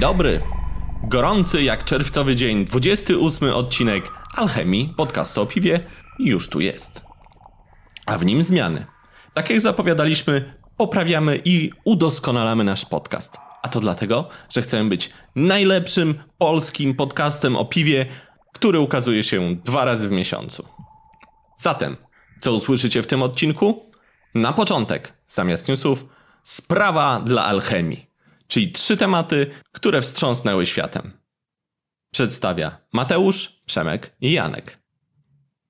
Dzień dobry. Gorący jak czerwcowy dzień, 28 odcinek Alchemii, podcastu o piwie, już tu jest. A w nim zmiany. Tak jak zapowiadaliśmy, poprawiamy i udoskonalamy nasz podcast. A to dlatego, że chcemy być najlepszym polskim podcastem o piwie, który ukazuje się dwa razy w miesiącu. Zatem, co usłyszycie w tym odcinku? Na początek, zamiast newsów, sprawa dla alchemii, czyli trzy tematy, które wstrząsnęły światem. Przedstawia Mateusz, Przemek i Janek.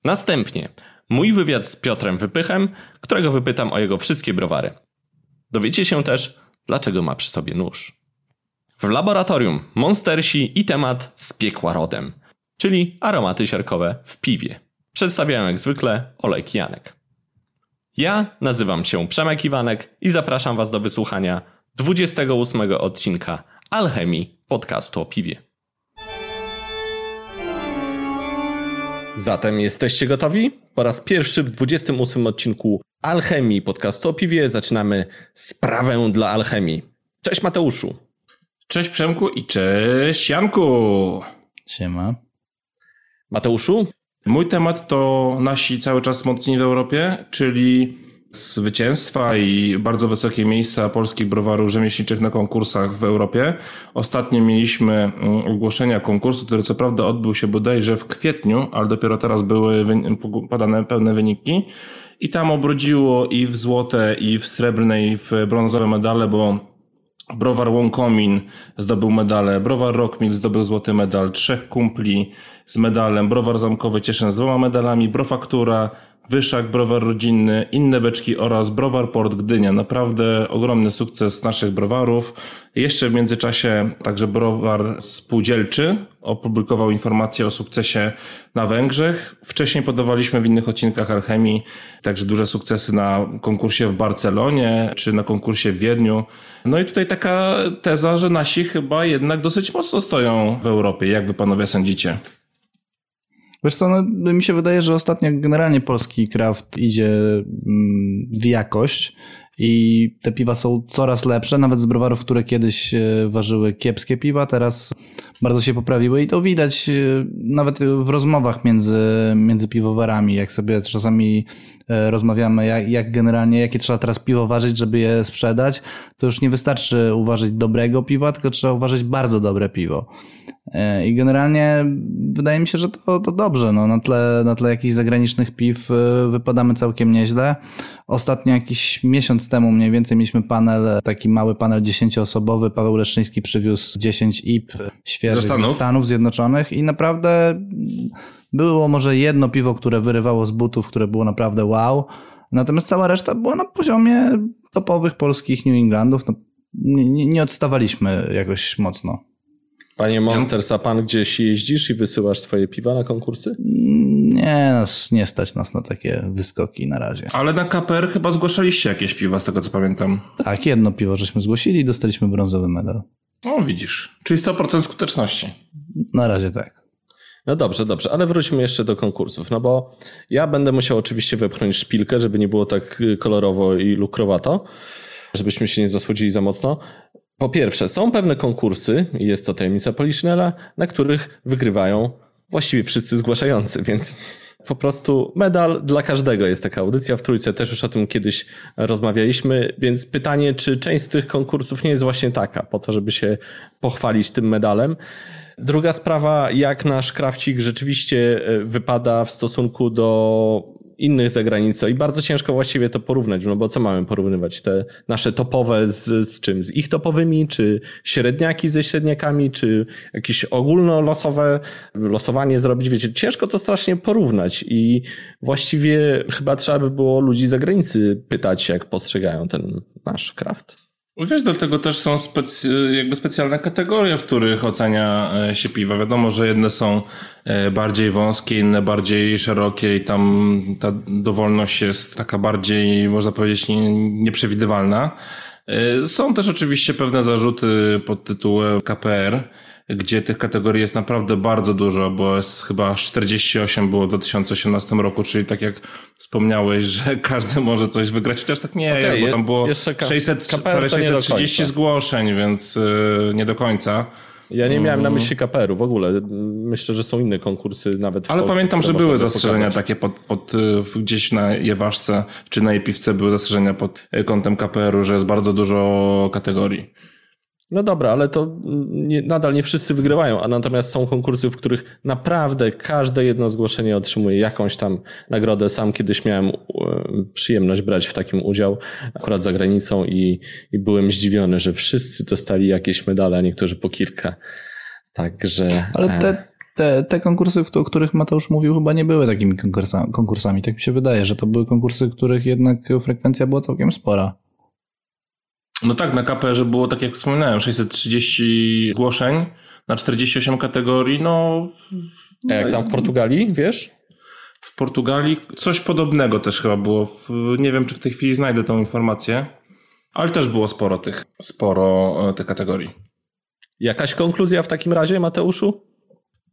Następnie mój wywiad z Piotrem Wypychem, którego wypytam o jego wszystkie browary. Dowiecie się też, dlaczego ma przy sobie nóż. W laboratorium monstersi i temat z piekła rodem, czyli aromaty siarkowe w piwie. Przedstawiają jak zwykle Olek Janek. Ja nazywam się Przemek Iwanek i zapraszam Was do wysłuchania 28 odcinka Alchemii podcastu o piwie. Zatem jesteście gotowi? Po raz pierwszy w 28 odcinku Alchemii podcastu o piwie zaczynamy sprawę dla alchemii. Cześć Mateuszu. Cześć Przemku i cześć Janku. Siema. Mateuszu, Mój temat to nasi cały czas mocni w Europie, czyli zwycięstwa i bardzo wysokie miejsca polskich browarów rzemieślniczych na konkursach w Europie. Ostatnio mieliśmy mm, ogłoszenia konkursu, który co prawda odbył się bodajże w kwietniu, ale dopiero teraz były podane pełne wyniki. I tam obrodziło i w złote, i w srebrne, i w brązowe medale, bo Browar Łąkomin zdobył medale, Browar Rockmill zdobył złoty medal, trzech kumpli z medalem, Browar Zamkowy Cieszyn z dwoma medalami, Brofaktura, Wyszak, Browar Rodzinny, inne beczki oraz Browar Port Gdynia. Naprawdę ogromny sukces naszych browarów. Jeszcze w międzyczasie także Browar Spółdzielczy opublikował informację o sukcesie na Węgrzech. Wcześniej podawaliśmy w innych odcinkach Alchemii także duże sukcesy na konkursie w Barcelonie czy na konkursie w Wiedniu. No i tutaj taka teza, że nasi chyba jednak dosyć mocno stoją w Europie. Jak wy panowie sądzicie? Wiesz co, no, mi się wydaje, że ostatnio generalnie polski craft idzie mm, w jakość i te piwa są coraz lepsze, nawet z browarów, które kiedyś e, ważyły kiepskie piwa, teraz bardzo się poprawiły i to widać e, nawet w rozmowach między, między piwowarami, jak sobie czasami e, rozmawiamy, jak, jak generalnie, jakie trzeba teraz piwo ważyć, żeby je sprzedać, to już nie wystarczy uważać dobrego piwa, tylko trzeba uważać bardzo dobre piwo. E, I generalnie wydaje mi się, że to, to dobrze. No, na, tle, na tle jakichś zagranicznych piw e, wypadamy całkiem nieźle. Ostatnio jakiś miesiąc temu mniej więcej mieliśmy panel, taki mały panel dziesięcioosobowy. Paweł Leszczyński przywiózł 10 IP świeżych Ze Stanów? ze Stanów Zjednoczonych i naprawdę było może jedno piwo, które wyrywało z butów, które było naprawdę wow. Natomiast cała reszta była na poziomie topowych polskich New Englandów. No, nie- nie odstawaliśmy jakoś mocno. Panie Monsters, a pan gdzieś jeździsz i wysyłasz swoje piwa na konkursy? Nie, nas, nie stać nas na takie wyskoki na razie. Ale na KPR chyba zgłaszaliście jakieś piwa, z tego co pamiętam. Tak, jedno piwo żeśmy zgłosili i dostaliśmy brązowy medal. O, widzisz. Czyli 100% skuteczności. Na razie tak. No dobrze, dobrze, ale wróćmy jeszcze do konkursów, no bo ja będę musiał oczywiście wepchnąć szpilkę, żeby nie było tak kolorowo i lukrowato, żebyśmy się nie zasłodzili za mocno. Po pierwsze, są pewne konkursy, i jest to tajemnica Poliszynela, na których wygrywają właściwie wszyscy zgłaszający, więc po prostu medal dla każdego jest taka audycja w Trójce, też już o tym kiedyś rozmawialiśmy, więc pytanie, czy część z tych konkursów nie jest właśnie taka, po to, żeby się pochwalić tym medalem. Druga sprawa, jak nasz krawcik rzeczywiście e, wypada w stosunku do innych zagranic. I bardzo ciężko właściwie to porównać, no bo co mamy porównywać? Te nasze topowe z, z czym? Z ich topowymi, czy średniaki ze średniakami, czy jakieś ogólnolosowe losowanie zrobić? Wiecie, ciężko to strasznie porównać i właściwie chyba trzeba by było ludzi z zagranicy pytać, jak postrzegają ten nasz kraft. Wiesz, dlatego też są jakby specjalne kategorie, w których ocenia e, się piwa. Wiadomo, że jedne są e, bardziej wąskie, inne bardziej szerokie i tam ta dowolność jest taka bardziej, można powiedzieć, nie- nieprzewidywalna. E, Są też oczywiście pewne zarzuty pod tytułem KPR, gdzie tych kategorii jest naprawdę bardzo dużo, bo jest chyba 48 było w 2018 roku, czyli tak jak wspomniałeś, że każdy może coś wygrać, chociaż tak nie, okay, bo tam było 600, 630 zgłoszeń, więc yy, nie do końca. Ja nie miałem na mm. myśli KPR-u w ogóle. Myślę, że są inne konkursy nawet w Ale Polsce, pamiętam, że były zastrzeżenia pokazać. takie pod, pod, gdzieś na Jeważce czy na Jepiwce były zastrzeżenia pod kątem KPR-u, że jest bardzo dużo kategorii. No dobra, ale to nie, nadal nie wszyscy wygrywają, a natomiast są konkursy, w których naprawdę każde jedno zgłoszenie otrzymuje jakąś tam nagrodę. Sam kiedyś miałem e, przyjemność brać w takim udział, akurat za granicą i, i byłem zdziwiony, że wszyscy dostali jakieś medale, a niektórzy po kilka. Także... Ale te, e, te, te konkursy, o których Mateusz mówił, chyba nie były takimi konkursami. Tak mi się wydaje, że to były konkursy, których jednak frekwencja była całkiem spora. No tak, na KPR było, tak jak wspominałem, 630 zgłoszeń na 48 kategorii, no... A jak tam w Portugalii, wiesz? W Portugalii coś podobnego też chyba było. W, nie wiem, czy w tej chwili znajdę tą informację, ale też było sporo tych, sporo e, tych kategorii. Jakaś konkluzja w takim razie, Mateuszu?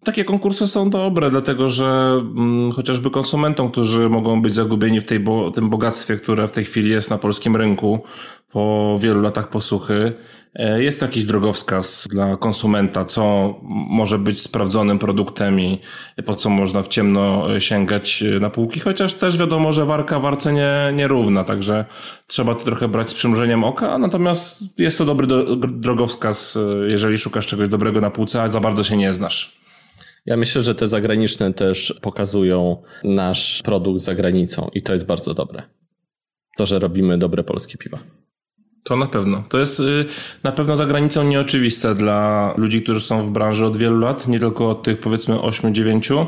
Takie konkursy są dobre, dlatego że mm, chociażby konsumentom, którzy mogą być zagubieni w tej bo, tym bogactwie, które w tej chwili jest na polskim rynku po wielu latach posłuchy, e, jest jakiś drogowskaz dla konsumenta, co może być sprawdzonym produktem i po co można w ciemno sięgać na półki, chociaż też wiadomo, że warka warce nie, nierówna, także trzeba to trochę brać z przymrużeniem oka, natomiast jest to dobry do, drogowskaz, e, jeżeli szukasz czegoś dobrego na półce, a za bardzo się nie znasz. Ja myślę, że te zagraniczne też pokazują nasz produkt za granicą i to jest bardzo dobre. To, że robimy dobre polskie piwa. To na pewno. To jest y, na pewno za granicą nieoczywiste dla ludzi, którzy są w branży od wielu lat, nie tylko od tych powiedzmy 8-9.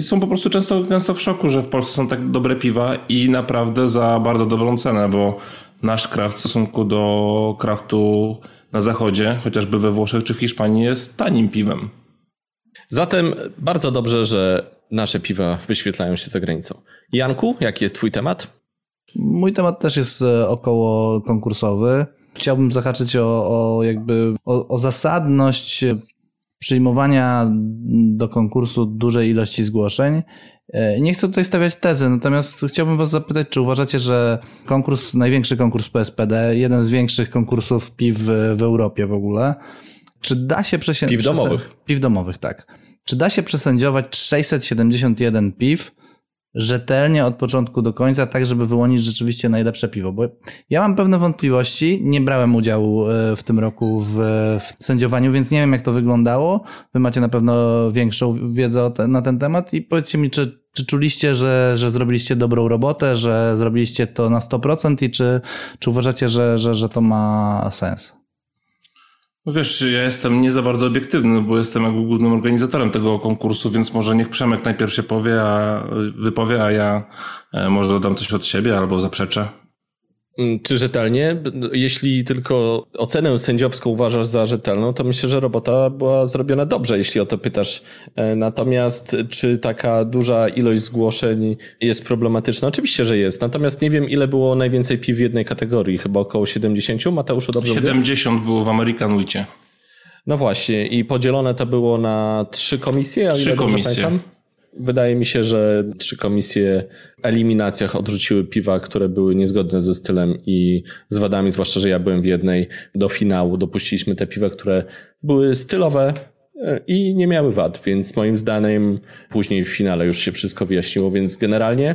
Są po prostu często, często w szoku, że w Polsce są tak dobre piwa i naprawdę za bardzo dobrą cenę, bo nasz kraft w stosunku do kraftu na zachodzie, chociażby we Włoszech czy w Hiszpanii, jest tanim piwem. Zatem bardzo dobrze, że nasze piwa wyświetlają się za granicą. Janku, jaki jest Twój temat? Mój temat też jest e, około konkursowy. Chciałbym zahaczyć o, o jakby o, o zasadność przyjmowania do konkursu dużej ilości zgłoszeń. E, nie chcę tutaj stawiać tezy, natomiast chciałbym Was zapytać, czy uważacie, że konkurs, największy konkurs PSPD, jeden z większych konkursów piw w, w Europie w ogóle, czy da się przesędziować... Piw domowych. Piw domowych, tak. Czy da się przesędziować 671 piw rzetelnie od początku do końca, tak żeby wyłonić rzeczywiście najlepsze piwo? Bo ja mam pewne wątpliwości, nie brałem udziału e, w tym roku w, w sędziowaniu, więc nie wiem jak to wyglądało. Wy macie na pewno większą wiedzę na ten temat i powiedzcie mi, czy, czy czuliście, że, że zrobiliście dobrą robotę, że zrobiliście to na 100% i czy, czy uważacie, że, że, że to ma sens? No wiesz, ja jestem nie za bardzo obiektywny, bo jestem jakby głównym organizatorem tego konkursu, więc może niech Przemek najpierw się powie, a wypowie, a ja e, może dodam coś od siebie albo zaprzeczę. Mm, czy rzetelnie? Jeśli tylko ocenę sędziowską uważasz za rzetelną, to myślę, że robota była zrobiona dobrze, jeśli o to pytasz. E, natomiast czy taka duża ilość zgłoszeń jest problematyczna? Oczywiście, że jest. Natomiast nie wiem, ile było najwięcej piw w jednej kategorii. Chyba około 70. Mateuszu, dobrze 70 było w American Wicie. No właśnie. I podzielone to było na trzy komisje? Trzy komisje. Pamiętam? Wydaje mi się, że trzy komisje eliminacjach odrzuciły piwa, które były niezgodne ze stylem i z wadami, zwłaszcza, że ja byłem w jednej do finału. Dopuściliśmy te piwa, które były stylowe e, i nie miały wad, więc moim zdaniem później w finale już się wszystko wyjaśniło, więc generalnie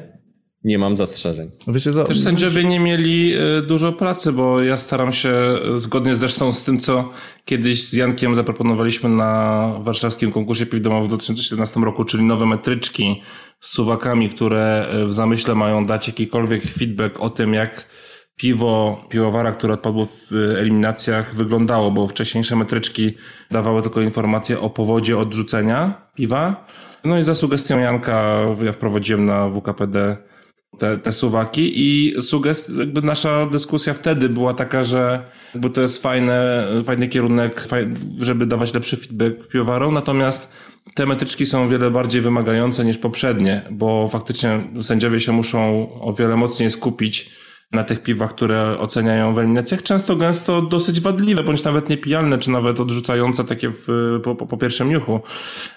nie mam zastrzeżeń. Wiecie co? Też sędziowie nie mieli e, dużo pracy, bo ja staram się, zgodnie zresztą z tym, co kiedyś z Jankiem zaproponowaliśmy na warszawskim konkursie piw domowych w 2017 roku, czyli nowe metryczki z suwakami, które e, w zamyśle mają dać jakikolwiek feedback o tym, jak piwo, piwowara, które odpadło w eliminacjach wyglądało, bo wcześniejsze metryczki dawały tylko informacje o powodzie odrzucenia piwa. No i za sugestią Janka ja wprowadziłem na WKPD te, te suwaki i sugest, jakby nasza dyskusja wtedy była taka, że jakby to jest fajne, fajny kierunek, żeby dawać lepszy feedback piwowarom, natomiast te metryczki są o wiele bardziej wymagające niż poprzednie, bo faktycznie sędziowie się muszą o wiele mocniej skupić na tych piwach, które oceniają w eliminacjach, często gęsto dosyć wadliwe, bądź nawet niepijalne, czy nawet odrzucające takie w, po, po, pierwszym niuchu.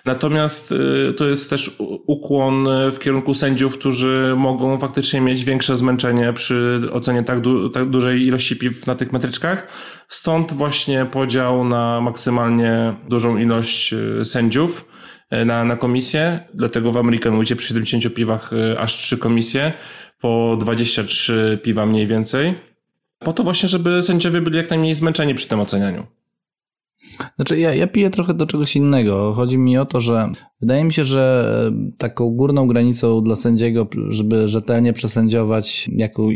Natomiast y, to jest też ukłon w kierunku sędziów, którzy mogą faktycznie mieć większe zmęczenie przy ocenie tak, du tak dużej ilości piw na tych metryczkach. Stąd właśnie podział na maksymalnie dużą ilość y, sędziów y, na, na komisję. Dlatego w American Wheatie przy 70 piwach aż trzy komisje po 23 piwa mniej więcej. Po to właśnie, żeby sędziowie byli jak najmniej zmęczeni przy tym ocenianiu. Znaczy, ja, ja piję trochę do czegoś innego. Chodzi mi o to, że wydaje mi się, że taką górną granicą dla sędziego, żeby rzetelnie przesędziować jaką,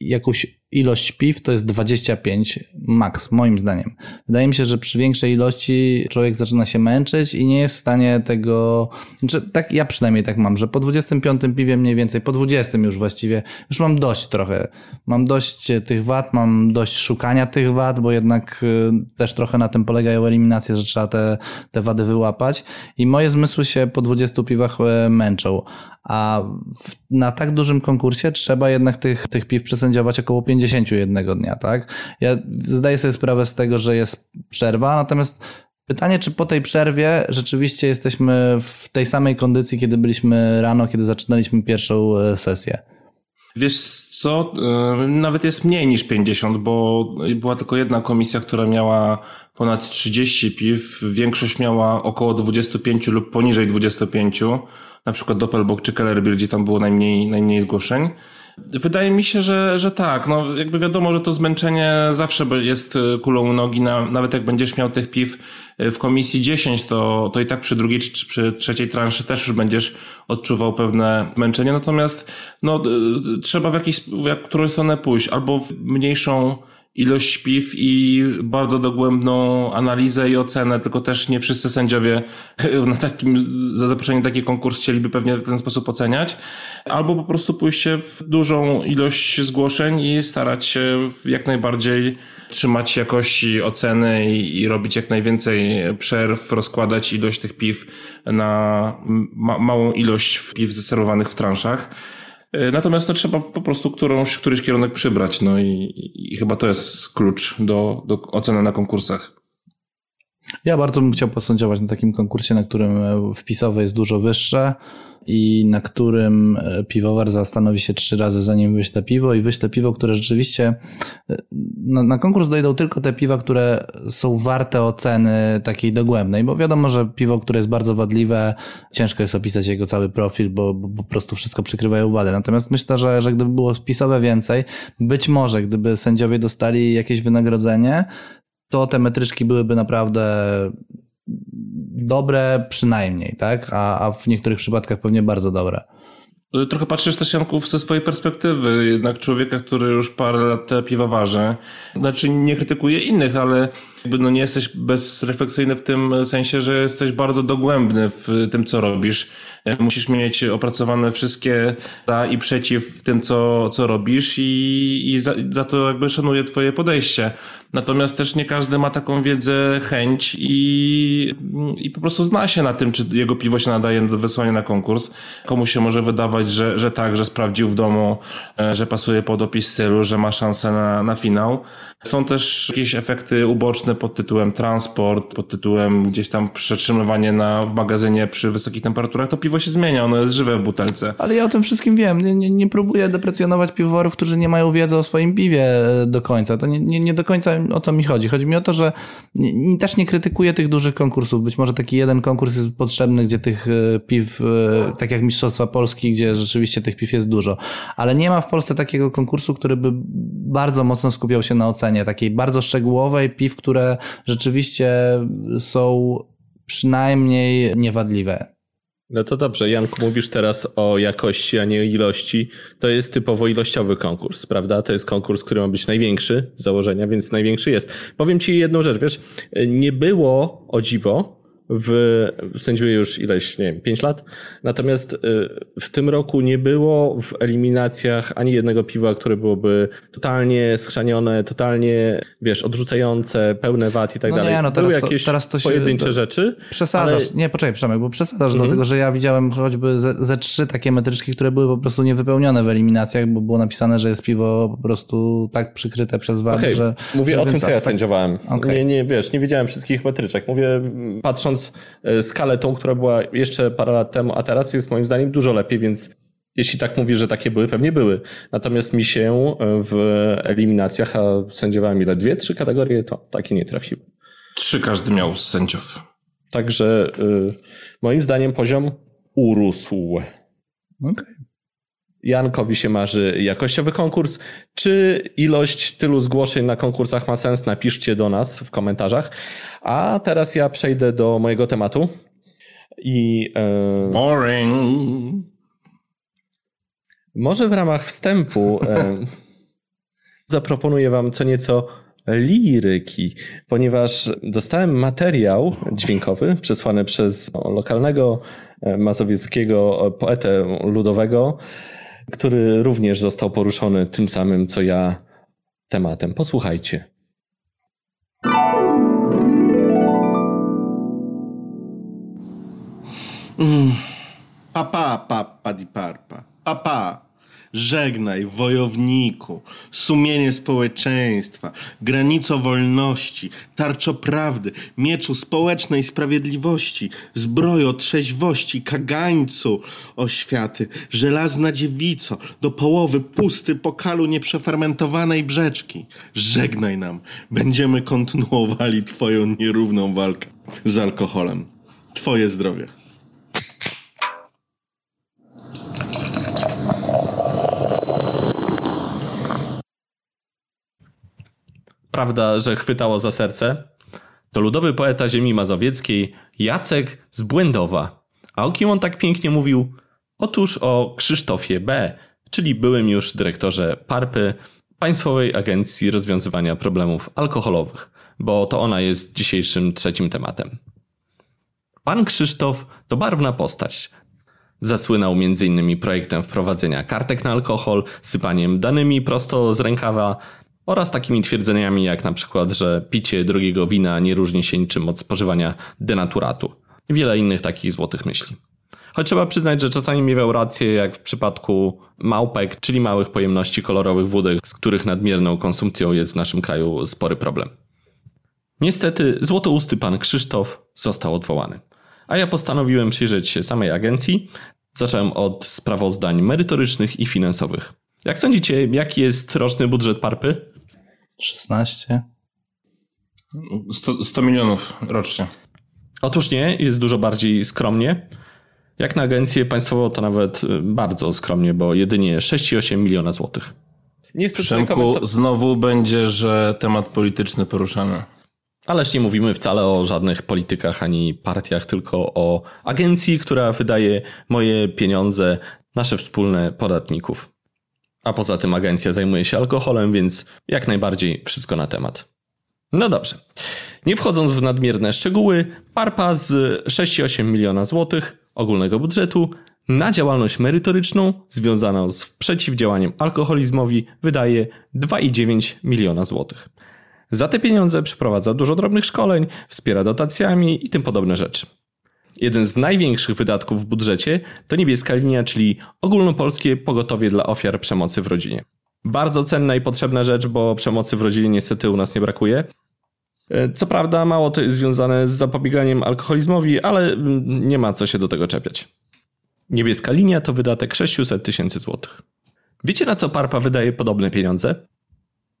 jakąś ilość piw to jest 25 max, moim zdaniem. Wydaje mi się, że przy większej ilości człowiek zaczyna się męczyć i nie jest w stanie tego, znaczy, tak, ja przynajmniej tak mam, że po 25 piwie mniej więcej, po 20 już właściwie, już mam dość trochę. Mam dość tych wad, mam dość szukania tych wad, bo jednak y, też trochę na tym polegają eliminacje, że trzeba te, te wady wyłapać i moje zmysły się po 20 piwach e, męczą a na tak dużym konkursie trzeba jednak tych, tych piw przesędziować około 50 jednego dnia, tak? Ja zdaję sobie sprawę z tego, że jest przerwa, natomiast pytanie, czy po tej przerwie rzeczywiście jesteśmy w tej samej kondycji, kiedy byliśmy rano, kiedy zaczynaliśmy pierwszą e, sesję? Wiesz co, nawet jest mniej niż 50, bo była tylko jedna komisja, która miała ponad 30 piw, większość miała około 25 lub poniżej 25 na przykład Doppelbock czy Kellerbier, gdzie tam było najmniej, najmniej zgłoszeń. Wydaje mi się, że, że tak. No, jakby wiadomo, że to zmęczenie zawsze jest e, kulą nogi, na, nawet jak będziesz miał tych piw e, w komisji 10, to, to i tak przy drugiej czy przy trzeciej transzy też już będziesz odczuwał pewne zmęczenie. Natomiast no, trzeba w jakąś, w którąś stronę pójść, albo w mniejszą ilość piw i bardzo dogłębną analizę i ocenę, tylko też nie wszyscy sędziowie na takim, za zaproszenie taki konkurs chcieliby pewnie w ten sposób oceniać, albo po prostu pójście w dużą ilość zgłoszeń i starać się jak najbardziej trzymać jakości oceny i, i robić jak najwięcej przerw, rozkładać ilość tych piw na ma małą ilość piw zaserwowanych w transzach. E, natomiast no, trzeba po prostu którąś, któryś kierunek przybrać. No i, i chyba to jest klucz do, do oceny na konkursach. Ja bardzo bym chciał posądziować na takim konkursie, na którym wpisowe jest dużo wyższe i na którym e, piwowar zastanowi się trzy razy zanim wyśle piwo i wyśle piwo, które rzeczywiście e, na, na, konkurs dojdą tylko te piwa, które są warte oceny takiej dogłębnej, bo wiadomo, że piwo, które jest bardzo wadliwe, ciężko jest opisać jego cały profil, bo, bo po prostu wszystko przykrywają wady. Natomiast myślę, że, że gdyby było spisowe więcej, być może gdyby sędziowie dostali jakieś wynagrodzenie, to te metryczki byłyby naprawdę dobre przynajmniej, tak? A, a w niektórych przypadkach pewnie bardzo dobre. Trochę patrzysz też, Janków, ze swojej perspektywy, jednak człowieka, który już parę lat te piwa waży. Znaczy, nie krytykuje innych, ale jakby no nie jesteś bezrefleksyjny w tym sensie, że jesteś bardzo dogłębny w tym, co robisz. Musisz mieć opracowane wszystkie za i przeciw w tym, co, co robisz i, i za, za to jakby szanuję twoje podejście. Natomiast też nie każdy ma taką wiedzę, chęć i, i po prostu zna się na tym, czy jego piwo się nadaje do wysłania na konkurs. Komu się może wydawać, że, że tak, że sprawdził w domu, e, że pasuje pod opis stylu, że ma szansę na, na finał. Są też jakieś efekty uboczne pod tytułem transport, pod tytułem gdzieś tam przetrzymywanie na, w magazynie przy wysokich temperaturach. To piwo się zmienia, ono jest żywe w butelce. Ale ja o tym wszystkim wiem. Nie, nie, nie próbuję deprecjonować piwowarów, którzy nie mają wiedzy o swoim piwie e, do końca. To nie, nie, nie do końca o to mi chodzi. Chodzi mi o to, że też nie krytykuję tych dużych konkursów. Być może taki jeden konkurs jest potrzebny, gdzie tych e, piw, e, tak jak Mistrzostwa Polski, gdzie rzeczywiście tych piw jest dużo. Ale nie ma w Polsce takiego konkursu, który by bardzo mocno skupiał się na ocenie, takiej bardzo szczegółowej piw, które rzeczywiście są przynajmniej niewadliwe. No to dobrze, Janku, mówisz teraz o jakości, a nie ilości. To jest typowo ilościowy konkurs, prawda? To jest konkurs, który ma być największy z założenia, więc największy jest. Powiem ci jedną rzecz, wiesz, nie było o dziwo w, sędziuję już ileś, nie wiem, 5 lat. Natomiast y, w tym roku nie było w eliminacjach ani jednego piwa, które byłoby totalnie schrzanione, totalnie, wiesz, odrzucające, pełne wad i tak No dalej. nie, no teraz Były to- jakieś teraz to się- pojedyncze to- rzeczy. Przesadzasz. ale- Nie, poczekaj, Przemek, bo przesadzasz, Mhm. dlatego że ja widziałem choćby ze, ze trzy takie metryczki, które były po prostu niewypełnione w eliminacjach, bo było napisane, że jest piwo po prostu tak przykryte przez wady, Okej, że... Mówię że o tym, co ja tak- sędziowałem. Okej. Nie, nie, wiesz, nie widziałem wszystkich metryczek. Mówię, patrząc e, skalę tą, która była jeszcze parę lat temu, a teraz jest moim zdaniem dużo lepiej, więc jeśli tak mówisz, że takie były, pewnie były. Natomiast mi się e, w eliminacjach, a sędziowałem ile? Dwie, trzy kategorie, to takie nie trafiły. Trzy każdy miał z sędziów. Także y, moim zdaniem poziom urósł. Okej. Jankowi się marzy jakościowy konkurs. Czy ilość tylu zgłoszeń na konkursach ma sens? Napiszcie do nas w komentarzach. A teraz ja przejdę do mojego tematu. I e, Boring. może w ramach wstępu e, zaproponuję Wam co nieco liryki, ponieważ dostałem materiał dźwiękowy przesłany przez lokalnego e, mazowieckiego poetę ludowego, który również został poruszony tym samym co ja tematem. Posłuchajcie. Papa, papa di parpa. Papa, żegnaj, wojowniku, sumienie społeczeństwa, granico wolności, tarczo prawdy, mieczu społecznej sprawiedliwości, zbrojo trzeźwości, kagańcu oświaty, żelazna dziewico, do połowy pusty pokalu nieprzefermentowanej brzeczki. Żegnaj nam, będziemy kontynuowali twoją nierówną walkę z alkoholem. Twoje zdrowie. Prawda, że chwytało za serce? To ludowy poeta ziemi mazowieckiej Jacek z Błędowa. A o kim on tak pięknie mówił? Otóż o Krzysztofie B., czyli byłym już dyrektorze PARPy, Państwowej Agencji Rozwiązywania Problemów Alkoholowych, bo to ona jest dzisiejszym trzecim tematem. Pan Krzysztof to barwna postać. Zasłynął m.in. projektem wprowadzenia kartek na alkohol, sypaniem danymi prosto z rękawa oraz takimi twierdzeniami jak na przykład, że picie drogiego wina nie różni się niczym od spożywania denaturatu. I wiele innych takich złotych myśli. Choć trzeba przyznać, że czasami miewał rację, jak w przypadku małpek, czyli małych pojemności kolorowych wódek, z których nadmierną konsumpcją jest w naszym kraju spory problem. Niestety złotousty pan Krzysztof został odwołany. A ja postanowiłem przyjrzeć się samej agencji. Zacząłem od sprawozdań merytorycznych i finansowych. Jak sądzicie, jaki jest roczny budżet parpy? 16. 100, 100 milionów rocznie. Otóż nie, jest dużo bardziej skromnie. Jak na agencję państwową to nawet y, bardzo skromnie, bo jedynie 6,8 miliona złotych. Nie chcę Przemku, znowu będzie, że temat polityczny poruszany. ależ nie mówimy wcale o żadnych politykach ani partiach, tylko o agencji, która wydaje moje pieniądze, nasze wspólne podatników. A poza tym agencja zajmuje się alkoholem, więc jak najbardziej wszystko na temat. No dobrze. Nie wchodząc w nadmierne szczegóły, Parpa z 6,8 miliona złotych ogólnego budżetu na działalność merytoryczną związaną z przeciwdziałaniem alkoholizmowi wydaje 2,9 miliona złotych. Za te pieniądze przeprowadza dużo drobnych szkoleń, wspiera dotacjami i tym podobne rzeczy. Jeden z największych wydatków w budżecie to niebieska linia, czyli ogólnopolskie pogotowie dla ofiar przemocy w rodzinie. Bardzo cenna i potrzebna rzecz, bo przemocy w rodzinie niestety u nas nie brakuje. E, Co prawda, mało to jest związane z zapobieganiem alkoholizmowi, ale mm, nie ma co się do tego czepiać. Niebieska linia to wydatek 600 tysięcy złotych. Wiecie na co Parpa wydaje podobne pieniądze?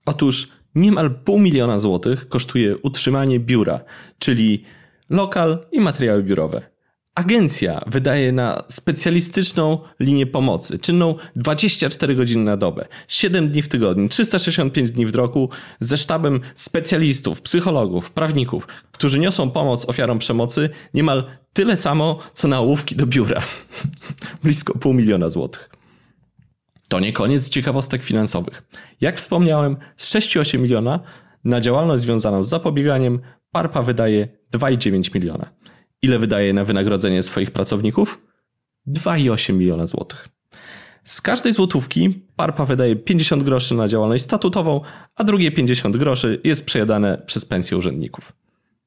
Otóż niemal pół miliona złotych kosztuje utrzymanie biura, czyli lokal i materiały biurowe. Agencja wydaje na specjalistyczną linię pomocy, czynną 24 godziny na dobę, 7 dni w tygodniu, 365 dni w roku, ze sztabem specjalistów, psychologów, prawników, którzy niosą pomoc ofiarom przemocy niemal tyle samo, co na ołówki do biura. Blisko pół miliona złotych. To nie koniec ciekawostek finansowych. Jak wspomniałem, z 6,8 miliona na działalność związaną z zapobieganiem Parpa wydaje 2,9 miliona. Ile wydaje na wynagrodzenie swoich pracowników? 2,8 miliona złotych. Z każdej złotówki Parpa wydaje 50 groszy na działalność statutową, a drugie 50 groszy jest przejadane przez pensje urzędników.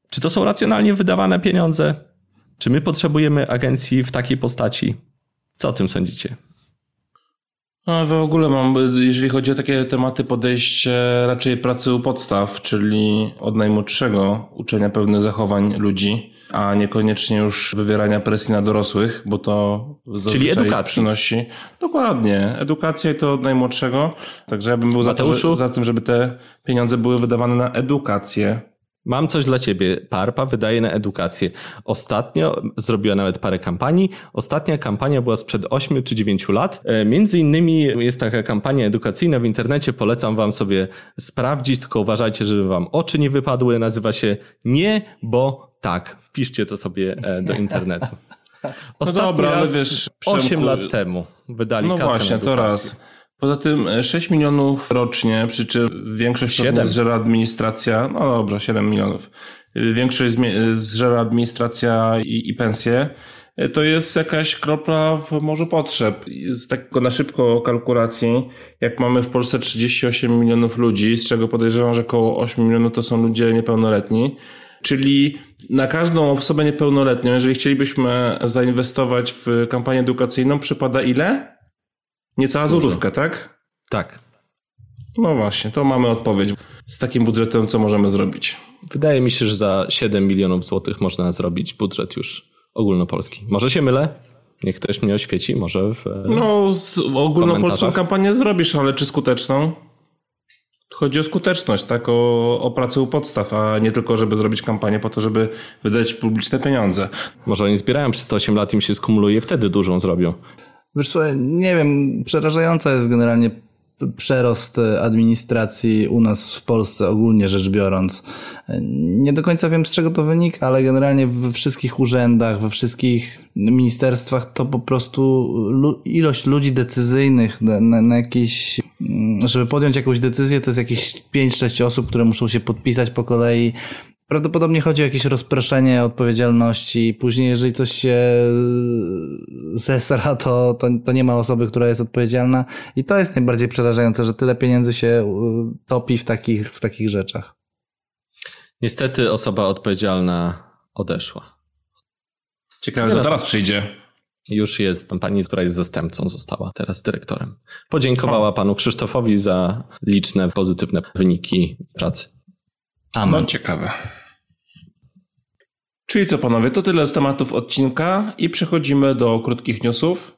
Czy to są racjonalnie wydawane pieniądze? Czy my potrzebujemy agencji w takiej postaci? Co o tym sądzicie? No, w ogóle mam, jeżeli chodzi o takie tematy, podejście raczej pracy u podstaw, czyli od najmłodszego uczenia pewnych zachowań ludzi, a niekoniecznie już wywierania presji na dorosłych, bo to Czyli edukacja przynosi. Dokładnie, edukacja i to od najmłodszego. Także ja bym był za, to, za tym, żeby te pieniądze były wydawane na edukację. Mam coś dla ciebie. Parpa wydaje na edukację. Ostatnio zrobiła nawet parę kampanii. Ostatnia kampania była sprzed 8 czy 9 lat. E, między innymi jest taka kampania edukacyjna w internecie. Polecam wam sobie sprawdzić, tylko uważajcie, żeby wam oczy nie wypadły. Nazywa się Nie, bo tak. Wpiszcie to sobie e, do internetu. Ostatni no dobra, ale wiesz, 8 lat temu wydali No właśnie, to raz. Poza tym 6 e, milionów rocznie, przy czym większość 7. zżera administracja, no dobra, 7 milionów. Większość zżera administracja i, i pensje. E, to jest jakaś kropla w morzu potrzeb. Z takiego na szybko kalkulacji, jak mamy w Polsce 38 milionów ludzi, z czego podejrzewam, że około 8 milionów to są ludzie niepełnoletni, czyli na każdą osobę niepełnoletnią, jeżeli chcielibyśmy zainwestować w kampanię edukacyjną, przypada ile? Niecała złotówka, tak? Tak. No właśnie, to mamy odpowiedź. Z takim budżetem co możemy zrobić? Wydaje mi się, że za 7 milionów złotych można zrobić budżet już ogólnopolski. Może się mylę? Niech ktoś mnie oświeci, może w No, ogólnopolską kampanię zrobisz, ale czy skuteczną? Chodzi o skuteczność, tak? O, o pracę u podstaw, a nie tylko, żeby zrobić kampanię po to, żeby wydać publiczne pieniądze. Może oni zbierają przez 8 lat, im się skumuluje, wtedy dużą zrobią. Wiesz nie wiem, przerażająca jest generalnie przerost administracji u nas w Polsce, ogólnie rzecz biorąc. Nie do końca wiem, z czego to wynika, ale generalnie we wszystkich urzędach, we wszystkich ministerstwach to po prostu ilość ludzi decyzyjnych na, na, na jakieś, żeby podjąć jakąś decyzję, to jest jakieś 5-6 osób, które muszą się podpisać po kolei. Prawdopodobnie chodzi o jakieś rozproszenie odpowiedzialności. Później, jeżeli coś się zesra, to, to, to nie ma osoby, która jest odpowiedzialna. I to jest najbardziej przerażające, że tyle pieniędzy się topi w takich, w takich rzeczach. Niestety osoba odpowiedzialna odeszła. Ciekawe, teraz, teraz przyjdzie. Już jest pani, która jest zastępcą, została teraz dyrektorem. Podziękowała o. panu Krzysztofowi za liczne pozytywne wyniki pracy. Amen. No, ciekawe. Czyli co panowie, to tyle z tematów odcinka i przechodzimy do krótkich newsów.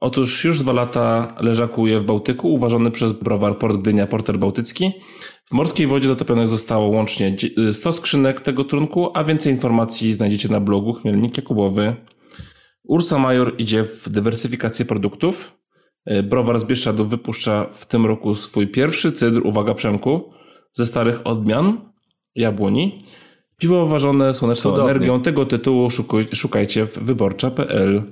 Otóż już dwa lata leżakuje w Bałtyku, uważany przez browar Port Gdynia Porter Bałtycki. W morskiej wodzie zatopionych zostało łącznie 100 skrzynek tego trunku, a więcej informacji znajdziecie na blogu Chmielnik Jakubowy. Ursa Major idzie w dywersyfikację produktów. Browar z Bieszczadów wypuszcza w tym roku swój pierwszy cydr, uwaga Przemku, ze starych odmian jabłoni. Piwo ważone słoneczną Cudownie. energią tego tytułu szukajcie w wyborcza.pl.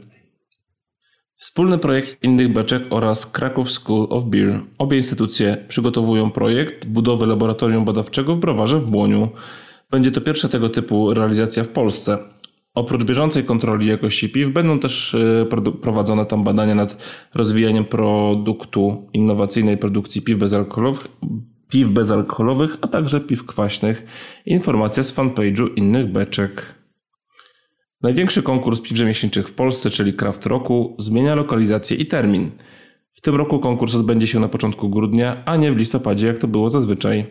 Wspólny projekt Innych Beczek oraz Kraków School of Beer. Obie instytucje przygotowują projekt budowy laboratorium badawczego w browarze w Błoniu. Będzie to pierwsza tego typu realizacja w Polsce. Oprócz bieżącej kontroli jakości piw będą też e, prowadzone tam badania nad rozwijaniem produktu innowacyjnej produkcji piw bezalkoholowych, piw bezalkoholowych, a także piw kwaśnych. Informacja z fanpage'u innych beczek. Największy konkurs piw rzemieślniczych w Polsce, czyli Craft Roku, zmienia lokalizację i termin. W tym roku konkurs odbędzie się na początku grudnia, a nie w listopadzie, jak to było zazwyczaj.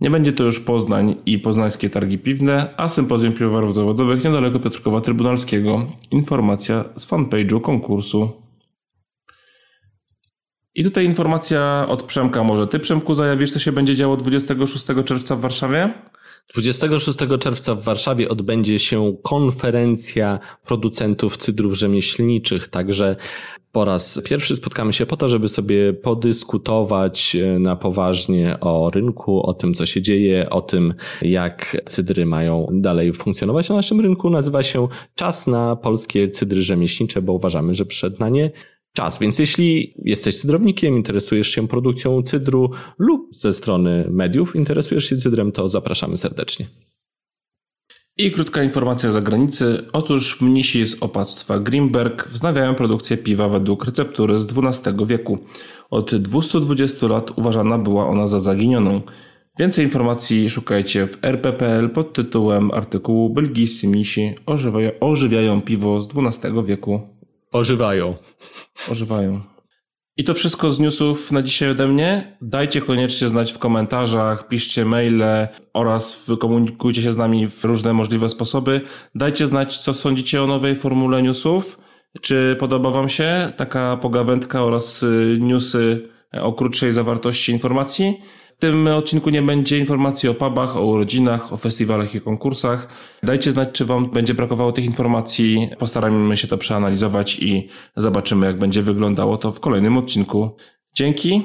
Nie będzie to już Poznań i poznańskie targi piwne, a sympozjum piwowarów zawodowych niedaleko Piotrkowa Trybunalskiego. Informacja z fanpage'u konkursu. I tutaj informacja od Przemka. Może ty, Przemku, zajawisz, co się będzie działo 26 czerwca w Warszawie? 26 czerwca w Warszawie odbędzie się konferencja producentów cydrów rzemieślniczych, także po raz pierwszy spotkamy się po to, żeby sobie podyskutować e, na poważnie o rynku, o tym, co się dzieje, o tym, jak cydry mają dalej funkcjonować na naszym rynku. Nazywa się Czas na polskie cydry rzemieślnicze, bo uważamy, że przyszedł na nie czas. Więc jeśli jesteś cydrownikiem, interesujesz się produkcją cydru lub ze strony mediów interesujesz się cydrem, to zapraszamy serdecznie. I krótka informacja z zagranicy. Otóż mnisi z opactwa Grimberg wznawiają produkcję piwa według receptury z XII wieku. Od 220 lat uważana była ona za zaginioną. Więcej informacji szukajcie w rppl pod tytułem artykułu Belgijscy mnisi ożywiają piwo z XII wieku. Ożywają. Ożywają. I to wszystko z newsów na dzisiaj ode mnie. Dajcie koniecznie znać w komentarzach, piszcie maile oraz komunikujcie się z nami w różne możliwe sposoby. Dajcie znać, co sądzicie o nowej formule newsów. Czy podoba Wam się taka pogawędka oraz y, newsy o krótszej zawartości informacji? W tym odcinku nie będzie informacji o pubach, o urodzinach, o festiwalach i konkursach. Dajcie znać, czy Wam będzie brakowało tych informacji. Postaramy się to przeanalizować i zobaczymy, jak będzie wyglądało to w kolejnym odcinku. Dzięki.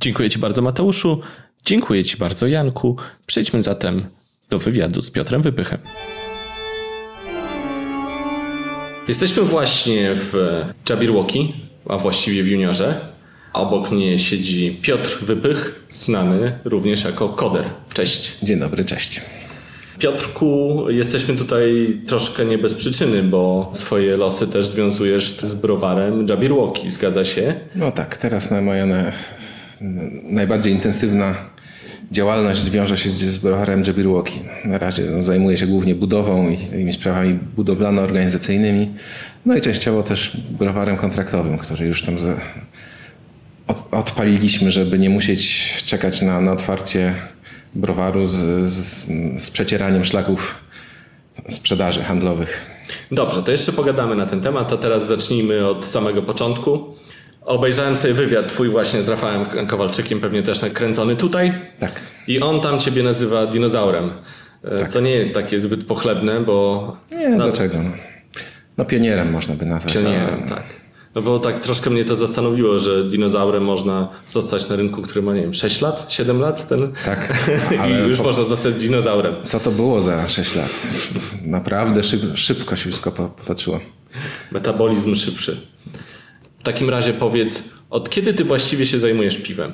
Dziękuję Ci bardzo, Mateuszu. Dziękuję Ci bardzo, Janku. Przejdźmy zatem do wywiadu z Piotrem Wypychem. Jesteśmy właśnie w Jabberwocky, a właściwie w juniorze. Obok mnie siedzi Piotr Wypych, znany również jako Koder. Cześć. Dzień dobry, cześć. Piotrku, jesteśmy tutaj troszkę nie bez przyczyny, bo swoje losy też związujesz z browarem Jabberwocky, zgadza się? No tak, teraz na moja na, najbardziej intensywna działalność zwiąże się z, z browarem Jabberwocky. Na razie no, zajmuję się głównie budową i takimi sprawami budowlano-organizacyjnymi, no i częściowo też browarem kontraktowym, który już tam za, od, odpaliliśmy, żeby nie musieć czekać na, na otwarcie browaru z, z, z przecieraniem szlaków sprzedaży handlowych. Dobrze, to jeszcze pogadamy na ten temat, a teraz zacznijmy od samego początku. Obejrzałem sobie wywiad twój właśnie z Rafałem Kowalczykiem, pewnie też nakręcony tutaj. Tak. I on tam ciebie nazywa dinozaurem. Tak. Co nie jest takie zbyt pochlebne, bo. Nie, no, dlaczego? No. no pionierem można by nazwać. Pionierem, ale... tak. No bo tak troszkę mnie to zastanowiło, że dinozaurem można zostać na rynku, który ma, nie wiem, 6 lat, 7 lat? Ten... Tak. I już po... można zostać dinozaurem. Co to było za 6 lat? Naprawdę szyb, szybko się wszystko potoczyło. Metabolizm szybszy. W takim razie powiedz, od kiedy ty właściwie się zajmujesz piwem?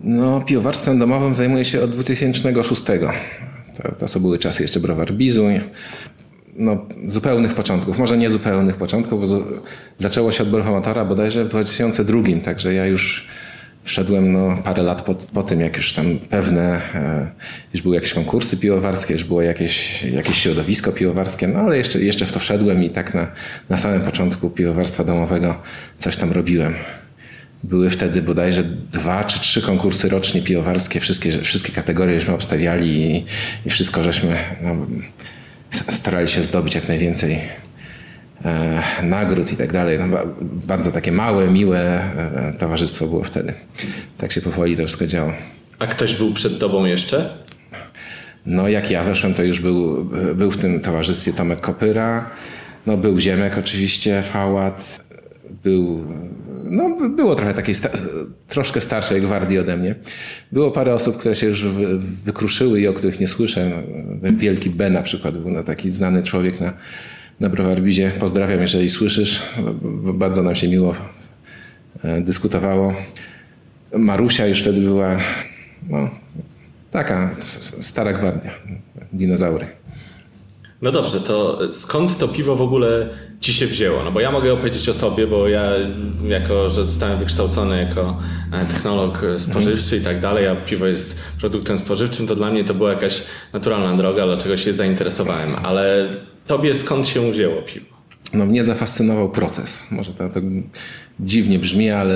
No, piwowarstwem domowym zajmuję się od 2006. To, to są były czasy jeszcze browar Bizuń no, zupełnych początków, może nie zupełnych początków, bo zaczęło się od Brochomotora bodajże w 2002, także ja już wszedłem no, parę lat po, po tym, jak już tam pewne, e, już były jakieś konkursy piwowarskie, już było jakieś, jakieś środowisko piwowarskie, no ale jeszcze, jeszcze w to wszedłem i tak na, na samym początku piwowarstwa domowego coś tam robiłem. Były wtedy bodajże dwa czy trzy konkursy rocznie piwowarskie, wszystkie, wszystkie kategorie żeśmy obstawiali i, i wszystko żeśmy no, starali się zdobyć jak najwięcej e, nagród i tak dalej. No, bardzo takie małe, miłe e, towarzystwo było wtedy. Tak się powoli to wszystko działo. A ktoś był przed tobą jeszcze? No jak ja weszłem, to już był, był w tym towarzystwie Tomek Kopyra, no był Ziemek oczywiście, Fałat, był, no było trochę takiej sta troszkę starszej gwardii ode mnie. Było parę osób, które się już wy wykruszyły i o których nie słyszę. Wielki B na przykład był no, taki znany człowiek na, na Browarbizie. Pozdrawiam, jeżeli słyszysz. Bardzo nam się miło e, dyskutowało. Marusia już wtedy była no, taka stara gwardia, dinozaury. No dobrze, to skąd to piwo w ogóle ci się wzięło? No bo ja mogę opowiedzieć o sobie, bo ja jako, że zostałem wykształcony jako e, technolog spożywczy i tak dalej, a piwo jest produktem spożywczym, to dla mnie to była jakaś naturalna droga, dlaczego się zainteresowałem. Ale tobie skąd się wzięło piwo? No mnie zafascynował proces. Może to, to dziwnie brzmi, ale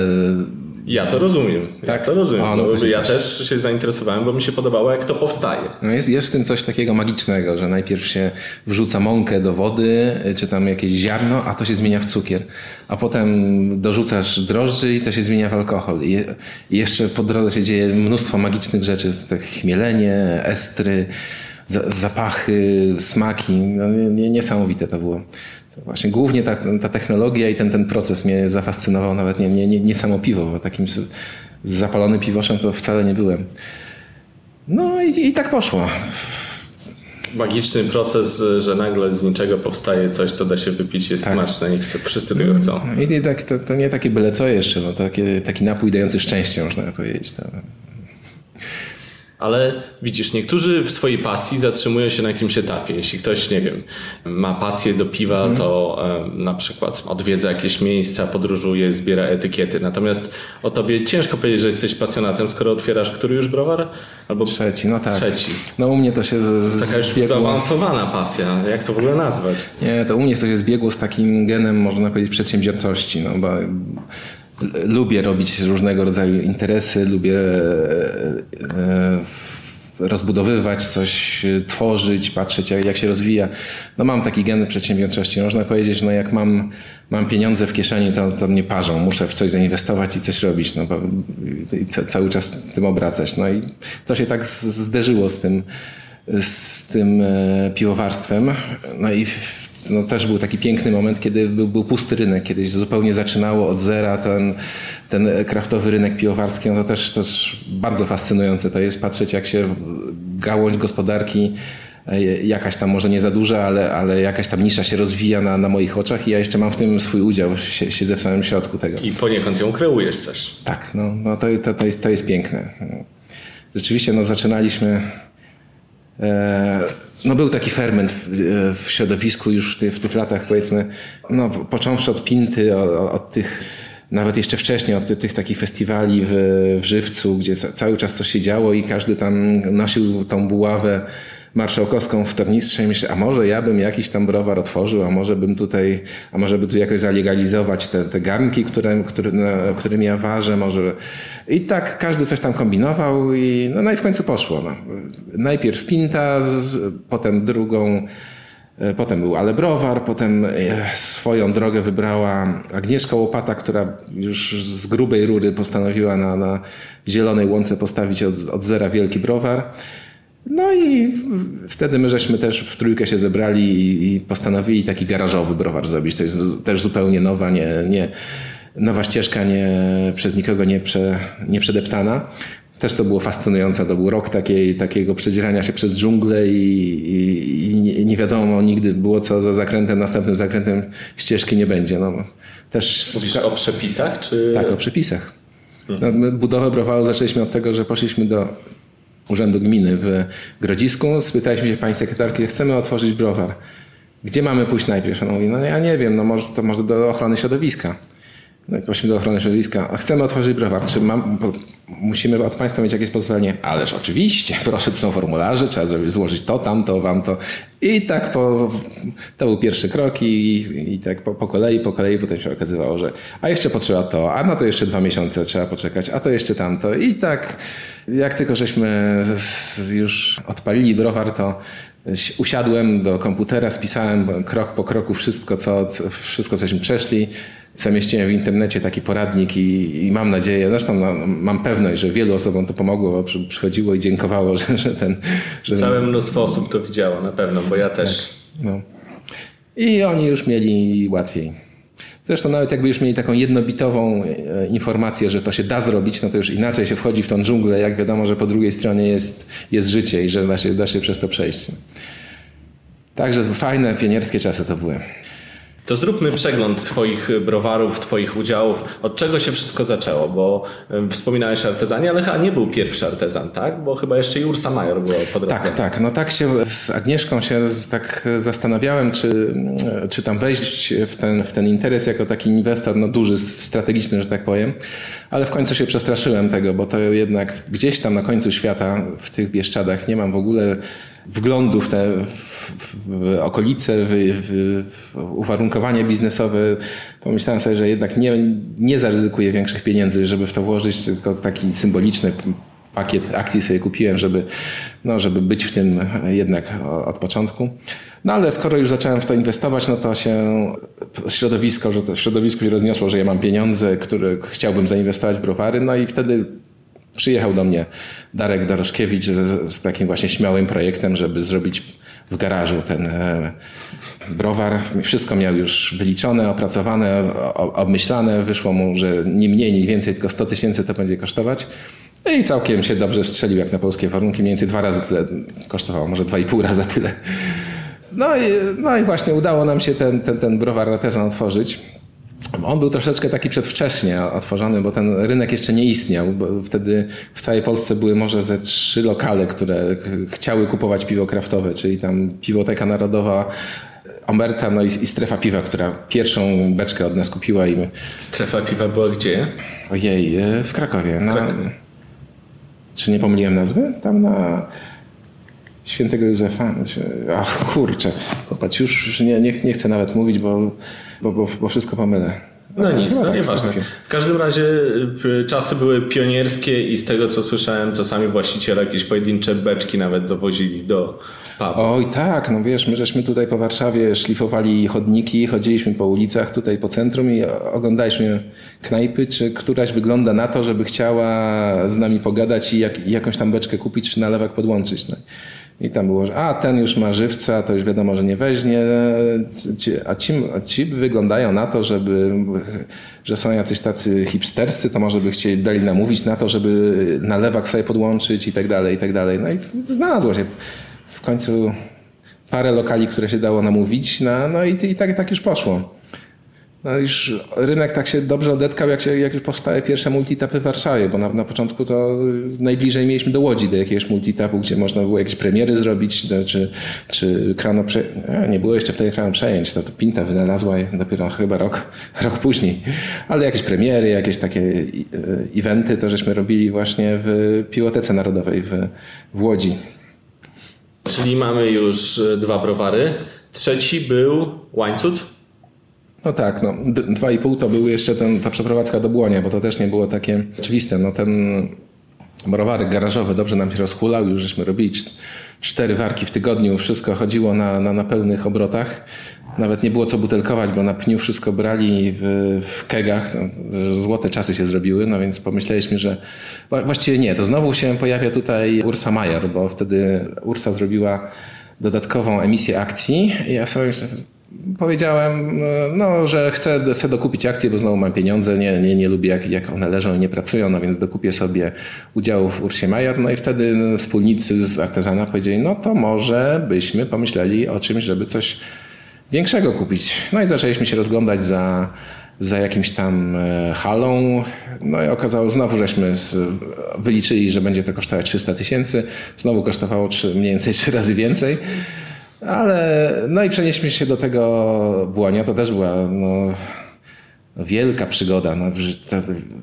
ja to rozumiem. Tak? Ja to rozumiem. A, no to ja też się zainteresowałem, bo mi się podobało, jak to powstaje. No jest, jest w tym coś takiego magicznego, że najpierw się wrzuca mąkę do wody, czy tam jakieś ziarno, a to się zmienia w cukier. A potem dorzucasz drożdży i to się zmienia w alkohol. I, i jeszcze po drodze się dzieje mnóstwo magicznych rzeczy, tak chmielenie, estry, zapachy, smaki. No, niesamowite to było. Właśnie głównie ta, ta technologia i ten, ten proces mnie zafascynował, nawet nie, nie, nie, nie samo piwo, bo takim zapalonym piwoszem to wcale nie byłem. No i, i tak poszło. Magiczny proces, że nagle z niczego powstaje coś, co da się wypić, jest tak. smaczne i wszyscy tego chcą. I tak, to, to, nie takie byle co jeszcze, no, takie, taki napój dający szczęście, można powiedzieć. To. Ale widzisz, niektórzy w swojej pasji zatrzymują się na jakimś etapie. Jeśli ktoś, nie wiem, ma pasję do piwa, Mhm. to e, na przykład odwiedza jakieś miejsca, podróżuje, zbiera etykiety. Natomiast o tobie ciężko powiedzieć, że jesteś pasjonatem, skoro otwierasz który już browar? Albo Trzeci, no tak. Trzeci. No u mnie to się z- z- Taka już zbiegło. zaawansowana pasja. Jak to w ogóle nazwać? Nie, to u mnie to się zbiegło z takim genem, można powiedzieć, przedsiębiorczości, no bo lubię robić różnego rodzaju interesy, lubię e, e, rozbudowywać coś, e, tworzyć, patrzeć jak, się rozwija. No mam taki gen przedsiębiorczości. Można powiedzieć, no jak mam, mam pieniądze w kieszeni, to, to mnie parzą. Muszę w coś zainwestować i coś robić. No, i ca, cały czas tym obracać. No i to się tak zderzyło z tym, z tym piwowarstwem. No i no, też był taki piękny moment, kiedy był, był pusty rynek, kiedyś zupełnie zaczynało od zera ten, ten kraftowy rynek piwowarski. No to też, też bardzo fascynujące to jest patrzeć, jak się gałąź gospodarki e, jakaś tam może nie za duża, ale, ale jakaś tam nisza się rozwija na, na moich oczach i ja jeszcze mam w tym swój udział, Sie- siedzę w samym środku tego. I poniekąd ją kreujesz też. Tak, no, no to, to, to, jest, to jest piękne. Rzeczywiście no, zaczynaliśmy. E, no był taki ferment w, w środowisku już w, ty, w tych latach, powiedzmy, no, począwszy od Pinty, od, od tych, nawet jeszcze wcześniej, od tych, tych takich festiwali w, w Żywcu, gdzie ca, cały czas coś się działo i każdy tam nosił tą buławę marszałkowską w tornistrze i myślę, a może ja bym jakiś tam browar otworzył, a może bym tutaj, a może by tu jakoś zalegalizować te, te garnki, które, które, którymi ja ważę, może. I tak każdy coś tam kombinował i no, no i w końcu poszło. No. Najpierw Pinta, z, potem drugą, e, potem był Ale Browar, potem e, swoją drogę wybrała Agnieszka Łopata, która już z grubej rury postanowiła na, na Zielonej Łące postawić od, od zera wielki browar. No i wtedy my żeśmy też w trójkę się zebrali i, postanowili taki garażowy browar zrobić. To jest też zupełnie nowa, nie, nie, nowa ścieżka, nie, przez nikogo nie, prze, nie przedeptana. Też to było fascynujące. To był rok takiej, takiego przedzierania się przez dżunglę i, i, i nie- wiadomo nigdy było, co za zakrętem, następnym zakrętem ścieżki nie będzie. No, też Mówisz o przepisach, czy... tak, o przepisach. No, my budowę browaru zaczęliśmy od tego, że poszliśmy do Urzędu Gminy w Grodzisku. Spytaliśmy się pani sekretarki, chcemy otworzyć browar. Gdzie mamy pójść najpierw? Ona mówi, no ja nie wiem, no może, to może do ochrony środowiska. I poszliśmy do ochrony środowiska. A chcemy otworzyć browar. Czy mam, musimy od państwa mieć jakieś pozwolenie? Ależ oczywiście, proszę, to są formularze, trzeba złożyć to, tamto, wam to. I tak po, to był pierwszy krok i, i tak po, po kolei, po kolei potem się okazywało, że a jeszcze potrzeba to, a na to jeszcze dwa miesiące trzeba poczekać, a to jeszcze tamto. I tak jak tylko żeśmy już odpalili browar, to usiadłem do komputera, spisałem krok po kroku wszystko, co, wszystko cośmy przeszli. Zamieściłem w internecie taki poradnik i, i mam nadzieję, zresztą no, mam pewność, że wielu osobom to pomogło, bo przy, przychodziło i dziękowało, że, że ten... Że Całe mnóstwo osób to widziało, na pewno, bo ja też. no. I oni już mieli łatwiej. Zresztą nawet jakby już mieli taką jednobitową e, informację, że to się da zrobić, no to już inaczej się wchodzi w tą dżunglę, jak wiadomo, że po drugiej stronie jest, jest życie i że da się, da się przez to przejść. Także fajne, pionierskie czasy to były. To zróbmy przegląd Twoich browarów, Twoich udziałów. Od czego się wszystko zaczęło? Bo wspominałeś o artezanie, ale chyba nie był pierwszy artezan, tak? Bo chyba jeszcze i Ursa Major była po drodze. Tak, tak. No tak się z Agnieszką się tak zastanawiałem, czy, czy tam wejść w ten, w ten interes jako taki inwestor, no duży, strategiczny, że tak powiem. Ale w końcu się przestraszyłem tego, bo to jednak gdzieś tam na końcu świata, w tych Bieszczadach, nie mam w ogóle wglądu w te w, w okolice, w, w, uwarunkowania biznesowe. Pomyślałem sobie, że jednak nie, nie zaryzykuję większych pieniędzy, żeby w to włożyć, tylko taki symboliczny pakiet akcji sobie kupiłem, żeby, no, żeby być w tym jednak od początku. No ale skoro już zacząłem w to inwestować, no to się środowisko, że to w środowisku się rozniosło, że ja mam pieniądze, które chciałbym zainwestować w browary, no i wtedy przyjechał do mnie Darek Doroszkiewicz z, z takim właśnie śmiałym projektem, żeby zrobić w garażu ten e, browar. Wszystko miał już wyliczone, opracowane, obmyślane. Wyszło mu, że nie mniej, nie więcej, tylko 100 tysięcy to będzie kosztować. No I całkiem się dobrze strzelił jak na polskie warunki. Mniej więcej dwa razy tyle kosztowało, może dwa i pół razy tyle. No i, no i właśnie udało nam się ten, ten, ten browar artezan otworzyć. On był troszeczkę taki przedwcześnie otworzony, bo ten rynek jeszcze nie istniał. Wtedy w całej Polsce były może ze trzy lokale, które chciały kupować piwo kraftowe, czyli tam Piwoteka Narodowa, Omerta, no i, i Strefa Piwa, która pierwszą beczkę od nas kupiła i my... Strefa piwa była gdzie? Ojej, e, w Krakowie. Na... Czy nie pomyliłem nazwy? Tam na Świętego Józefa. Ach, kurczę. Popatrz, już, już nie, nie, nie chcę nawet mówić, bo, bo, bo, bo wszystko pomylę. No nic, no tak, nieważne. W każdym razie y, czasy były pionierskie i z tego co słyszałem, to sami właściciele jakieś pojedyncze beczki nawet dowozili do pubu. Oj tak, no wiesz, my żeśmy tutaj po Warszawie szlifowali chodniki, chodziliśmy po ulicach tutaj po centrum i oglądaliśmy knajpy, czy któraś wygląda na to, żeby chciała z nami pogadać i jak, i jakąś tam beczkę kupić, czy nalewak podłączyć. No. I tam było, że a ten już ma żywca, to już wiadomo, że nie weźmie, a ci, a ci wyglądają na to, żeby, że są jacyś tacy hipsterscy, to może by chcieli dali namówić na to, żeby nalewak sobie podłączyć i tak dalej, i tak dalej. No i znalazło się w końcu parę lokali, które się dało namówić, no, no i, i tak, tak już poszło. No już rynek tak się dobrze odetkał, jak, się, jak już powstały pierwsze multitapy w Warszawie, bo na, na początku to najbliżej mieliśmy do Łodzi, do jakiegoś multitapu, gdzie można było jakieś premiery zrobić, czy, czy krano prze... Nie było jeszcze wtedy krano przejęć, to, to Pinta wynalazła je dopiero chyba rok, rok później. Ale jakieś premiery, jakieś takie e, eventy, to żeśmy robili właśnie w Piłotece Narodowej w, w Łodzi. Czyli mamy już y, dwa browary. Trzeci był łańcut. No tak, no, dwa i pół to był jeszcze ten, ta przeprowadzka do Błonia, bo to też nie było takie oczywiste. No ten browarek garażowy dobrze nam się rozhulał, już żeśmy robili cz- cztery warki w tygodniu, wszystko chodziło na, na, na pełnych obrotach. Nawet nie było co butelkować, bo na pniu wszystko brali w, w kegach. To złote czasy się zrobiły, no więc pomyśleliśmy, że wła- właściwie nie, to znowu się pojawia tutaj Ursa Mayer, bo wtedy Ursa zrobiła dodatkową emisję akcji. I ja sobie powiedziałem, no, że chcę, chcę dokupić akcje, bo znowu mam pieniądze, nie, nie, nie lubię jak, jak one leżą i nie pracują, no więc dokupię sobie udziałów w Ursie Mayer. No i wtedy wspólnicy z Artezana powiedzieli, no to może byśmy pomyśleli o czymś, żeby coś większego kupić. No i zaczęliśmy się rozglądać za, za jakimś tam e, halą. No i okazało, znowu żeśmy wyliczyli, że będzie to kosztować 300 tysięcy. Znowu kosztowało trzy, mniej więcej trzy razy więcej. Ale no i przenieśmy się do tego Błonia. To też była no, wielka przygoda. No,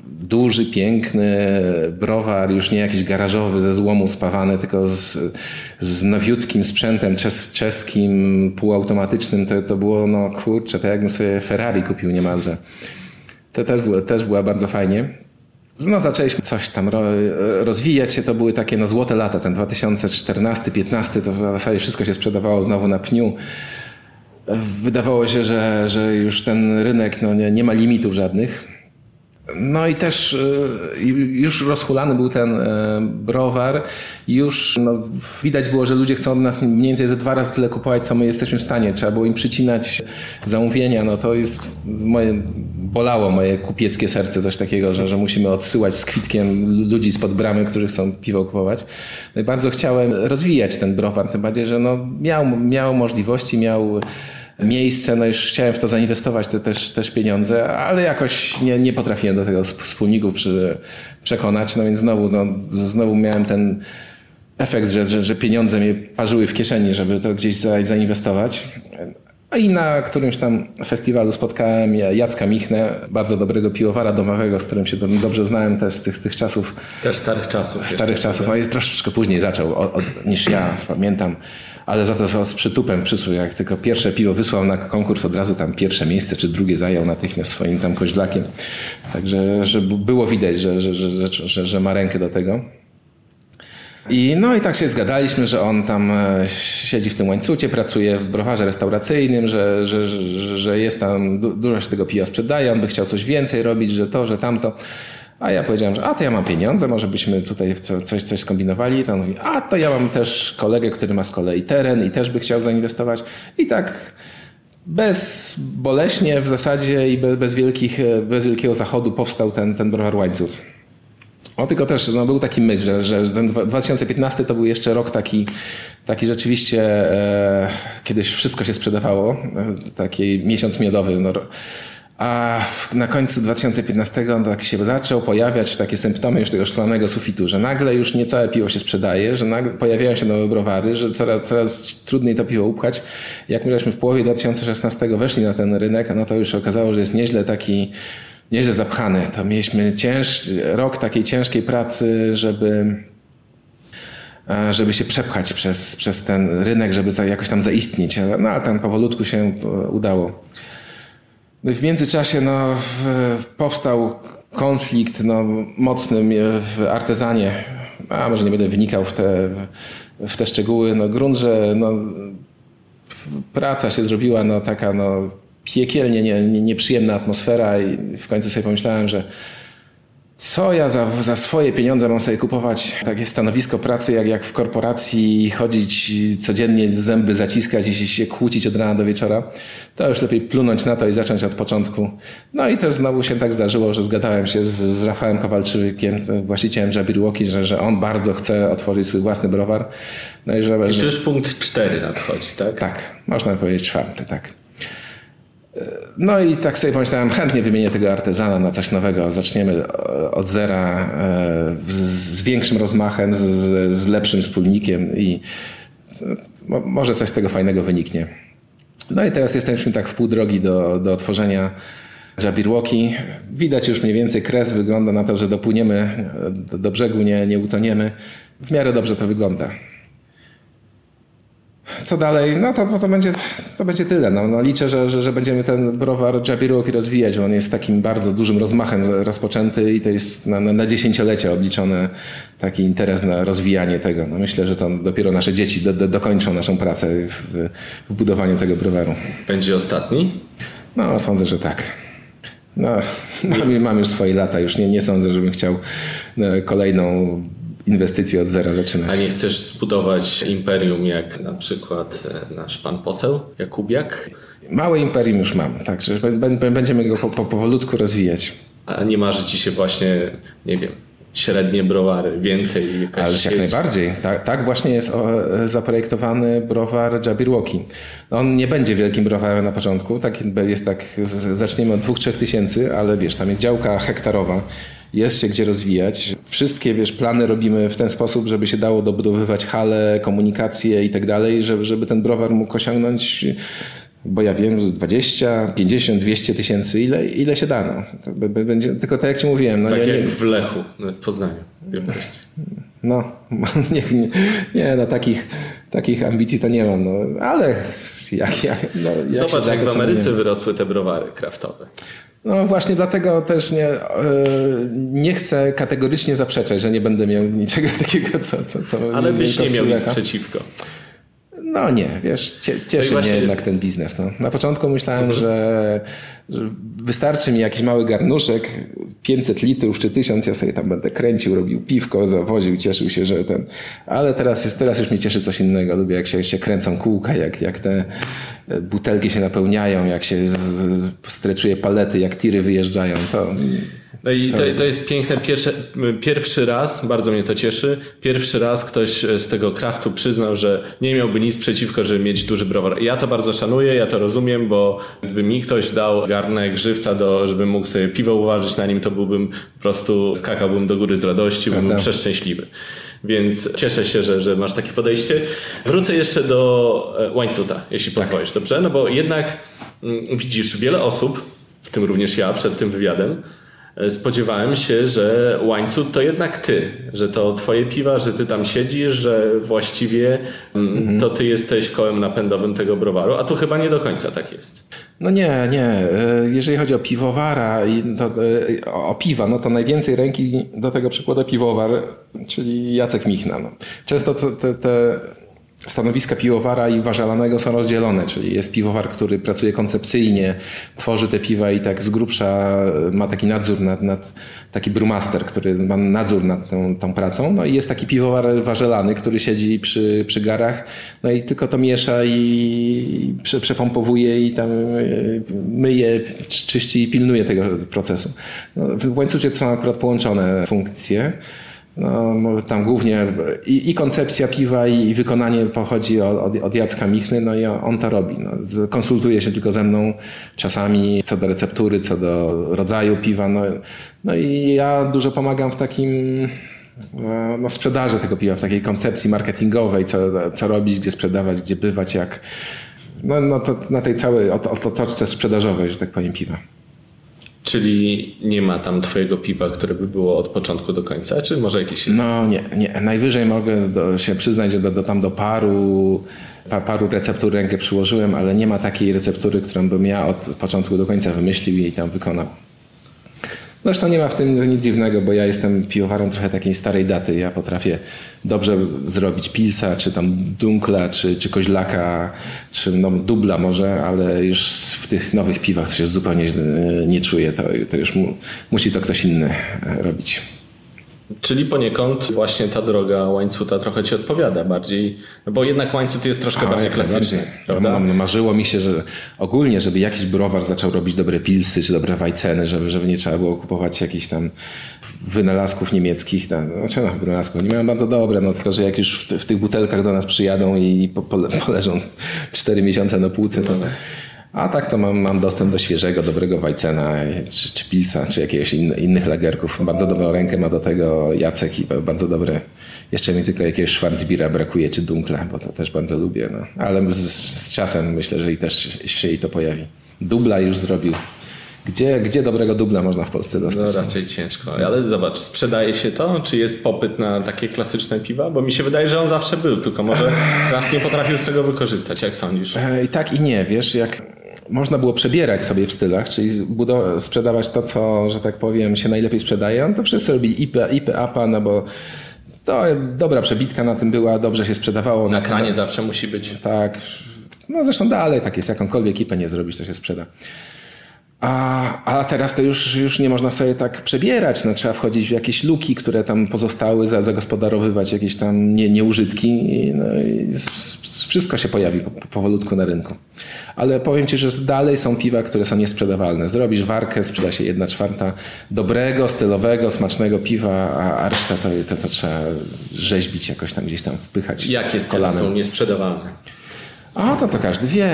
duży, piękny browar, już nie jakiś garażowy ze złomu spawany, tylko z, z nowiutkim sprzętem czes, czeskim, półautomatycznym. To, to było, no kurczę, to jakbym sobie Ferrari kupił niemalże. To też było, też była bardzo fajnie. No, zaczęliśmy coś tam ro, rozwijać się. To były takie no, złote lata. Ten 2014-15 to w zasadzie wszystko się sprzedawało znowu na pniu. Wydawało się, że, że już ten rynek no, nie, nie ma limitów żadnych. No i też y, już rozhulany był ten y, browar. Już no, widać było, że ludzie chcą od nas mniej więcej ze dwa razy tyle kupować, co my jesteśmy w stanie. Trzeba było im przycinać zamówienia. No to jest moje, bolało moje kupieckie serce, coś takiego, że, że musimy odsyłać z kwitkiem ludzi spod bramy, którzy chcą piwo kupować. No i bardzo chciałem rozwijać ten browar, tym bardziej, że no, miał, miał możliwości, miał miejsce, no już chciałem w to zainwestować te też, też pieniądze, ale jakoś nie, nie potrafiłem do tego sp- wspólników przy, przekonać, no więc znowu, no, znowu miałem ten efekt, że, że, że pieniądze mnie parzyły w kieszeni, żeby to gdzieś za, zainwestować. A i na którymś tam festiwalu spotkałem Jacka Michnę, bardzo dobrego piłowara domowego, z którym się do- dobrze znałem też z tych, tych czasów, Też starych czasów. starych czasów, a jest troszeczkę później zaczął o, o, niż ja, pamiętam. Ale za to z przytupem przysłał, jak tylko pierwsze piwo wysłał na konkurs, od razu tam pierwsze miejsce czy drugie zajął natychmiast swoim tam koźlakiem. Także że było widać, że, że, że, że, ma rękę do tego. I no i tak się zgadaliśmy, że on tam e, siedzi w tym łańcucie, pracuje w browarze restauracyjnym, że, że, że, że jest tam, du- dużo się tego piwa sprzedaje, on by chciał coś więcej robić, że to, że tamto. A ja powiedziałem, że a to ja mam pieniądze, może byśmy tutaj co- coś, coś skombinowali. To on mówi, a to ja mam też kolegę, który ma z kolei teren i też by chciał zainwestować. I tak bezboleśnie w zasadzie i bez, wielkich, e, bez wielkiego zachodu powstał ten, ten browar łańcuch. On tylko też no, był taki myk, że, że ten dwa- 2015 to był jeszcze rok taki, taki rzeczywiście, e, kiedyś wszystko się sprzedawało, e, taki miesiąc miodowy. No, A na końcu 2015 on tak się zaczął pojawiać takie symptomy już tego szklanego sufitu, że nagle już nie całe piwo się sprzedaje, że nagle pojawiają się nowe browary, że coraz, coraz trudniej to piwo upchać. Jak my żeśmy w połowie 2016 weszli na ten rynek, no to już okazało, że jest nieźle taki, nieźle zapchany. To mieliśmy cięż, rok takiej ciężkiej pracy, żeby e, żeby się przepchać przez, przez ten rynek, żeby jakoś tam zaistnieć. No a tam powolutku się udało. No w międzyczasie no, powstał konflikt no, mocny w artezanie. A może nie będę wynikał w te, w te szczegóły. No, grunt, że no, praca się zrobiła no, taka no, piekielnie nie, nie, nieprzyjemna atmosfera i w końcu sobie pomyślałem, że co ja za, za swoje pieniądze mam sobie kupować takie stanowisko pracy, jak, jak w korporacji, chodzić codziennie zęby zaciskać i się kłócić od rana do wieczora, to już lepiej plunąć na to i zacząć od początku. No i też znowu się tak zdarzyło, że zgadałem się z, z Rafałem Kowalczykiem, właścicielem Jabberwocky, że, że on bardzo chce otworzyć swój własny browar. No i, że, I to już punkt cztery nadchodzi, tak? Tak, można powiedzieć czwarty, tak. No i tak sobie pomyślałem, chętnie wymienię tego artezana na coś nowego. Zaczniemy od zera e, z większym rozmachem, z, lepszym wspólnikiem i e, może coś z tego fajnego wyniknie. No i teraz jesteśmy tak w pół drogi do, do otworzenia Jabberwocky. Widać już mniej więcej kres, wygląda na to, że dopłyniemy do, do brzegu, nie, nie utoniemy. W miarę dobrze to wygląda co dalej? No to, to, będzie, to będzie tyle. No, no liczę, że, że, że, będziemy ten browar Jabberwocky rozwijać, bo on jest takim bardzo dużym rozmachem rozpoczęty i to jest na, na, na dziesięciolecia obliczony taki interes na rozwijanie tego. No myślę, że to dopiero nasze dzieci do, do, dokończą naszą pracę w, w budowaniu tego browaru. Będzie ostatni? No, sądzę, że tak. No, mam, mam już swoje lata, już nie, nie sądzę, żebym chciał e, kolejną inwestycje od zera zaczynać. A nie chcesz zbudować imperium jak na przykład e, nasz pan poseł Jakubiak? Małe imperium już mam, także będziemy go po, po, powolutku rozwijać. A nie marzy ci się właśnie, nie wiem, średnie browary, więcej jakaś Ale jak najbardziej. Tak, tak, właśnie jest zaprojektowany browar Jabberwocky. On nie będzie wielkim browarem na początku, tak jest tak, zaczniemy od 2-3 tysięcy, ale wiesz, tam jest działka hektarowa, jest się gdzie rozwijać. Wszystkie, wiesz, plany robimy w ten sposób, żeby się dało dobudowywać hale, komunikacje i tak dalej, żeby, żeby ten browar mógł osiągnąć bo ja wiem, 20, 50, 200 tysięcy, ile, ile się da. No. Będzie, tylko tak jak ci mówiłem. No, tak ja jak nie... w Lechu, no, w Poznaniu. No, nie, nie, nie no, takich, takich ambicji to nie mam, no, ale jak, jak, no, jak Zobacz, jak w Ameryce wyrosły te browary kraftowe. No właśnie dlatego też nie, e, nie chcę kategorycznie zaprzeczać, że nie będę miał niczego takiego, co... co, co Ale byś nie miał nic przeciwko. No nie, wiesz, cieszy no mnie jednak ten biznes. No. Na początku myślałem, że, że, wystarczy mi jakiś mały garnuszek, 500 litrów czy 1000, ja sobie tam będę kręcił, robił piwko, zawoził, cieszył się, że ten... Ale teraz, jest, teraz już mnie cieszy coś innego. Lubię jak się, się kręcą kółka, jak, jak te butelki się napełniają, jak się streczuje palety, jak tiry wyjeżdżają. To, no i to, to jest piękne. Pierwszy, pierwszy raz, bardzo mnie to cieszy, pierwszy raz ktoś z tego kraftu przyznał, że nie miałby nic przeciwko, żeby mieć duży browar. Ja to bardzo szanuję, ja to rozumiem, bo gdyby mi ktoś dał garnek żywca, do, żebym mógł sobie piwo uważać na nim, to byłbym po prostu skakałbym do góry z radości, byłbym przeszczęśliwy. Więc cieszę się, że, że masz takie podejście. Wrócę jeszcze do e, łańcuta, jeśli tak. pozwolisz, dobrze? No bo jednak mm, widzisz wiele osób, w tym również ja przed tym wywiadem, e, spodziewałem się, że łańcuch to jednak ty, że to twoje piwa, że ty tam siedzisz, że właściwie mm, mhm. to ty jesteś kołem napędowym tego browaru, a tu chyba nie do końca tak jest. No nie, nie. E, jeżeli chodzi o piwowara i to, e, o piwa, no to najwięcej ręki do tego przykłada piwowar, czyli Jacek Michna. No. Często te, te stanowiska piwowara i warzelanego są rozdzielone, czyli jest piwowar, który pracuje koncepcyjnie, tworzy te piwa i tak z grubsza ma taki nadzór nad, nad taki brewmaster, który ma nadzór nad tą, tą, pracą, no i jest taki piwowar warzelany, który siedzi przy, przy garach, no i tylko to miesza i prze, przepompowuje i tam e, myje, czyści i pilnuje tego procesu. No, w łańcucie są akurat połączone funkcje, No, tam głównie i, i koncepcja piwa, i, wykonanie pochodzi od, od, od Jacka Michny, no i on to robi. No, konsultuje się tylko ze mną czasami co do receptury, co do rodzaju piwa. No, no i ja dużo pomagam w takim no, no, sprzedaży tego piwa, w takiej koncepcji marketingowej, co, co robić, gdzie sprzedawać, gdzie bywać, jak. No, no to, na tej całej otoczce sprzedażowej, że tak powiem, piwa. Czyli nie ma tam twojego piwa, które by było od początku do końca, czy może jakieś jest? No nie, nie. Najwyżej mogę do, się przyznać, że do, do, tam do paru, pa, paru receptur rękę przyłożyłem, ale nie ma takiej receptury, którą bym ja od początku do końca wymyślił i tam wykonał. Zresztą nie ma w tym nic dziwnego, bo ja jestem piwowarem trochę takiej starej daty. Ja potrafię dobrze zrobić pilsa, czy tam dunkla, czy, czy koźlaka, czy no, dubla może, ale już w tych nowych piwach to się zupełnie nie czuję. To, to już mu, musi to ktoś inny e, robić. Czyli poniekąd właśnie ta droga łańcuta trochę ci odpowiada bardziej, no bo jednak łańcut jest troszkę A, bardziej klasyczny. Prawda? Marzyło mi się, że ogólnie, żeby jakiś browar zaczął robić dobre pilsy czy dobre wajceny, żeby, żeby nie trzeba było kupować jakichś tam wynalazków niemieckich. No, znaczy no, wynalazków, nie mają bardzo dobre, no tylko, że jak już w, w tych butelkach do nas przyjadą i po, po, poleżą 4 miesiące na półce, to... No a tak to mam, mam dostęp do świeżego, dobrego Wajcena, czy, czy Pilsa, czy jakiegoś in, innych lagerków. Bardzo dobrą rękę ma do tego Jacek i bardzo dobre. Jeszcze mi tylko jakiegoś Schwarzbiera brakuje, czy Dunkla, bo to też bardzo lubię. No. Ale z, z czasem myślę, że i też się i to pojawi. Dubla już zrobił. Gdzie, gdzie dobrego dubla można w Polsce dostać? No raczej ciężko. Ale zobacz, sprzedaje się to? Czy jest popyt na takie klasyczne piwa? Bo mi się wydaje, że on zawsze był, tylko może Kraft nie potrafił z tego wykorzystać. Jak sądzisz? E, I tak i nie. Wiesz, jak można było przebierać sobie w stylach, czyli sprzedawać to, co, że tak powiem, się najlepiej sprzedaje. No to wszyscy robili IP, IP APA, no bo to dobra przebitka na tym była, dobrze się sprzedawało. Na kranie na, zawsze musi być. Tak. No zresztą dalej tak jest, jakąkolwiek IP nie zrobisz, to się sprzeda. A, a teraz to już, już nie można sobie tak przebierać. No, trzeba wchodzić w jakieś luki, które tam pozostały, zagospodarowywać jakieś tam nie, nieużytki. I, no, i wszystko się pojawi powolutku na rynku. Ale powiem Ci, że dalej są piwa, które są niesprzedawalne. Zrobisz warkę, sprzeda się jedna czwarta dobrego, stylowego, smacznego piwa, a reszta to, to, to trzeba rzeźbić jakoś tam gdzieś tam wpychać Jakie style są niesprzedawalne? A, to to każdy wie.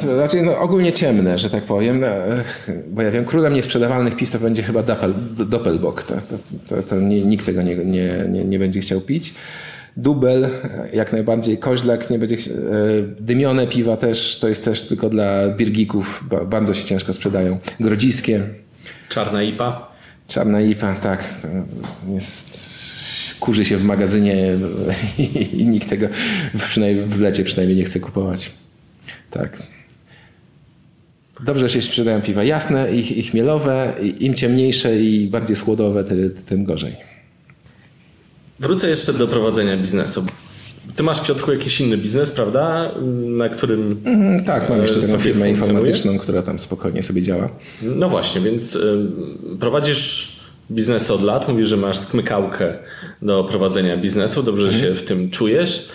To znaczy, no, ogólnie ciemne, że tak powiem. No, bo ja wiem, królem niesprzedawalnych piw to będzie chyba Doppel, Doppelbock. To, to, to, to nie, nikt tego nie, nie, nie, nie będzie chciał pić. Dubel, jak najbardziej, koźlak, nie będzie, e, dymione piwa też, to jest też tylko dla birgików, bardzo się ciężko sprzedają. Grodziskie. Czarna IPA? Czarna IPA, tak. Jest, kurzy się w magazynie i nikt tego przynajmniej w lecie przynajmniej nie chce kupować. Tak. Dobrze się sprzedają piwa jasne i, i chmielowe, im ciemniejsze i bardziej schłodowe, tym gorzej. Wrócę jeszcze do prowadzenia biznesu. Ty masz, Piotrku, jakiś inny biznes, prawda? Na którym. Mm, tak, mam jeszcze taką firmę informatyczną, która tam spokojnie sobie działa. No właśnie, więc y, prowadzisz biznes od lat, mówisz, że masz skmykałkę do prowadzenia biznesu, dobrze mhm. się w tym czujesz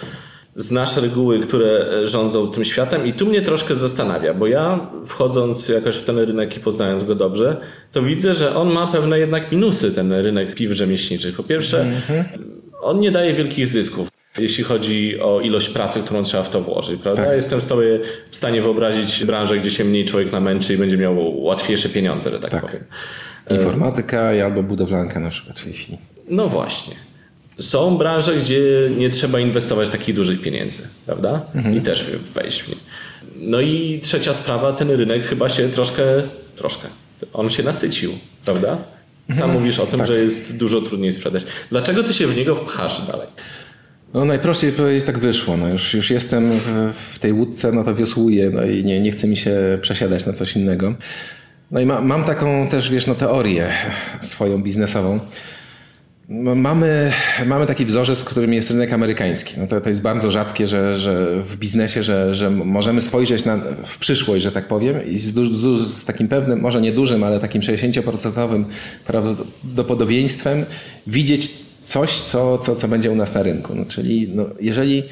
znasz reguły, które rządzą tym światem i tu mnie troszkę zastanawia, bo ja wchodząc jakoś w ten rynek i poznając go dobrze, to widzę, że on ma pewne jednak minusy, ten rynek piw rzemieślniczych. Po pierwsze, on nie daje wielkich zysków. Jeśli chodzi o ilość pracy, którą trzeba w to włożyć, prawda? Tak. Jestem sobie w stanie wyobrazić branżę, gdzie się mniej człowiek namęczy i będzie miał łatwiejsze pieniądze, że tak, tak. powiem. Informatyka albo budowlanka na przykład w tej chwili. No właśnie. Są branże, gdzie nie trzeba inwestować takich dużych pieniędzy, prawda? Mhm. I też wejść w nie. No i trzecia sprawa, ten rynek chyba się troszkę, troszkę, on się nasycił, prawda? Sam mhm. mówisz o tym, tak. że jest dużo trudniej sprzedać. Dlaczego ty się w niego wpchasz dalej? No najprościej powiedzieć tak wyszło. No już, już jestem w, w tej łódce, no to wiosłuję, no i nie, nie chce mi się przesiadać na coś innego. No i ma, mam taką też, wiesz, no teorię swoją biznesową, Mamy, mamy taki wzorzec, którym jest rynek amerykański. No to, to jest bardzo rzadkie, że, że w biznesie, że, że możemy spojrzeć na, w przyszłość, że tak powiem, i z, z, z takim pewnym, może nie dużym, ale takim 60% prawdopodobieństwem widzieć coś, co, co, co będzie u nas na rynku. No, czyli no, jeżeli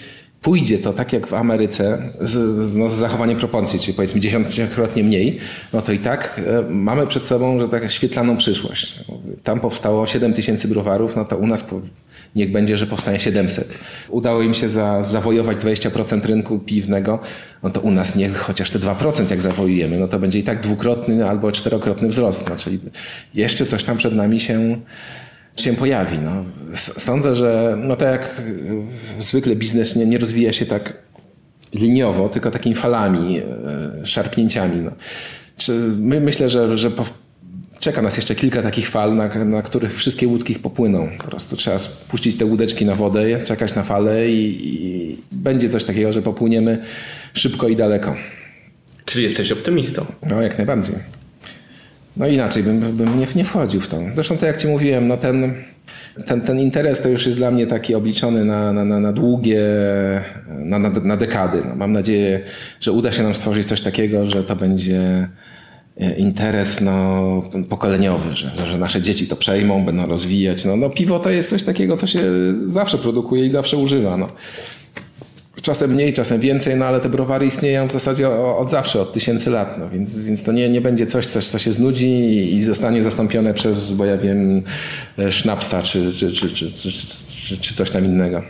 pójdzie to tak jak w Ameryce, z, no, z zachowaniem proporcji, czyli powiedzmy dziesięciokrotnie mniej, no to i tak e, mamy przed sobą, że tak świetlaną przyszłość. Tam powstało 7 tysięcy browarów, no to u nas niech będzie, że powstanie 700. Udało im się za, zawojować 20% rynku piwnego, no to u nas niech chociaż te 2% jak zawojujemy, no to będzie i tak dwukrotny albo czterokrotny wzrost. No, czyli jeszcze coś tam przed nami się się pojawi. No. Sądzę, że no tak jak zwykle biznes nie, nie rozwija się tak liniowo, tylko takimi falami, e, szarpnięciami. No. My, myślę, że, że po, czeka nas jeszcze kilka takich fal, na, na, których wszystkie łódki popłyną. Po prostu trzeba spuścić te łódeczki na wodę, czekać na falę i, i będzie coś takiego, że popłyniemy szybko i daleko. Czyli jesteś optymistą? No, jak najbardziej. No inaczej bym, bym nie, nie wchodził w to. Zresztą tak jak ci mówiłem, no ten, ten, ten interes to już jest dla mnie taki obliczony na, na, na, na długie, na, na, na dekady. No, mam nadzieję, że uda się nam stworzyć coś takiego, że to będzie e, interes no, pokoleniowy, że, że nasze dzieci to przejmą, będą rozwijać. No, no, piwo to jest coś takiego, co się zawsze produkuje i zawsze używa. No. Czasem mniej, czasem więcej, no ale te browary istnieją w zasadzie od zawsze, od tysięcy lat, no więc, więc to nie, nie będzie coś, coś, co się znudzi i zostanie zastąpione przez, bo ja wiem, e, sznapsa czy, czy, czy, czy, czy, czy coś tam innego.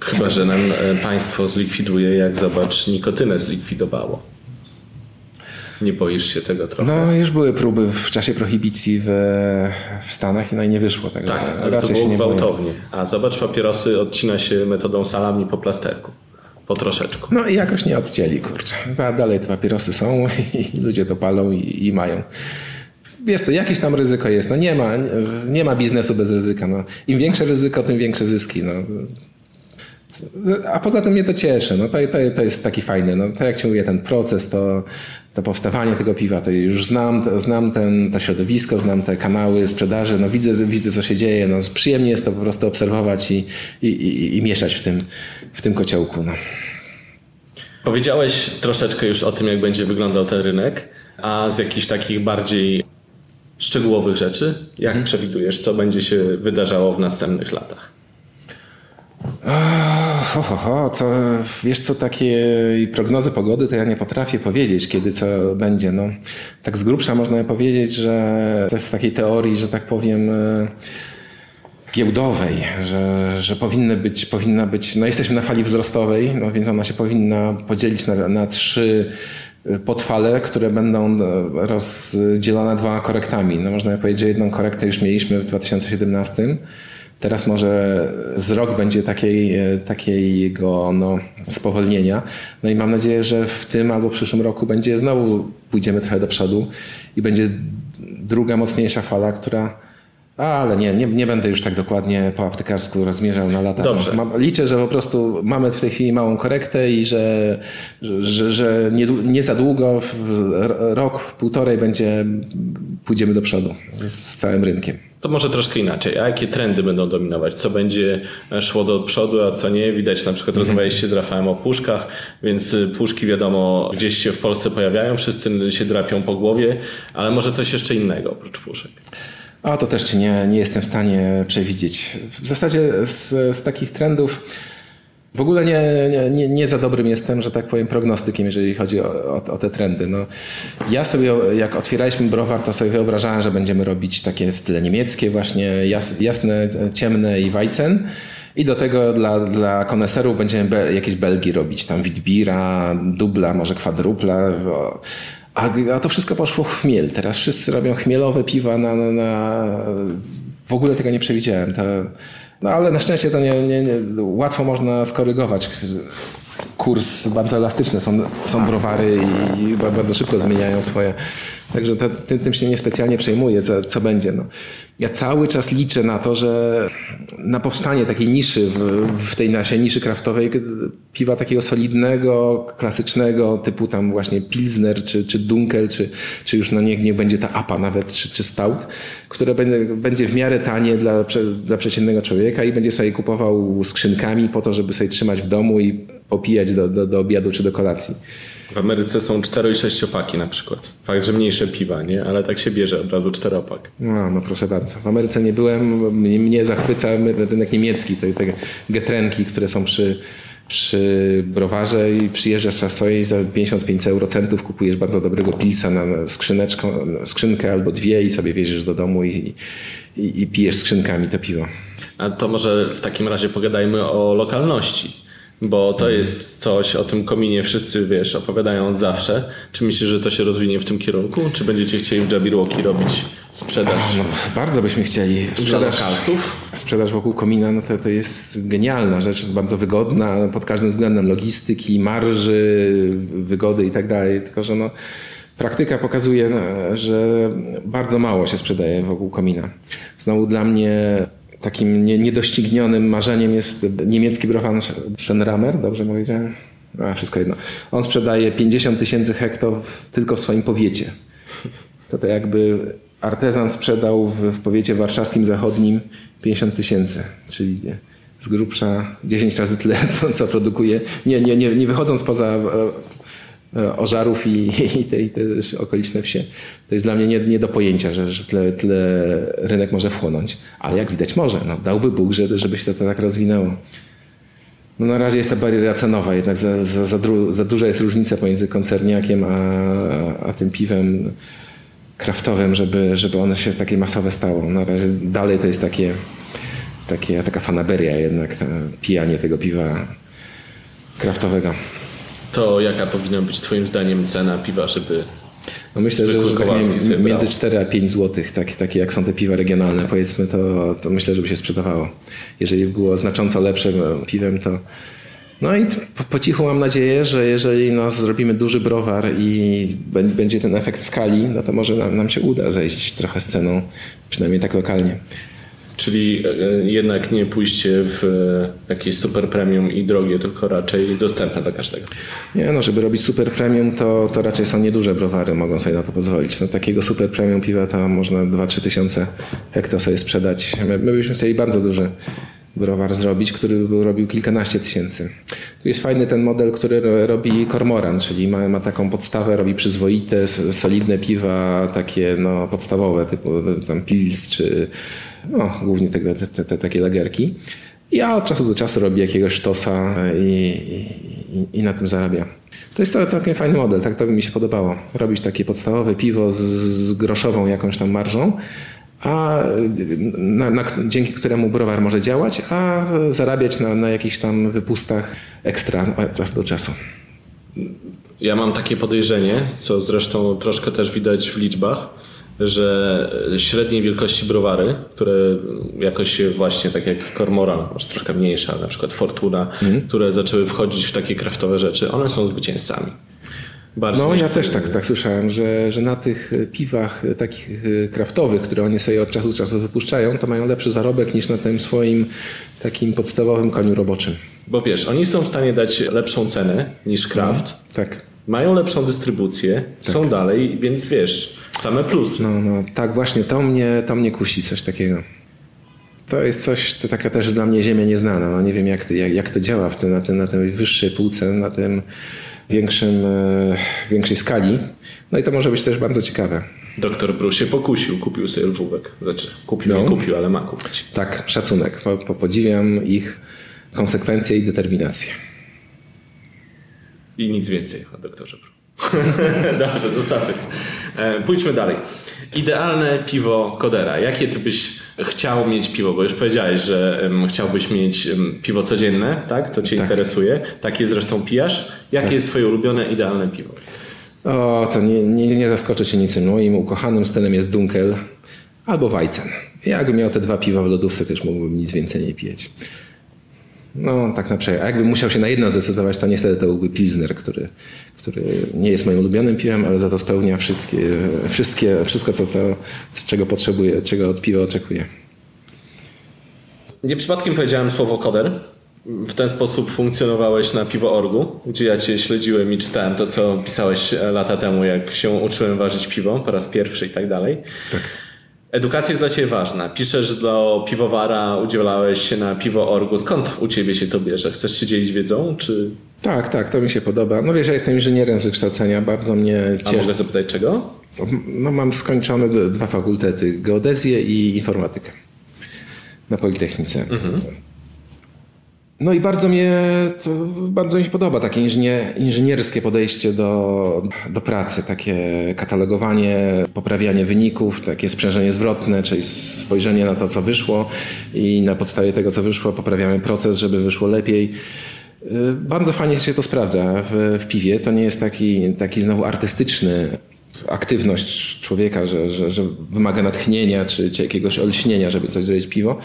Chyba, że nam e, państwo zlikwiduje, jak zobacz, nikotynę zlikwidowało. Nie boisz się tego trochę? No, już były próby w czasie prohibicji w, w Stanach no i nie wyszło. Tak, tak ale to było gwałtownie. A zobacz, papierosy odcina się metodą salami po plasterku. Po troszeczku. No i jakoś nie odcięli, kurczę. dalej te papierosy są i ludzie to palą i, i mają wiesz co, jakieś tam ryzyko jest. No nie ma, nie ma biznesu bez ryzyka. No. Im większe ryzyko, tym większe zyski. No. A poza tym mnie to cieszy. No to, to, to jest taki fajny. No, to jak ci mówię, ten proces, to, to powstawanie tego piwa, to już znam, to, znam ten, to środowisko, znam te kanały sprzedaży, no widzę, widzę co się dzieje. No, przyjemnie jest to po prostu obserwować i, i, i, i mieszać w tym, w tym kociołku. No. Powiedziałeś troszeczkę już o tym, jak będzie wyglądał ten rynek, a z jakichś takich bardziej szczegółowych rzeczy, jak hmm. przewidujesz, co będzie się wydarzało w następnych latach? Ho, ho, ho, co, wiesz co, takie prognozy pogody to ja nie potrafię powiedzieć, kiedy co będzie. No, tak z grubsza można powiedzieć, że to jest takiej teorii, że tak powiem e, giełdowej, że, że powinny być, powinna być, no jesteśmy na fali wzrostowej, no więc ona się powinna podzielić na, na trzy e, podfale, które będą e, rozdzielone dwoma korektami. No można powiedzieć, że jedną korektę już mieliśmy w 2017 Teraz może z rok będzie takiej, e, takiego no, spowolnienia. No i mam nadzieję, że w tym albo w przyszłym roku będzie znowu pójdziemy trochę do przodu i będzie druga mocniejsza fala, która ale nie, nie, nie będę już tak dokładnie po aptekarsku rozmierzał na lata. Dobrze. Mam, liczę, że po prostu mamy w tej chwili małą korektę i że, że, że nie, nie za długo, rok, półtorej będzie, pójdziemy do przodu z całym rynkiem. To może troszkę inaczej. A jakie trendy będą dominować? Co będzie szło do przodu, a co nie? Widać na przykład, rozmawialiście z Rafałem o puszkach, więc puszki wiadomo gdzieś się w Polsce pojawiają, wszyscy się drapią po głowie, ale może coś jeszcze innego oprócz puszek? A to też nie, nie jestem w stanie przewidzieć. W zasadzie z, z takich trendów w ogóle nie, nie, nie, za dobrym jestem, że tak powiem, prognostykiem, jeżeli chodzi o, o, o, te trendy. No, ja sobie, jak otwieraliśmy browar, to sobie wyobrażałem, że będziemy robić takie style niemieckie, właśnie jas, jasne, ciemne i Weizen. I do tego dla, dla koneserów będziemy be, jakieś Belgii robić, tam Witbira, dubla, może kwadrupla. A, a to wszystko poszło w chmiel. Teraz wszyscy robią chmielowe piwa na, na, na... W ogóle tego nie przewidziałem. To... No ale na szczęście to nie, nie, nie, łatwo można skorygować. Kurs bardzo elastyczny, są, są browary i bardzo szybko zmieniają swoje. Także tym, tym się niespecjalnie przejmuję, co, co będzie. No ja cały czas liczę na to, że na powstanie takiej niszy w, w, tej naszej niszy kraftowej piwa takiego solidnego, klasycznego typu tam właśnie Pilsner czy, czy Dunkel, czy, czy już no niech, niech będzie ta APA nawet, czy, czy Stout, które będzie, będzie w miarę tanie dla, dla przeciętnego człowieka i będzie sobie kupował skrzynkami po to, żeby sobie trzymać w domu i popijać do, do, do obiadu czy do kolacji. W Ameryce są 4 i 6 opaki na przykład. Fakt, że mniejsze piwa, nie? Ale tak się bierze od razu 4 opak. No, no proszę bardzo. W Ameryce nie byłem, mnie, mnie zachwyca rynek niemiecki, te, te getrenki, które są przy, przy browarze i przyjeżdżasz czasem i za 55 eurocentów kupujesz bardzo dobrego pilsa na skrzyneczką, na skrzynkę albo dwie i sobie wieziesz do domu i, i, i pijesz skrzynkami to piwo. A to może w takim razie pogadajmy o lokalności. Bo to jest coś, o tym kominie wszyscy, wiesz, opowiadają od zawsze. Czy myślisz, że to się rozwinie w tym kierunku? Czy będziecie chcieli w Jabberwocky robić sprzedaż No, bardzo byśmy chcieli. Sprzedaż, sprzedaż wokół komina no to, to jest genialna rzecz, bardzo wygodna pod każdym względem logistyki, marży, wygody i tak dalej. Tylko, że no, praktyka pokazuje, że bardzo mało się sprzedaje wokół komina. Znowu dla mnie takim nie, niedoścignionym marzeniem jest niemiecki browar Schenramer, dobrze powiedziałem? A, wszystko jedno. On sprzedaje 50 tysięcy hektarów tylko w swoim powiecie. To to jakby artezan sprzedał w, w powiecie warszawskim zachodnim 50 tysięcy, czyli z grubsza 10 razy tyle, co, co produkuje. Nie, nie, nie, nie wychodząc poza e, Ożarów i, i, te, te okoliczne wsie. To jest dla mnie nie, nie do pojęcia, że, że tyle, tyle rynek może wchłonąć. Ale jak widać może. No, dałby Bóg, że, żeby się to, to tak rozwinęło. No na razie jest ta bariera cenowa, jednak za, za, za, dru, za duża jest różnica pomiędzy koncerniakiem a, a tym piwem kraftowym, żeby, żeby one się takie masowe stało. Na razie dalej to jest takie, takie, taka fanaberia jednak, to pijanie tego piwa kraftowego. To jaka powinna być twoim zdaniem cena piwa, żeby... No myślę, że, że tak między 4 a 5 zł, takie, takie jak są te piwa regionalne, powiedzmy, to, to myślę, żeby się sprzedawało. Jeżeli było znacząco lepszym piwem, to. No i po, po cichu mam nadzieję, że jeżeli no, zrobimy duży browar i bę- będzie ten efekt skali, no to może nam, nam się uda zejść trochę z ceną, przynajmniej tak lokalnie. Czyli e, jednak nie pójście w e, jakieś super premium i drogie, tylko raczej dostępne dla każdego. Nie no, żeby robić super premium, to, to raczej są nieduże browary, mogą sobie na to pozwolić. No, takiego super premium piwa to można 2-3 tysiące hektar sobie sprzedać. My, my byśmy chcieli bardzo duży browar zrobić, który by robił kilkanaście tysięcy. Tu jest fajny ten model, który ro- robi Kormoran, czyli ma, ma taką podstawę, robi przyzwoite, solidne piwa, takie no, podstawowe, typu tam Pils czy no, głównie tego, te, te, takie lagerki. Ja od czasu do czasu robi jakiegoś sztosa i, i, i na tym zarabia. To jest całkiem fajny model, tak to by mi się podobało. Robić takie podstawowe piwo z, z groszową jakąś tam marżą, a na, na, dzięki któremu browar może działać, a zarabiać na, na jakichś tam wypustach ekstra od czasu do czasu. Ja mam takie podejrzenie, co zresztą troszkę też widać w liczbach, że średniej wielkości browary, które jakoś właśnie tak jak Cormoran, może troszkę mniejsza, na przykład Fortuna, które zaczęły wchodzić w takie kraftowe rzeczy, one są zwycięzcami. Bardziej No ja też tak, tak słyszałem, że, że na tych piwach takich kraftowych, które oni sobie od czasu do czasu wypuszczają, to mają lepszy zarobek niż na tym swoim takim podstawowym koniu roboczym. Bo wiesz, oni są w stanie dać lepszą cenę niż kraft, Tak. mają lepszą dystrybucję, są dalej, więc wiesz, same plusy. No, no tak właśnie, to mnie, to mnie kusi coś takiego. To jest coś, to taka też dla mnie ziemia nieznana. No, nie wiem jak to, jak, jak to działa w tym, na, tym, na tej wyższej półce, na tym większym, e, większej skali. No i to może być też bardzo ciekawe. Doktor Bru się pokusił, kupił sobie lwówek. Znaczy, kupił, No. nie kupił, ale ma kupić. Tak, szacunek. Po, po, podziwiam ich konsekwencje i determinację. I nic więcej o doktorze Bru. Dobrze, zostawmy. E, Pójdźmy dalej. Idealne piwo Kodera. Jakie ty byś chciał mieć piwo? Bo już powiedziałeś, że chciałbyś mieć piwo codzienne, tak? To cię interesuje. Takie zresztą pijasz. Jakie jest twoje ulubione, idealne piwo? O, to nie, nie, nie zaskoczę cię niczym. Moim ukochanym stylem jest Dunkel albo Weizen. Jakbym miał te dwa piwa w lodówce, też mógłbym nic więcej nie pijeć. No, tak na przykład. A jakbym musiał się na jedno zdecydować, to niestety to byłby Pilsner, który, który nie jest moim ulubionym piwem, ale za to spełnia wszystkie, wszystkie, wszystko, co, co, co, czego potrzebuję, czego od piwa oczekuję. Nie przypadkiem powiedziałem słowo koder. W ten sposób funkcjonowałeś na piwo.orgu, gdzie ja cię śledziłem i czytałem to, co pisałeś lata temu, jak się uczyłem ważyć piwo po raz pierwszy i tak dalej. Tak. Edukacja jest dla ciebie ważna. Piszesz do piwowara, udzielałeś się na piwo.orgu. Skąd u ciebie się to bierze? Chcesz się dzielić wiedzą, czy Tak, tak, to mi się podoba. No wiesz, ja jestem inżynierem z wykształcenia, bardzo mnie A cieszy. mogę zapytać czego? No, mam skończone dwa fakultety, geodezję i informatykę na Politechnice. No i bardzo mnie to bardzo mi się podoba takie inżynie, inżynierskie podejście do, do pracy, takie katalogowanie, poprawianie wyników, takie sprzężenie zwrotne, czyli spojrzenie na to, co wyszło i na podstawie tego, co wyszło, poprawiamy proces, żeby wyszło lepiej. Y, Bardzo fajnie się to sprawdza w, w piwie. To nie jest taki, taki znowu artystyczny aktywność człowieka, że, że, że wymaga natchnienia czy, czy jakiegoś olśnienia, żeby coś zrobić piwo.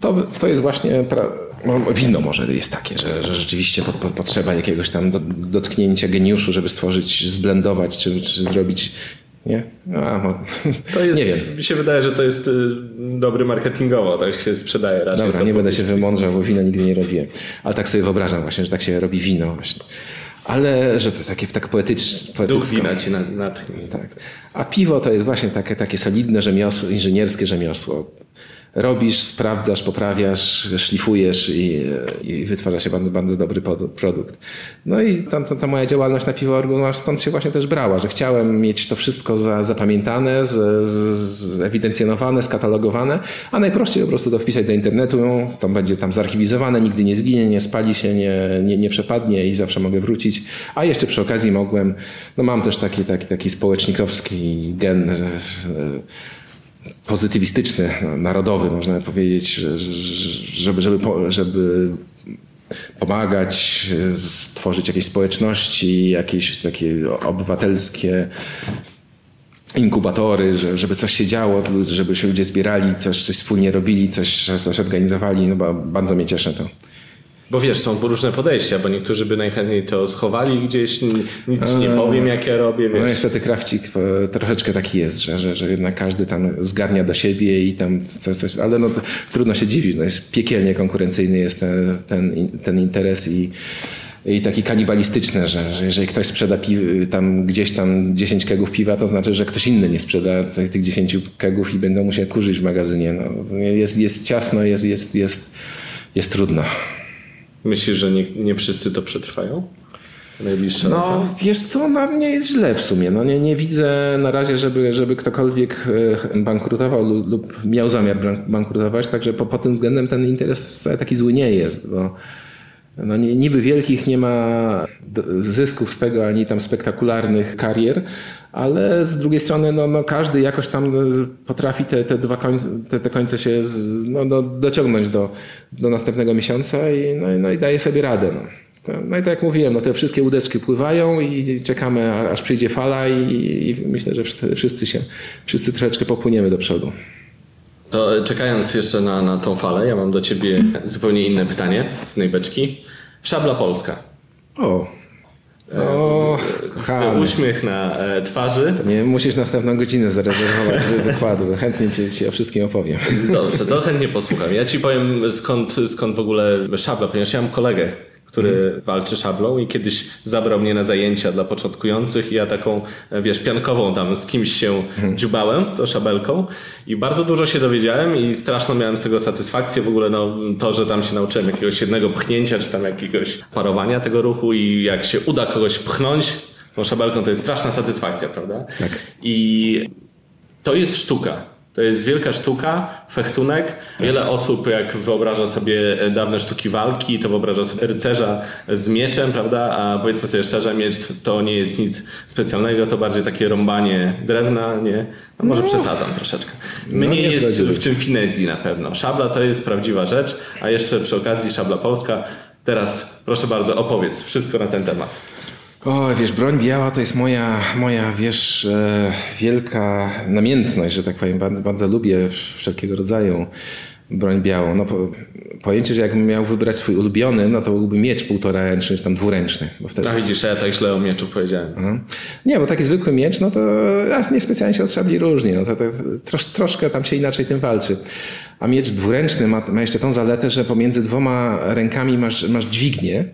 To, to jest właśnie pra- no, wino może jest takie, że, że rzeczywiście po, po, potrzeba jakiegoś tam do, dotknięcia geniuszu, żeby stworzyć, zblendować czy, czy zrobić. Nie? No, a, To jest, nie wiem. Mi się wydaje, że to jest y, dobry marketingowo, tak się sprzedaje raczej. Dobra, nie będę się wymądrzał, bo wino nigdy nie robiłem. Ale tak sobie wyobrażam właśnie, że tak się robi wino właśnie. Ale że to takie tak poetyczne. Duch wina cię na- natchnie. Tak. A piwo to jest właśnie takie, takie solidne rzemiosło, inżynierskie rzemiosło. Robisz, sprawdzasz, poprawiasz, szlifujesz i, i wytwarza się bardzo, bardzo dobry produkt. No i tam, ta, ta moja działalność na piwowargu no, stąd się właśnie też brała, że chciałem mieć to wszystko za, zapamiętane, z, z, zewidencjonowane, skatalogowane, a najprościej po prostu to wpisać do internetu, no, to będzie tam zarchiwizowane, nigdy nie zginie, nie spali się, nie, nie, nie przepadnie i zawsze mogę wrócić. A jeszcze przy okazji mogłem, no mam też taki, taki, taki społecznikowski gen, że, że pozytywistyczny, narodowy, można powiedzieć, że- że- żeby, żeby, żeby pomagać, stworzyć jakieś społeczności, jakieś takie obywatelskie inkubatory, że- żeby coś się działo, żeby się ludzie zbierali, coś, coś wspólnie robili, coś, coś organizowali. No, ba- bardzo mnie cieszy to. Bo wiesz, są różne podejścia, bo niektórzy by najchętniej to schowali gdzieś, nic nie powiem jak ja robię, No wiesz. niestety krawcik e, troszeczkę taki jest, że, że, że jednak każdy tam zgarnia do siebie i tam coś, coś ale no trudno się dziwić, no jest piekielnie konkurencyjny jest ten, ten, ten interes i, i taki kanibalistyczny, że, że jeżeli ktoś sprzeda piw, tam gdzieś tam 10 kegów piwa, to znaczy, że ktoś inny nie sprzeda tych, tych 10 kegów i będą mu się kurzyć w magazynie. No, jest, jest ciasno, jest, jest, jest, jest trudno. Myślisz, że nie, nie wszyscy to przetrwają? Najbliższe lata? No, wiesz co, na mnie jest źle w sumie. No, nie, nie widzę na razie, żeby, żeby ktokolwiek e, bankrutował lub, lub miał zamiar bank- bankrutować, także po, pod tym względem ten interes wcale taki zły nie jest, bo no, niby wielkich nie ma zysków z tego, ani tam spektakularnych karier, ale z drugiej strony no, no każdy jakoś tam e, potrafi te, te dwa końce, te, te końce się no, do, dociągnąć do, do następnego miesiąca i, no, no, i daje sobie radę. No. To, no i tak jak mówiłem, no te wszystkie łódeczki pływają i czekamy, aż przyjdzie fala i, i myślę, że wszyscy się, wszyscy troszeczkę popłyniemy do przodu. To czekając jeszcze na, na tą falę, ja mam do ciebie zupełnie inne pytanie z nejbeczki. Szabla polska. O, o Chcę kochany. uśmiech na e, twarzy. Nie musisz następną godzinę zarezerwować wy- wykładu. Chętnie ci, ci o wszystkim opowiem. Dobrze, to chętnie posłucham. Ja ci powiem skąd, skąd w ogóle szabla, ponieważ ja mam kolegę, który walczy szablą i kiedyś zabrał mnie na zajęcia dla początkujących i ja taką, e, wiesz, piankową tam z kimś się dziubałem, to szabelką i bardzo dużo się dowiedziałem i straszną miałem z tego satysfakcję. W ogóle no, to, że tam się nauczyłem jakiegoś jednego pchnięcia, czy tam jakiegoś parowania tego ruchu i jak się uda kogoś pchnąć tą szabelką, to jest straszna satysfakcja, prawda? Tak. I to jest sztuka. To jest wielka sztuka, fechtunek. Wiele osób, jak wyobraża sobie dawne sztuki walki, to wyobraża sobie rycerza z mieczem, prawda? A powiedzmy sobie szczerze, miecz to nie jest nic specjalnego, to bardziej takie rąbanie drewna, nie? No może przesadzam troszeczkę. Mnie No, nie jest w tym finezji na pewno. Szabla to jest prawdziwa rzecz, a jeszcze przy okazji szabla polska. Teraz proszę bardzo, opowiedz wszystko na ten temat. O, wiesz, broń biała to jest moja, moja wiesz, e, wielka namiętność, że tak powiem. Bardzo, bardzo lubię wszelkiego rodzaju broń białą. No, po, pojęcie, że jakbym miał wybrać swój ulubiony, no to byłby miecz półtora ręczny, czy tam dwuręczny. Bo wtedy... A widzisz, ja tak źle o mieczu powiedziałem. Mhm. Nie, bo taki zwykły miecz, no to niespecjalnie się od szabli różni. No to, to trosz, troszkę tam się inaczej tym walczy. A miecz dwuręczny ma, ma jeszcze tą zaletę, że pomiędzy dwoma rękami masz, masz dźwignię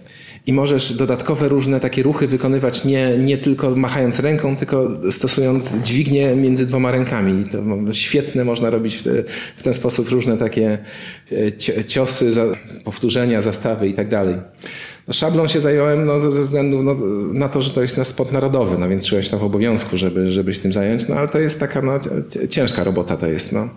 i możesz dodatkowe różne takie ruchy wykonywać nie, nie tylko machając ręką, tylko stosując dźwignię między dwoma rękami. To świetne można robić w, te, w ten sposób różne takie e, ciosy, powtórzenia, zastawy i tak dalej. No, szablą się zająłem no, ze względu no, na to, że to jest nasz sport narodowy, no więc czułem się w obowiązku, żeby, żeby się tym zająć, no ale to jest taka no, ciężka robota to jest. No.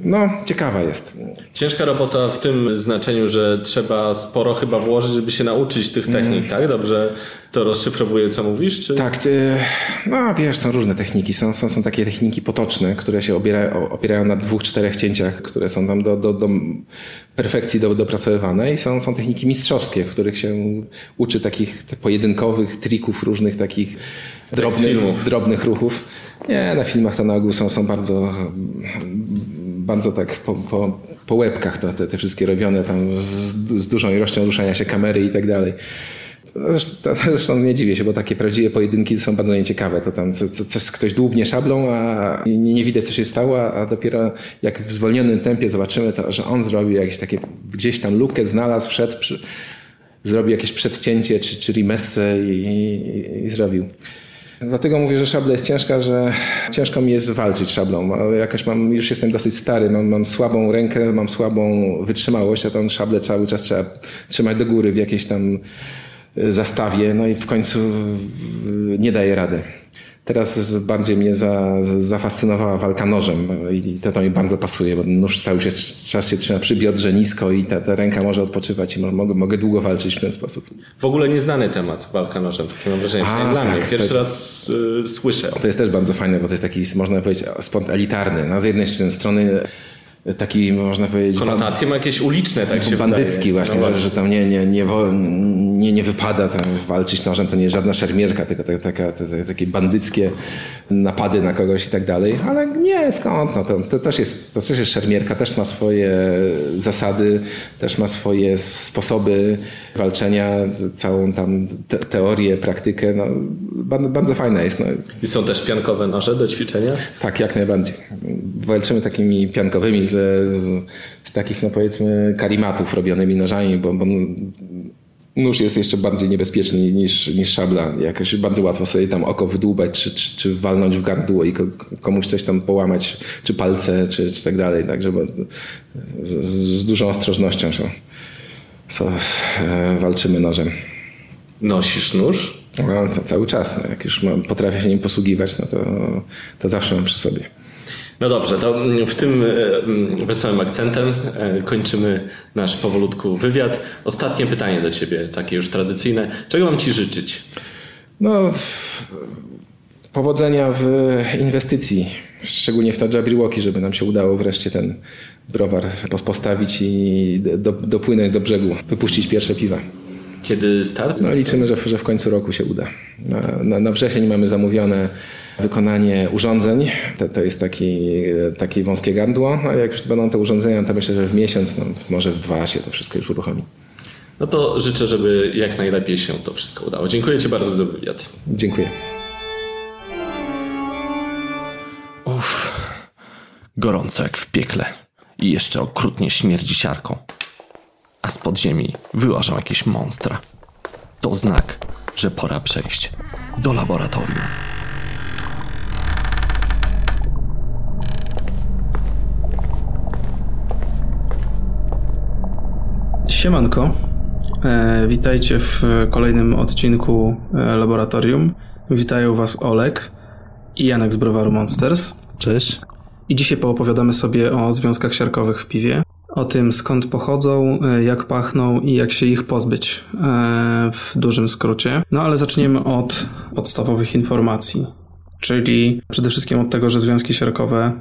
No, ciekawa jest. Ciężka robota w tym znaczeniu, że trzeba sporo chyba włożyć, żeby się nauczyć tych technik, mm. tak? Dobrze to rozszyfrowuje, co mówisz? Czy? Tak, no wiesz, są różne techniki. Są, są, są takie techniki potoczne, które się opierają, opierają na dwóch, czterech cięciach, które są tam do, do, do perfekcji do, dopracowywane i są, są techniki mistrzowskie, w których się uczy takich pojedynkowych trików, różnych takich drobnych, drobnych ruchów. Nie, na filmach to na ogół są, są bardzo, bardzo tak po, po, po łebkach to, te, te wszystkie robione tam z, z dużą ilością ruszania się kamery i tak dalej. Zresztą, zresztą nie dziwię się, bo takie prawdziwe pojedynki są bardzo nieciekawe. To tam coś, ktoś dłubnie szablą, a nie, nie widać, co się stało, a dopiero jak w zwolnionym tempie zobaczymy to, że on zrobił jakieś takie, gdzieś tam lukę znalazł, wszedł, przy, zrobił jakieś przedcięcie czy, czy rimessę i, i, i zrobił. Dlatego mówię, że szabla jest ciężka, że ciężko mi jest walczyć szablą. Jakaś mam, już jestem dosyć stary, mam, mam słabą rękę, mam słabą wytrzymałość, a tą szablę cały czas trzeba trzymać do góry w jakiejś tam e, zastawie, no i w końcu e, nie daje rady. Teraz bardziej mnie za, zafascynowała walka nożem i to, to mi bardzo pasuje, bo nóż cały czas się trzyma przy biodrze nisko i ta, ta ręka może odpoczywać i mogę, mogę długo walczyć w ten sposób. W ogóle nieznany temat walka nożem, takie mam wrażenie, A, dla tak, mnie. Pierwszy to, raz y, słyszę. To jest też bardzo fajne, bo to jest taki, można powiedzieć, sport elitarny. No, z jednej strony taki, można powiedzieć... Konotacje ma jakieś uliczne, tak się Bandycki właśnie, no że, że, tam nie, nie, nie, nie, nie wypada tam walczyć nożem, to nie jest żadna szermierka, tylko taka, taka, takie bandyckie napady na kogoś i tak dalej. Ale nie, skąd? No, to, to, też jest, to też jest szermierka, też ma swoje zasady, też ma swoje sposoby walczenia, całą tam te, teorię, praktykę. No, bardzo, bardzo fajna jest. No. I są też piankowe noże do ćwiczenia? Tak, jak najbardziej. Walczymy takimi piankowymi z, z, z takich, no powiedzmy, karimatów robionymi nożami, bo, bo nóż jest jeszcze bardziej niebezpieczny niż, niż szabla. Jakoś bardzo łatwo sobie tam oko wydłubać, czy, czy, czy walnąć w gardło i komuś coś tam połamać, czy palce, czy, czy tak dalej. Także z, z dużą ostrożnością się, so, e, walczymy nożem. Nosisz nóż? No, cały czas. No, jak już potrafię się nim posługiwać, no to, to zawsze mam przy sobie. No dobrze, to w tym e, mm, wesołym akcentem e, kończymy nasz powolutku wywiad. Ostatnie pytanie do Ciebie, takie już tradycyjne. Czego mam Ci życzyć? No, powodzenia w inwestycji, szczególnie w Jabberwocky, żeby nam się udało wreszcie ten browar postawić i do, dopłynąć do brzegu, wypuścić pierwsze piwa. Kiedy start? No liczymy, że, że w końcu roku się uda. Na, na, na wrzesień mamy zamówione wykonanie urządzeń. To, to jest taki, takie wąskie gardło, a jak już będą te urządzenia, to myślę, że w miesiąc, no, może w dwa się to wszystko już uruchomi. No to życzę, żeby jak najlepiej się to wszystko udało. Dziękuję Ci bardzo za wywiad. Dziękuję. Uff, gorąco jak w piekle i jeszcze okrutnie śmierdzi siarką. A z podziemi wyłażą jakieś monstra. To znak, że pora przejść do laboratorium. Siemanko. E, witajcie w kolejnym odcinku e, Laboratorium. Witają Was Olek i Janek z Browaru Monsters. Cześć. I dzisiaj poopowiadamy sobie o związkach siarkowych w piwie. O tym skąd pochodzą, e, jak pachną i jak się ich pozbyć w dużym skrócie. No ale zaczniemy od podstawowych informacji. Czyli przede wszystkim od tego, że związki siarkowe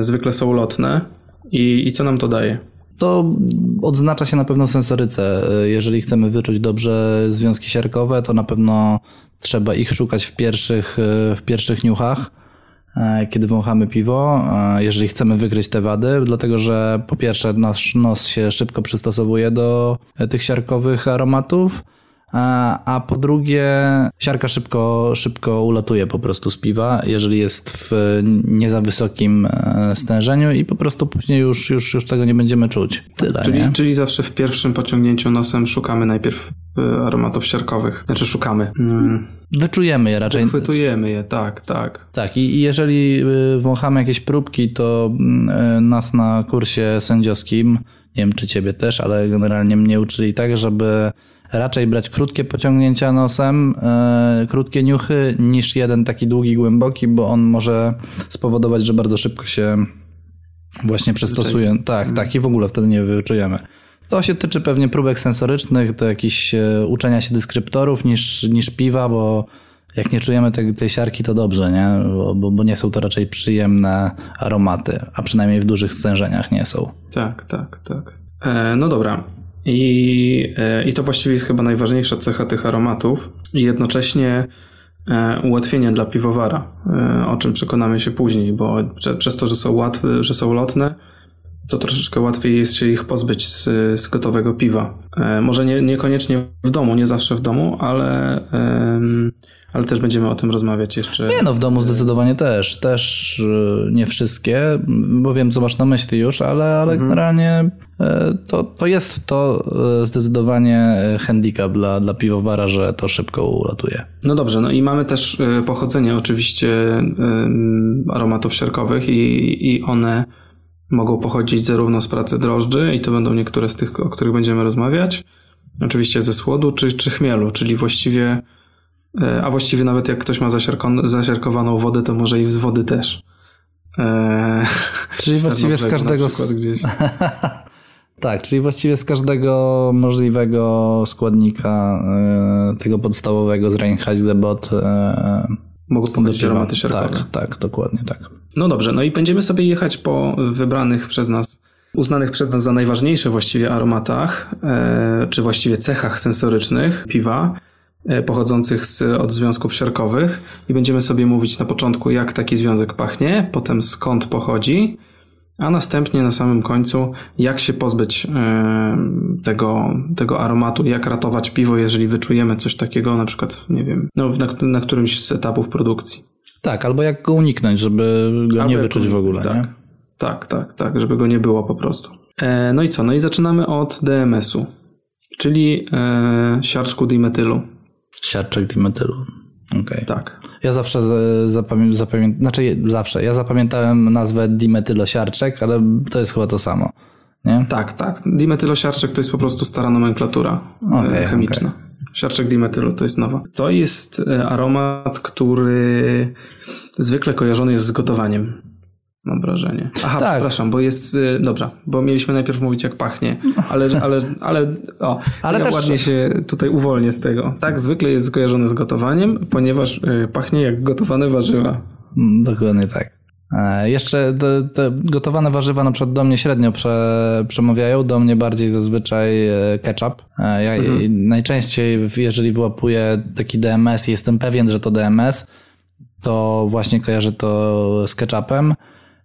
zwykle są lotne i, i co nam to daje. To odznacza się na pewno w sensoryce. Jeżeli chcemy wyczuć dobrze związki siarkowe, to na pewno trzeba ich szukać w pierwszych, w pierwszych niuchach, e, kiedy wąchamy piwo, e, jeżeli chcemy wykryć te wady, dlatego że po pierwsze nasz nos się szybko przystosowuje do tych siarkowych aromatów, A, a po drugie, siarka szybko, szybko ulatuje po prostu z piwa, jeżeli jest w nie za wysokim e, stężeniu i po prostu później już, już, już tego nie będziemy czuć. Tyle, Czyli, nie? czyli zawsze w pierwszym pociągnięciu nosem szukamy najpierw y, aromatów siarkowych. Znaczy szukamy. Mm, Wyczujemy je raczej. Chwytujemy je, tak, tak. Tak, i jeżeli wąchamy jakieś próbki, to mm, nas na kursie sędziowskim, nie wiem czy ciebie też, ale generalnie mnie uczyli tak, żeby raczej brać krótkie pociągnięcia nosem, y, krótkie niuchy, niż jeden taki długi, głęboki, bo on może spowodować, że bardzo szybko się właśnie przystosuje. Tak, tak, i w ogóle wtedy nie wyczujemy. To się tyczy pewnie próbek sensorycznych, do jakichś e, uczenia się dyskryptorów niż, niż piwa, bo jak nie czujemy tej, tej siarki, to dobrze, nie? Bo, bo, bo nie są to raczej przyjemne aromaty, a przynajmniej w dużych stężeniach nie są. Tak, tak, tak. E, no dobra. I, e, I to właściwie jest chyba najważniejsza cecha tych aromatów i jednocześnie e, ułatwienie dla piwowara, e, o czym przekonamy się później, bo prze, przez to, że są łatwe, że są lotne, to troszeczkę łatwiej jest się ich pozbyć z, z gotowego piwa. Może nie, niekoniecznie w domu, nie zawsze w domu, ale, ale też będziemy o tym rozmawiać jeszcze. Nie no, w domu zdecydowanie też. Też y, nie wszystkie, bo wiem, co masz na myśli już, ale, ale generalnie y, to, to jest to y, zdecydowanie y, handicap dla, dla piwowara, że to szybko ulatuje. No dobrze, no i mamy też pochodzenie oczywiście aromatów siarkowych i, i one mogą pochodzić zarówno z pracy drożdży i to będą niektóre z tych, o których będziemy rozmawiać, oczywiście ze słodu czy, czy chmielu, czyli właściwie, a właściwie nawet jak ktoś ma zasiarkowaną wodę, to może i z wody też. E, Czyli właściwie z każdego... Tak, czyli właściwie z każdego możliwego składnika y, tego podstawowego z Reinheitsgebot y, Mogą pochodzić aromaty siarkowe. Tak, tak, dokładnie tak. No dobrze, no i będziemy sobie jechać po wybranych przez nas, uznanych przez nas za najważniejsze właściwie aromatach, e, czy właściwie cechach sensorycznych piwa, e, pochodzących z, od związków siarkowych i będziemy sobie mówić na początku, jak taki związek pachnie, potem skąd pochodzi, a następnie na samym końcu, jak się pozbyć e, tego, tego aromatu, jak ratować piwo, jeżeli wyczujemy coś takiego, na przykład, nie wiem, no, na, na którymś z etapów produkcji. Tak, albo jak go uniknąć, żeby go nie wyczuć w ogóle, tak, nie? Tak, tak, tak, żeby go nie było po prostu. E, no i co? No i zaczynamy od DMS-u, czyli e, siarczku dimetylu. Siarczek dimetylu. Okej. Tak. Ja zawsze zapamiętam, zapamię... znaczy zawsze, ja zapamiętałem nazwę dimetylosiarczek, ale to jest chyba to samo, nie? Tak, tak. Dimetylosiarczek to jest po prostu stara nomenklatura e, Okej, chemiczna. Siarczek dimetylu to jest nowa. To jest e, aromat, który zwykle kojarzony jest z gotowaniem. Mam wrażenie. Aha, Tak. przepraszam, bo jest. e, Dobra, bo mieliśmy najpierw mówić jak pachnie, ale, ale, ale, o, Ale ja też- ładnie się tutaj uwolnię z tego. Tak, zwykle jest kojarzony z gotowaniem, ponieważ e, pachnie jak gotowane warzywa. Mm, Dokładnie tak. E, Jeszcze te, te gotowane warzywa na przykład do mnie średnio prze, przemawiają, do mnie bardziej zazwyczaj e, ketchup. E, Ja najczęściej, w- jeżeli wyłapuję taki DMS i jestem pewien, że to DMS, to właśnie kojarzę to z ketchupem.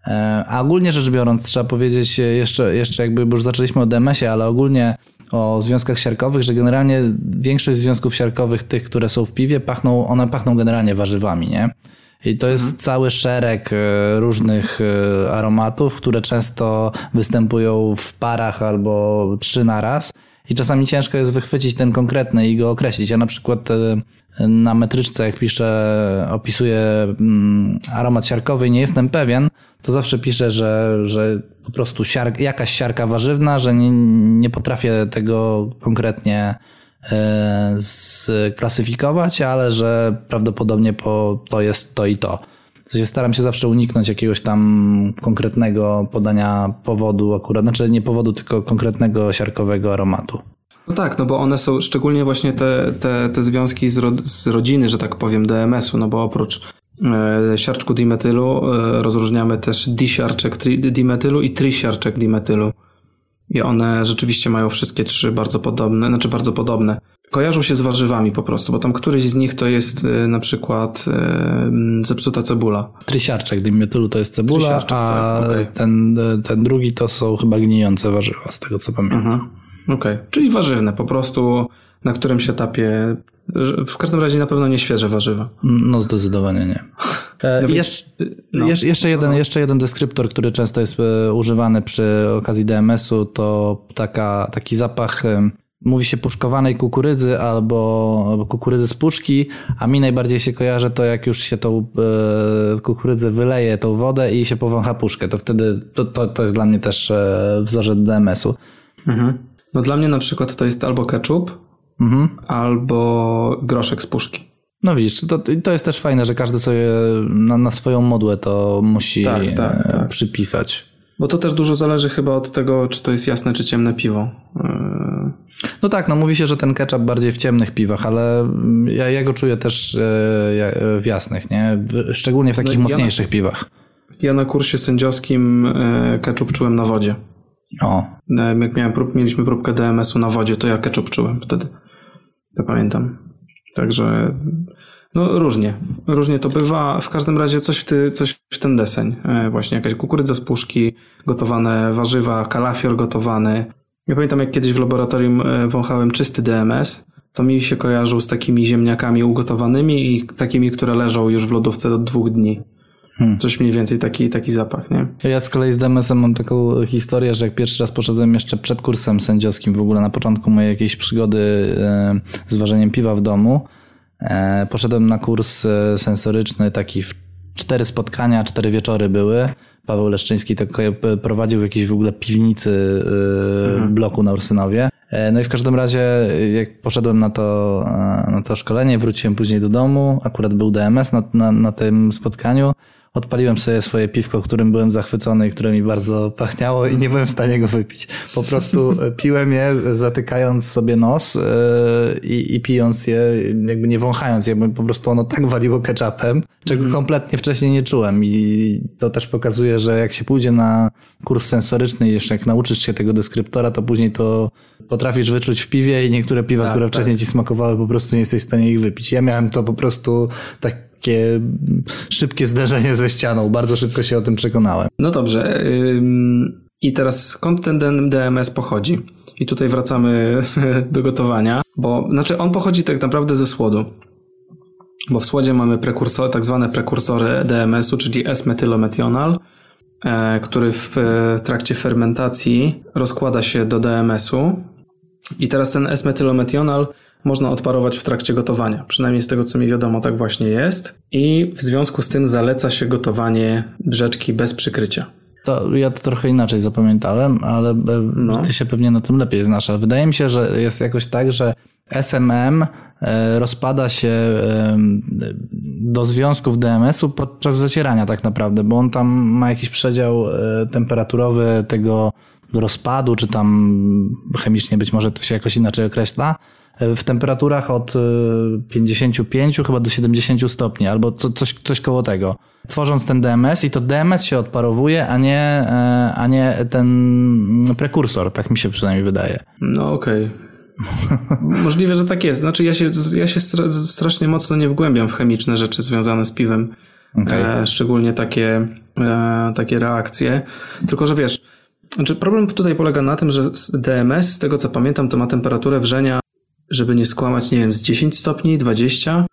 E, A ogólnie rzecz biorąc, trzeba powiedzieć e, jeszcze, jeszcze jakby, bo już zaczęliśmy o DMS-ie, ale ogólnie o związkach siarkowych, że generalnie większość związków siarkowych, tych, które są w piwie, pachną, one pachną generalnie warzywami, nie? I to jest cały szereg e, różnych aromatów, które często występują w parach albo trzy na raz. I czasami ciężko jest wychwycić ten konkretny i go określić. Ja na przykład e, na metryczce, jak piszę, opisuję mm, aromat siarkowy i nie jestem pewien, to zawsze piszę, że, że po prostu siar, jakaś siarka warzywna, że nie, nie potrafię tego konkretnie e, sklasyfikować, ale że prawdopodobnie po, to jest to i to. Sensie staram się zawsze uniknąć jakiegoś tam konkretnego podania powodu akurat, znaczy nie powodu, tylko konkretnego siarkowego aromatu. No tak, no bo one są szczególnie właśnie te, te, te związki z, rod, z rodziny, że tak powiem, DMS-u, no bo oprócz e, siarczku dimetylu e, rozróżniamy też disiarczek tri, dimetylu i trisiarczek dimetylu. I one rzeczywiście mają wszystkie trzy bardzo podobne, znaczy bardzo podobne. Kojarzą się z warzywami po prostu, bo tam któryś z nich to jest e, na przykład e, zepsuta cebula. Trysiarczek dimetylu to jest cebula, a tak, okej. ten, ten drugi to są chyba gnijące warzywa, z tego co pamiętam. Okej, czyli warzywne, po prostu na którymś etapie. W każdym razie na pewno nie świeże warzywa. No zdecydowanie nie. E, No więc- jeszcze, no. jeszcze, jeden, jeszcze jeden deskryptor, który często jest e, używany przy okazji DMS-u, to taka, taki zapach, e, mówi się puszkowanej kukurydzy albo kukurydzy z puszki, a mi najbardziej się kojarzy to, jak już się tą e, kukurydzę wyleje, tą wodę i się powącha puszkę, to wtedy to, to, to jest dla mnie też e, wzorzec DMS-u. Mhm. No dla mnie na przykład to jest albo ketchup, Mhm. albo groszek z puszki. No widzisz, to, to jest też fajne, że każdy sobie na, na swoją modłę to musi Tak, tak, e, tak. przypisać. Bo to też dużo zależy chyba od tego, czy to jest jasne, czy ciemne piwo. No tak, no mówi się, że ten ketchup bardziej w ciemnych piwach, ale ja, ja go czuję też e, ja- w jasnych, nie? Szczególnie w takich No ja- mocniejszych piwach. Ja na kursie sędziowskim e, ketchup czułem na wodzie. O, E, Jak miałem prób, mieliśmy próbkę DMS-u na wodzie, to ja ketchup czułem wtedy. To pamiętam. Także no różnie. Różnie to bywa. W każdym razie coś w, ty, coś w ten deseń. E, Właśnie jakaś kukurydza z puszki, gotowane warzywa, kalafior gotowany. Ja pamiętam jak kiedyś w laboratorium e, wąchałem czysty DMS, to mi się kojarzył z takimi ziemniakami ugotowanymi i takimi, które leżą już w lodówce do dwóch dni. Hmm. Coś mniej więcej taki, taki zapach, nie? Ja z kolei z DMS-em mam taką historię, że jak pierwszy raz poszedłem jeszcze przed kursem sędziowskim, w ogóle na początku mojej jakiejś przygody e, z ważeniem piwa w domu, e, poszedłem na kurs sensoryczny, taki w cztery spotkania, cztery wieczory były. Paweł Leszczyński to ko- prowadził w jakiejś w ogóle piwnicy e, bloku na Ursynowie. E, No i w każdym razie, jak poszedłem na to, e, na to szkolenie, wróciłem później do domu, akurat był DMS na, na, na tym spotkaniu, Odpaliłem sobie swoje piwko, którym byłem zachwycony i które mi bardzo pachniało i nie byłem w stanie go wypić. Po prostu e, piłem je, zatykając sobie nos e, i, i pijąc je, jakby nie wąchając je, bo po prostu ono tak waliło ketchupem, czego kompletnie wcześniej nie czułem. I to też pokazuje, że jak się pójdzie na kurs sensoryczny i jeszcze jak nauczysz się tego deskryptora, to później to potrafisz wyczuć w piwie i niektóre piwa, które wcześniej ci smakowały, po prostu nie jesteś w stanie ich wypić. Ja miałem to po prostu tak takie szybkie zderzenie ze ścianą. Bardzo szybko się o tym przekonałem. No dobrze. I teraz skąd ten DMS pochodzi? I tutaj wracamy do gotowania, bo znaczy on pochodzi tak naprawdę ze słodu. Bo w słodzie mamy prekursor, tak zwane prekursory DMS-u, czyli S-metylometional, e, który w trakcie fermentacji rozkłada się do DMS-u. I teraz ten S-metylometional można odparować w trakcie gotowania. Przynajmniej z tego, co mi wiadomo, tak właśnie jest. I w związku z tym zaleca się gotowanie brzeczki bez przykrycia. To ja to trochę inaczej zapamiętałem, ale e, No. ty się pewnie na tym lepiej znasz. Ale wydaje mi się, że jest jakoś tak, że SMM e, rozpada się do związków DMS-u podczas zacierania tak naprawdę, bo on tam ma jakiś przedział e, temperaturowy tego rozpadu, czy tam chemicznie być może to się jakoś inaczej określa, w temperaturach od e, 55 chyba do 70 stopni, albo co, coś, coś koło tego. Tworząc ten DMS i to DMS się odparowuje, a nie, e, a nie ten prekursor, tak mi się przynajmniej wydaje. No okej. Możliwe, że tak jest. Znaczy ja się, ja się stra- strasznie mocno nie wgłębiam w chemiczne rzeczy związane z piwem. Okej. E, szczególnie takie, e, takie reakcje. Tylko, że wiesz, znaczy problem tutaj polega na tym, że DMS, z tego co pamiętam, to ma temperaturę wrzenia, żeby nie skłamać, nie wiem, z 10 stopni, 20,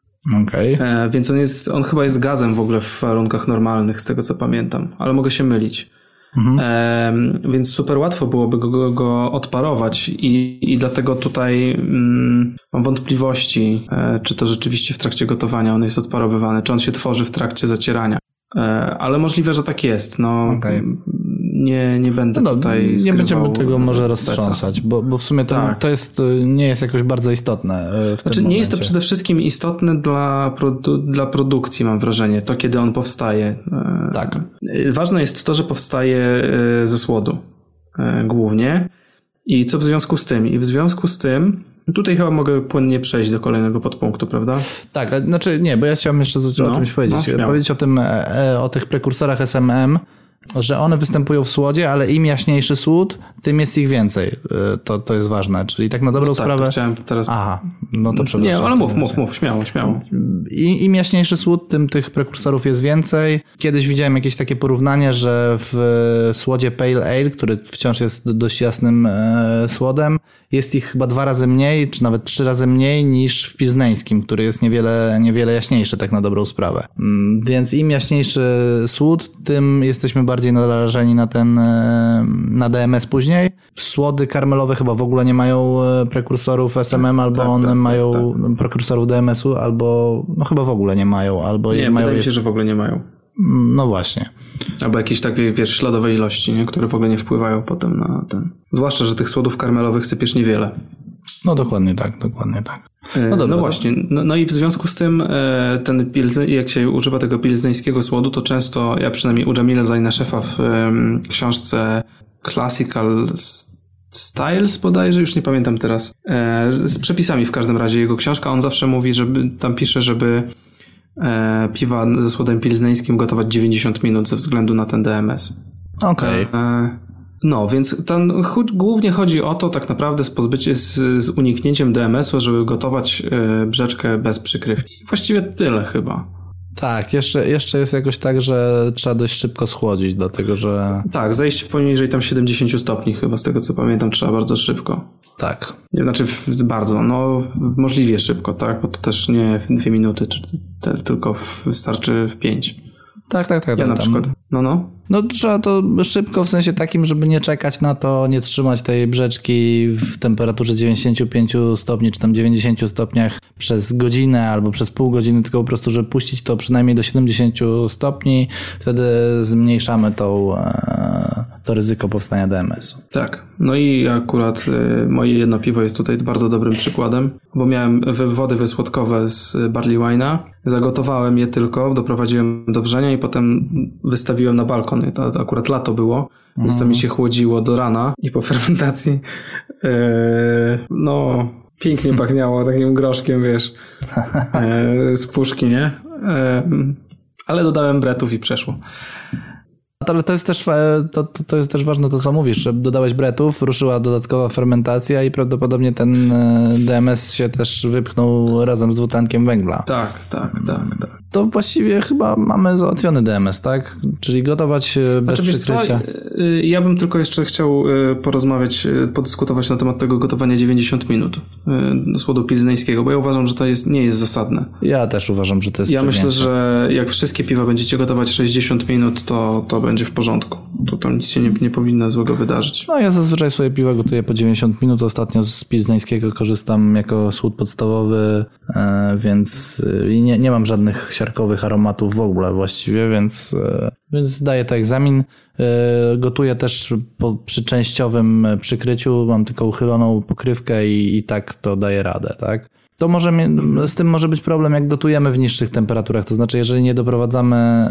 Okej. e, więc on jest, on chyba jest gazem w ogóle w warunkach normalnych, z tego co pamiętam, ale mogę się mylić. E, więc super łatwo byłoby go, go, go odparować i, i dlatego tutaj mm, mam wątpliwości, e, czy to rzeczywiście w trakcie gotowania on jest odparowywany, czy on się tworzy w trakcie zacierania. E, ale możliwe, że tak jest. No, Okej. Nie, nie będę No, tutaj nie będziemy tego może roztrząsać, bo, bo w sumie to, Tak. to jest, nie jest jakoś bardzo istotne e, w Znaczy, nie jest to przede wszystkim istotne dla, produ- dla produkcji, mam wrażenie, to kiedy on powstaje. E, Tak. Ważne jest to, że powstaje ze słodu głównie. I co w związku z tym? I w związku z tym, tutaj chyba mogę płynnie przejść do kolejnego podpunktu, prawda? Tak, znaczy nie, bo ja chciałem jeszcze coś, o No, czymś powiedzieć. no, powiedzieć o tym, e, e, o tych prekursorach SMM, że one występują w słodzie, ale im jaśniejszy słód, tym jest ich więcej. Y, To, to jest ważne. Czyli tak na dobrą Tak, to sprawę. chciałem teraz... Aha, no to nie, przepraszam. ale to mów, nie mów, mów, śmiało, śmiało. I, Im jaśniejszy słód, tym tych prekursorów jest więcej. Kiedyś widziałem jakieś takie porównanie, że w słodzie Pale Ale, który wciąż jest dość jasnym e, słodem, jest ich chyba dwa razy mniej, czy nawet trzy razy mniej niż w pilzneńskim, który jest niewiele, niewiele jaśniejszy, tak na dobrą sprawę. Mm, Więc im jaśniejszy słód, tym jesteśmy bardziej narażeni na ten, e, na DMS później. Słody karmelowe chyba w ogóle nie mają e, prekursorów SMM, albo tak, one tak, tak, mają prekursorów DMS-u, albo no chyba w ogóle nie mają, albo Nie, mają wydaje je... mi się, że w ogóle nie mają. No właśnie. Albo jakieś takie, wiesz, śladowe ilości, nie? które w ogóle nie wpływają potem na ten... Zwłaszcza, że tych słodów karmelowych sypiesz niewiele. No dokładnie tak, dokładnie tak. E, No No, dobra, to- właśnie, no, no i w związku z tym e, ten pilze, jak się używa tego pilzneńskiego słodu, to często, ja przynajmniej u Jamila Zajnaszefa w em, książce Classical Styles bodajże, już nie pamiętam teraz, e, z przepisami w każdym razie jego książka, on zawsze mówi, żeby, tam pisze, żeby piwa ze słodem pilzneńskim gotować 90 minut ze względu na ten DMS. Okej. E, No, więc chu- głównie chodzi o to tak naprawdę z pozbycie, z, z uniknięciem DMS-u, żeby gotować e, brzeczkę bez przykrywki. Właściwie tyle chyba. Tak, jeszcze, jeszcze jest jakoś tak, że trzeba dość szybko schłodzić, dlatego że Tak, zejść poniżej tam 70 stopni chyba, z tego co pamiętam, trzeba bardzo szybko. tak. Znaczy bardzo, no możliwie szybko, tak, bo to też nie w dwie minuty, czy te, tylko wystarczy w pięć. Tak, tak, tak. Ja tak, na przykład, no no. No trzeba to szybko, w sensie takim, żeby nie czekać na to, nie trzymać tej brzeczki w temperaturze 95 stopni, czy tam 90 stopniach przez godzinę albo przez pół godziny, tylko po prostu, żeby puścić to przynajmniej do 70 stopni, wtedy zmniejszamy tą, e, to ryzyko powstania DMS-u. Tak. No i akurat y, moje jedno piwo jest tutaj bardzo dobrym przykładem, bo miałem wody wysłodkowe z barley wine'a, zagotowałem je tylko, doprowadziłem do wrzenia i potem wystawiłem na balkon. To, akurat lato było, więc to mi się chłodziło do rana i po fermentacji y, no pięknie pachniało takim groszkiem, wiesz, y, z puszki, nie? Ale dodałem bretów i przeszło. Ale to jest też, e, to, to, jest też ważne to, co mówisz, że dodałeś bretów, ruszyła dodatkowa fermentacja i prawdopodobnie ten e, DMS się też wypchnął razem z dwutlenkiem węgla. Tak, tak, tak, tak. To właściwie chyba mamy załatwiony DMS, tak? Czyli gotować e, bez Znaczy, co, przykrycia. ja bym tylko jeszcze chciał porozmawiać, podyskutować na temat tego gotowania 90 minut słodu pilzneńskiego, bo ja uważam, że to jest, nie jest zasadne. Ja też uważam, że to jest Ja myślę, że jak wszystkie piwa będziecie gotować 60 minut, to, to będzie w porządku. To tam nic się nie, nie powinno złego wydarzyć. No ja zazwyczaj swoje piwa gotuję po 90 minut. Ostatnio z pilzneńskiego korzystam jako słód podstawowy, e, więc e, nie, nie mam żadnych siarkowych aromatów w ogóle właściwie, więc, e, więc daję to egzamin. Gotuję też po, przy częściowym przykryciu, mam tylko uchyloną pokrywkę i, i tak to daje radę, tak? To może, z tym może być problem, jak gotujemy w niższych temperaturach, to znaczy jeżeli nie doprowadzamy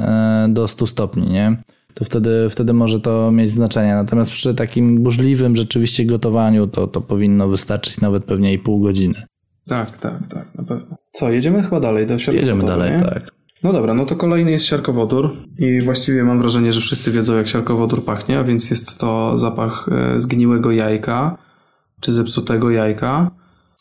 do 100 stopni, nie? To wtedy, wtedy może to mieć znaczenie. Natomiast przy takim burzliwym rzeczywiście gotowaniu to, to powinno wystarczyć nawet pewnie i pół godziny. Tak, tak, tak, na pewno. Co, jedziemy chyba dalej do siarkowodoru, Jedziemy dalej, nie? tak. No dobra, no to kolejny jest siarkowodór i właściwie mam wrażenie, że wszyscy wiedzą jak siarkowodór pachnie, a więc jest to zapach e, zgniłego jajka czy zepsutego jajka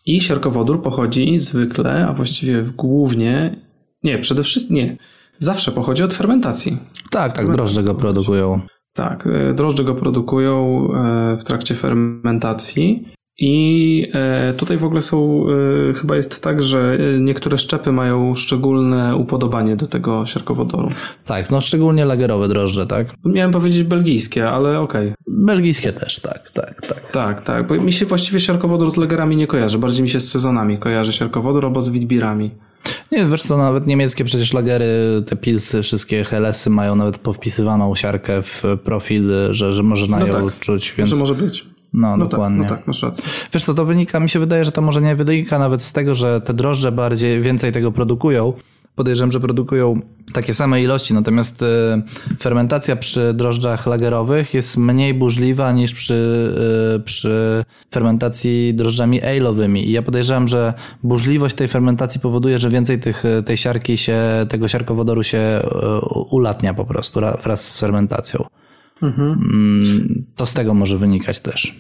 i siarkowodór pochodzi zwykle, a właściwie głównie, nie, przede wszystkim, nie, zawsze pochodzi od fermentacji. Tak, tak, drożdże go produkują. Tak, e, drożdże go produkują e, w trakcie fermentacji. I e, tutaj w ogóle są, e, chyba jest tak, że e, niektóre szczepy mają szczególne upodobanie do tego siarkowodoru. Tak, no szczególnie lagerowe drożdże, tak? Miałem powiedzieć belgijskie, ale okej. Belgijskie też, tak, tak, tak. Tak, tak, bo mi się właściwie siarkowodór z lagerami nie kojarzy, bardziej mi się z sezonami kojarzy siarkowodór albo z witbirami. Nie, wiesz co, nawet niemieckie przecież lagery, te pilsy, wszystkie helesy mają nawet powpisywaną siarkę w profil, że, że można No ją tak, czuć, więc... Że może być. No, No dokładnie. tak, no tak, masz rację. Wiesz co, to wynika, mi się wydaje, że to może nie wynika nawet z tego, że te drożdże bardziej, więcej tego produkują. Podejrzewam, że produkują takie same ilości, natomiast y, fermentacja przy drożdżach lagerowych jest mniej burzliwa niż przy, y, przy fermentacji drożdżami ale'owymi. I ja podejrzewam, że burzliwość tej fermentacji powoduje, że więcej tych, tej siarki się, tego siarkowodoru się y, ulatnia po prostu ra- wraz z fermentacją. Mm, To z tego może wynikać też.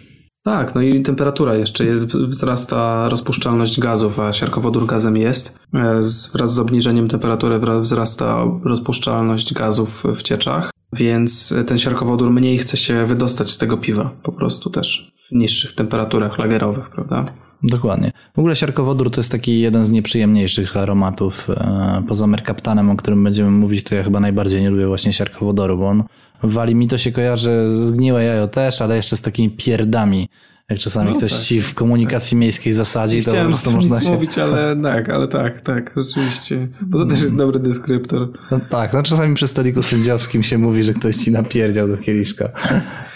Tak, no i temperatura jeszcze jest, wzrasta rozpuszczalność gazów, a siarkowodór gazem jest. E, z- Wraz z obniżeniem temperatury wzrasta rozpuszczalność gazów w cieczach, więc ten siarkowodór mniej chce się wydostać z tego piwa, po prostu też w niższych temperaturach lagerowych, prawda? Dokładnie. W ogóle siarkowodór to jest taki jeden z nieprzyjemniejszych aromatów. E, Poza merkaptanem, o którym będziemy mówić, to ja chyba najbardziej nie lubię właśnie siarkowodoru, bo on wali mi to się kojarzy, zgniłe jajo też, ale jeszcze z takimi pierdami. Jak czasami No ktoś tak, ci w komunikacji miejskiej zasadzi, to po prostu można się... mówić, ale tak, ale tak, tak, rzeczywiście. Bo to też jest dobry deskryptor. No tak, no czasami przy stoliku sędziowskim się mówi, że ktoś ci napierdział do kieliszka.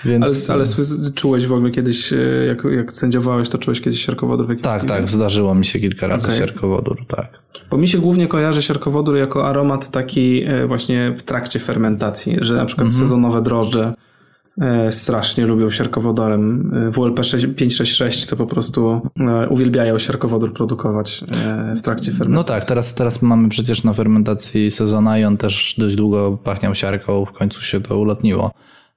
Więc... Ale, ale czułeś w ogóle kiedyś, e, jak, jak sędziowałeś, to czułeś kiedyś siarkowodór w jakimś Tak, tak, zdarzyło mi się kilka razy Okej. siarkowodór, tak. Bo mi się głównie kojarzy siarkowodór jako aromat taki e, właśnie w trakcie fermentacji, że na przykład sezonowe drożdże e, strasznie lubią siarkowodorem. E, WLP 6 566 to po prostu uwielbiają siarkowodór produkować w trakcie fermentacji. No tak, teraz, teraz mamy przecież na fermentacji sezona i on też dość długo pachniał siarką, w końcu się to ulotniło.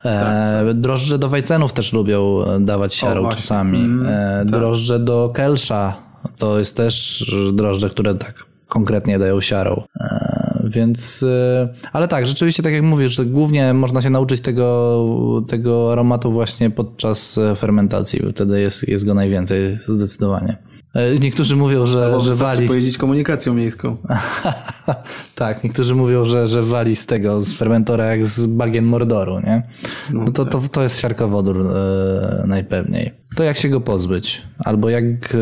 E, Drożdże do wajcenów też lubią dawać siarą właśnie. czasami. Mm, e, Drożdże do kelsza to jest też drożdże, które tak konkretnie dają siarą. E, więc, e, ale tak, rzeczywiście tak jak mówisz, że głównie można się nauczyć tego, tego aromatu właśnie podczas e, fermentacji, wtedy jest, jest go najwięcej zdecydowanie. Niektórzy mówią, że, że wali. pojeździć komunikacją miejską. tak, niektórzy mówią, że, że wali z tego, z fermentora jak z bagien mordoru, nie? No to, to, to jest siarkowodór najpewniej. To jak się go pozbyć? Albo jak e,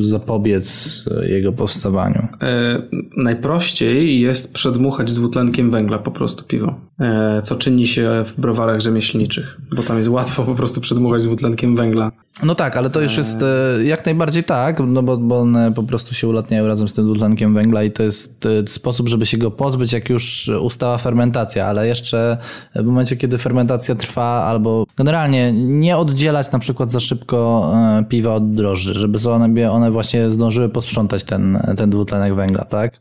zapobiec e, jego powstawaniu? E, najprościej jest przedmuchać dwutlenkiem węgla po prostu piwo, e, co czyni się w browarach rzemieślniczych, bo tam jest łatwo po prostu przedmuchać dwutlenkiem węgla. No tak, ale to już jest e, jak najbardziej tak, no bo, bo one po prostu się ulatniają razem z tym dwutlenkiem węgla i to jest sposób, żeby się go pozbyć, jak już ustała fermentacja, ale jeszcze w momencie, kiedy fermentacja trwa, albo generalnie nie oddzielać na przykład za szybko e, piwa od drożdży, żeby one, one właśnie zdążyły posprzątać ten, ten dwutlenek węgla, tak?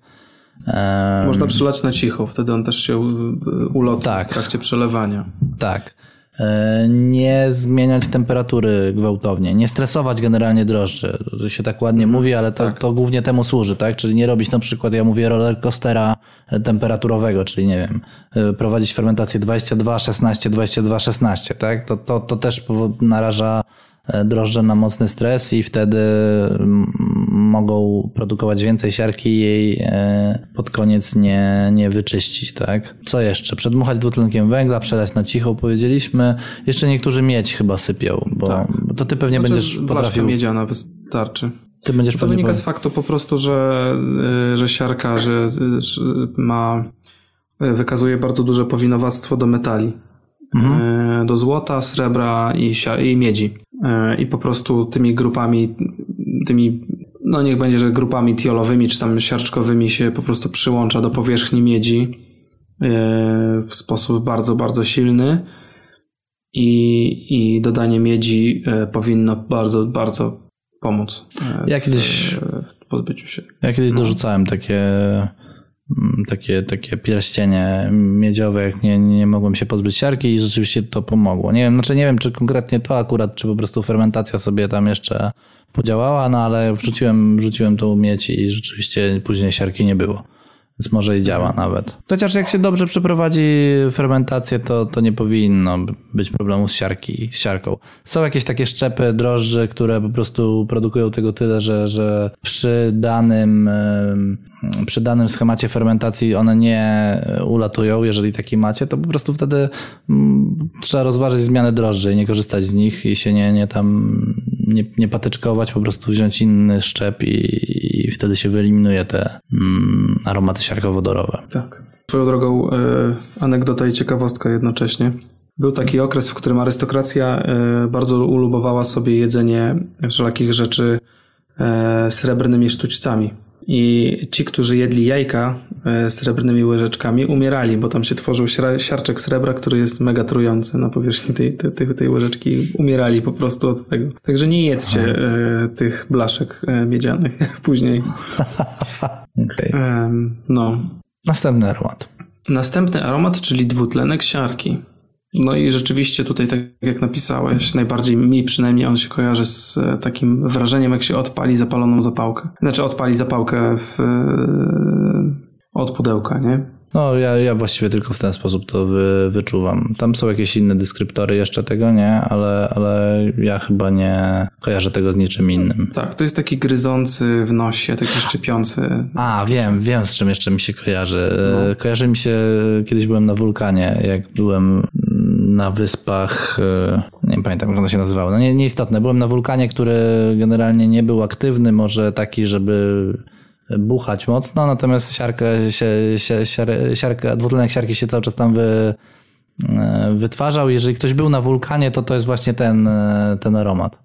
Można przelać na cicho, wtedy on też się e, ulotni Tak. w trakcie przelewania. Tak. E, Nie zmieniać temperatury gwałtownie, nie stresować generalnie drożdży. To się tak ładnie mówi, ale to, to głównie temu służy, tak? Czyli nie robić na przykład, ja mówię rollercoastera temperaturowego, czyli nie wiem, e, prowadzić fermentację 22, 16, 22, 16, tak? To, to, to też naraża e, drożdże na mocny stres i wtedy mogą produkować więcej siarki i jej e, pod koniec nie, nie wyczyścić, tak? Co jeszcze? Przedmuchać dwutlenkiem węgla, przelać na cicho, powiedzieliśmy. Jeszcze niektórzy miedź chyba sypią, bo, bo to ty pewnie będziesz Znaczy, blaszka potrafił... miedziana wystarczy. Ty będziesz To wynika z faktu po prostu, że, y, że siarka że, że ma, wykazuje bardzo duże powinowactwo do metali. Y, Do złota, srebra i, i miedzi. Y, I po prostu tymi grupami, tymi, no niech będzie, że grupami tiolowymi czy tam siarczkowymi się po prostu przyłącza do powierzchni miedzi y, w sposób bardzo, bardzo silny. I, i dodanie miedzi y, powinno bardzo, bardzo pomóc Ja kiedyś- w, w pozbyciu się. Ja kiedyś dorzucałem takie, takie, takie pierścienie miedziowe, jak nie, nie mogłem się pozbyć siarki i rzeczywiście to pomogło. Nie wiem, znaczy nie wiem, czy konkretnie to akurat, czy po prostu fermentacja sobie tam jeszcze podziałała, no ale wrzuciłem, wrzuciłem tą miedź i rzeczywiście później siarki nie było. Więc może i działa nawet. Chociaż jak się dobrze przeprowadzi fermentację, to, to nie powinno być problemu z, siarki, z siarką. Są jakieś takie szczepy drożdży, które po prostu produkują tego tyle, że, że przy danym, przy danym schemacie fermentacji one nie ulatują. Jeżeli taki macie, to po prostu wtedy trzeba rozważyć zmianę drożdży i nie korzystać z nich i się nie, nie tam nie, nie patyczkować, po prostu wziąć inny szczep i, i wtedy się wyeliminuje te mm, aromaty siarkowodorowe. Tak. Swoją drogą, e, anegdota i ciekawostka jednocześnie. Był taki okres, w którym arystokracja e, bardzo ulubowała sobie jedzenie wszelakich rzeczy e, srebrnymi sztućcami. I ci, którzy jedli jajka e, srebrnymi łyżeczkami, umierali, bo tam się tworzył siarczek srebra, który jest mega trujący na powierzchni tej, tej, tej, łyżeczki. Umierali po prostu od tego. Także nie jedzcie e, tych blaszek e, miedzianych później. Okay. No, Następny aromat. Następny aromat, czyli dwutlenek siarki. No i rzeczywiście tutaj, tak jak napisałeś, najbardziej mi przynajmniej on się kojarzy z e, takim wrażeniem, jak się odpali zapaloną zapałkę. Znaczy odpali zapałkę w, e, od pudełka, nie? No, ja, ja właściwie tylko w ten sposób to wy, wyczuwam. Tam są jakieś inne dyskryptory jeszcze tego, nie? Ale, ale ja chyba nie kojarzę tego z niczym innym. Tak, to jest taki gryzący w nosie, taki szczypiący. A, wiem, wiem z czym jeszcze mi się kojarzy. No. Kojarzy mi się, kiedyś byłem na wulkanie, jak byłem na wyspach, e, nie pamiętam jak ono się nazywało, no nie, nieistotne. Byłem na wulkanie, który generalnie nie był aktywny, może taki, żeby buchać mocno, natomiast siarkę, się, się, siarkę, dwutlenek siarki się cały czas tam wy, e, wytwarzał. Jeżeli ktoś był na wulkanie, to to jest właśnie ten, e, ten aromat.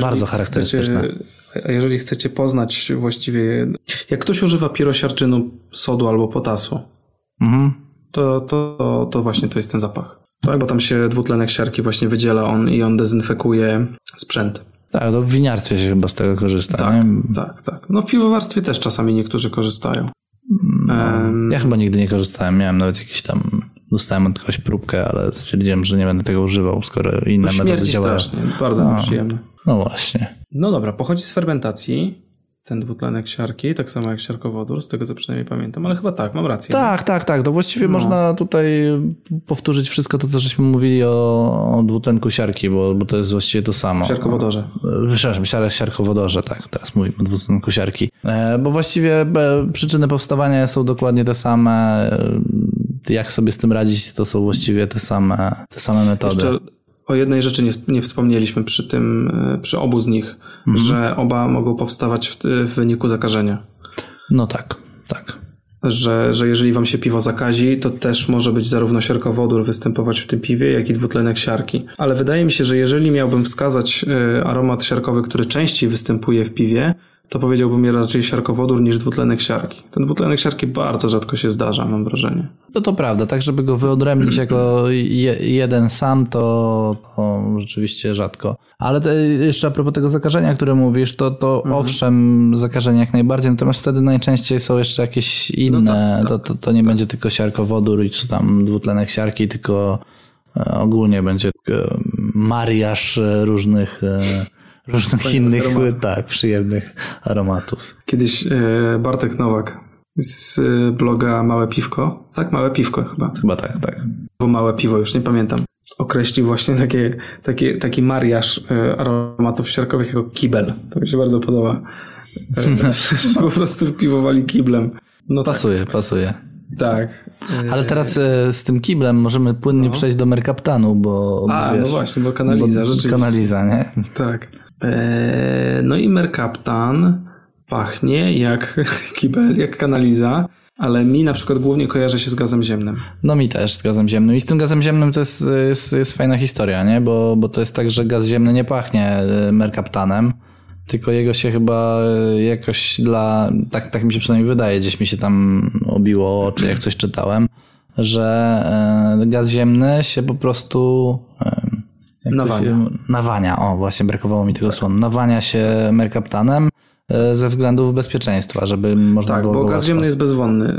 Bardzo charakterystyczny. a jeżeli chcecie poznać właściwie, jak ktoś używa pirosiarczynu sodu albo potasu, mhm. to, to, to właśnie to jest ten zapach. Tak, bo tam się dwutlenek siarki właśnie wydziela on i on dezynfekuje sprzęt. Tak, to w winiarstwie się chyba z tego korzysta. Tak, nie? tak, tak. No w piwowarstwie też czasami niektórzy korzystają. No, ja chyba nigdy nie korzystałem. Miałem nawet jakiś tam, dostałem od kogoś próbkę, ale stwierdziłem, że nie będę tego używał, skoro inne no, metody działają. strasznie, bardzo no, nieprzyjemne. No właśnie. No dobra, pochodzi z fermentacji ten dwutlenek siarki, tak samo jak siarkowodór, z tego co przynajmniej pamiętam, ale chyba tak, mam rację. Tak, tak, tak. To właściwie no. można tutaj powtórzyć wszystko to, co żeśmy mówili o, o dwutlenku siarki, bo, bo to jest właściwie to samo. Siarkowodorze. Przepraszam, siar, siarkowodorze, tak, teraz mówimy o dwutlenku siarki. E, bo właściwie e, przyczyny powstawania są dokładnie te same. E, jak sobie z tym radzić, to są właściwie te same, te same metody. Jeszcze o jednej rzeczy nie, nie wspomnieliśmy przy tym, przy obu z nich mhm. że oba mogą powstawać w, w wyniku zakażenia. No tak, tak. Że, że jeżeli wam się piwo zakazi, to też może być zarówno siarkowodór występować w tym piwie, jak i dwutlenek siarki. Ale wydaje mi się, że jeżeli miałbym wskazać y, aromat siarkowy, który częściej występuje w piwie, to powiedziałbym raczej siarkowodór niż dwutlenek siarki. Ten dwutlenek siarki bardzo rzadko się zdarza, mam wrażenie. No to prawda, tak żeby go wyodrębnić jako je, jeden sam, to, to, rzeczywiście rzadko. Ale te, jeszcze a propos tego zakażenia, które mówisz, to, to mhm. owszem, zakażenie jak najbardziej, natomiast wtedy najczęściej są jeszcze jakieś inne, no tak, tak. To, to, to, nie tak. będzie tylko siarkowodór czy tam dwutlenek siarki, tylko e, ogólnie będzie mariaż różnych e, różnych innych, aromatów. tak, przyjemnych aromatów. Kiedyś e, Bartek Nowak z e, bloga Małe Piwko, tak? Małe Piwko chyba. Chyba tak, tak. Bo Małe Piwo, już nie pamiętam. Określił właśnie takie, takie, taki mariaż e, aromatów siarkowych jako kibel. To mi się bardzo podoba. po prostu piwowali kiblem. No tak. pasuje, tak. pasuje. Tak. Ale teraz z tym kiblem możemy płynnie no. przejść do Merkaptanu, bo. A, no wiesz, no właśnie, bo kanaliza, bo rzeczywiście. Kanaliza, nie? Tak. Eee, no i Merkaptan pachnie jak kibel, jak kanaliza. Ale mi na przykład głównie kojarzy się z gazem ziemnym. No mi też z gazem ziemnym. I z tym gazem ziemnym to jest, jest, jest fajna historia, nie? Bo, bo to jest tak, że gaz ziemny nie pachnie e, merkaptanem, tylko jego się chyba e, jakoś dla, tak, tak mi się przynajmniej wydaje, gdzieś mi się tam obiło oczy, jak coś czytałem, że e, gaz ziemny się po prostu nawania. Się, nawania, o właśnie brakowało mi tego tak. słowa. Nawania się merkaptanem e, ze względów bezpieczeństwa, żeby można tak, było... Tak, bo gaz ziemny jest bezwonny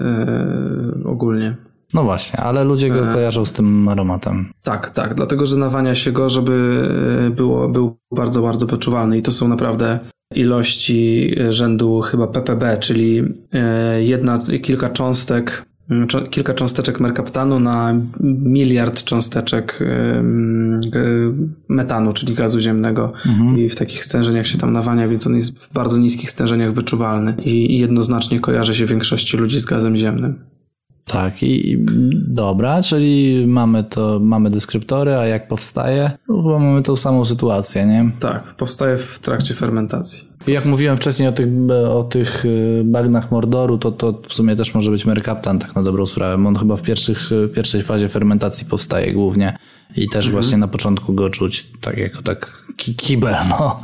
yy, ogólnie. No właśnie, ale ludzie go kojarzą z tym aromatem. Tak, tak, dlatego że nawania się go, żeby było, był bardzo, bardzo wyczuwalny i to są naprawdę ilości rzędu chyba ppb, czyli jedna, kilka cząstek kilka cząsteczek merkaptanu na miliard cząsteczek metanu, czyli gazu ziemnego mhm. i w takich stężeniach się tam nawania, więc on jest w bardzo niskich stężeniach wyczuwalny i jednoznacznie kojarzy się większości ludzi z gazem ziemnym. Tak, i dobra, czyli mamy to, mamy deskryptory, a jak powstaje? No, chyba mamy tą samą sytuację, nie? Tak, powstaje w trakcie fermentacji. Jak mówiłem wcześniej o tych, o tych y, bagnach Mordoru, to, to w sumie też może być Merkaptan, tak na dobrą sprawę. On chyba w pierwszych, pierwszej fazie fermentacji powstaje głównie i też mhm. właśnie na początku go czuć tak jako tak kibel, no.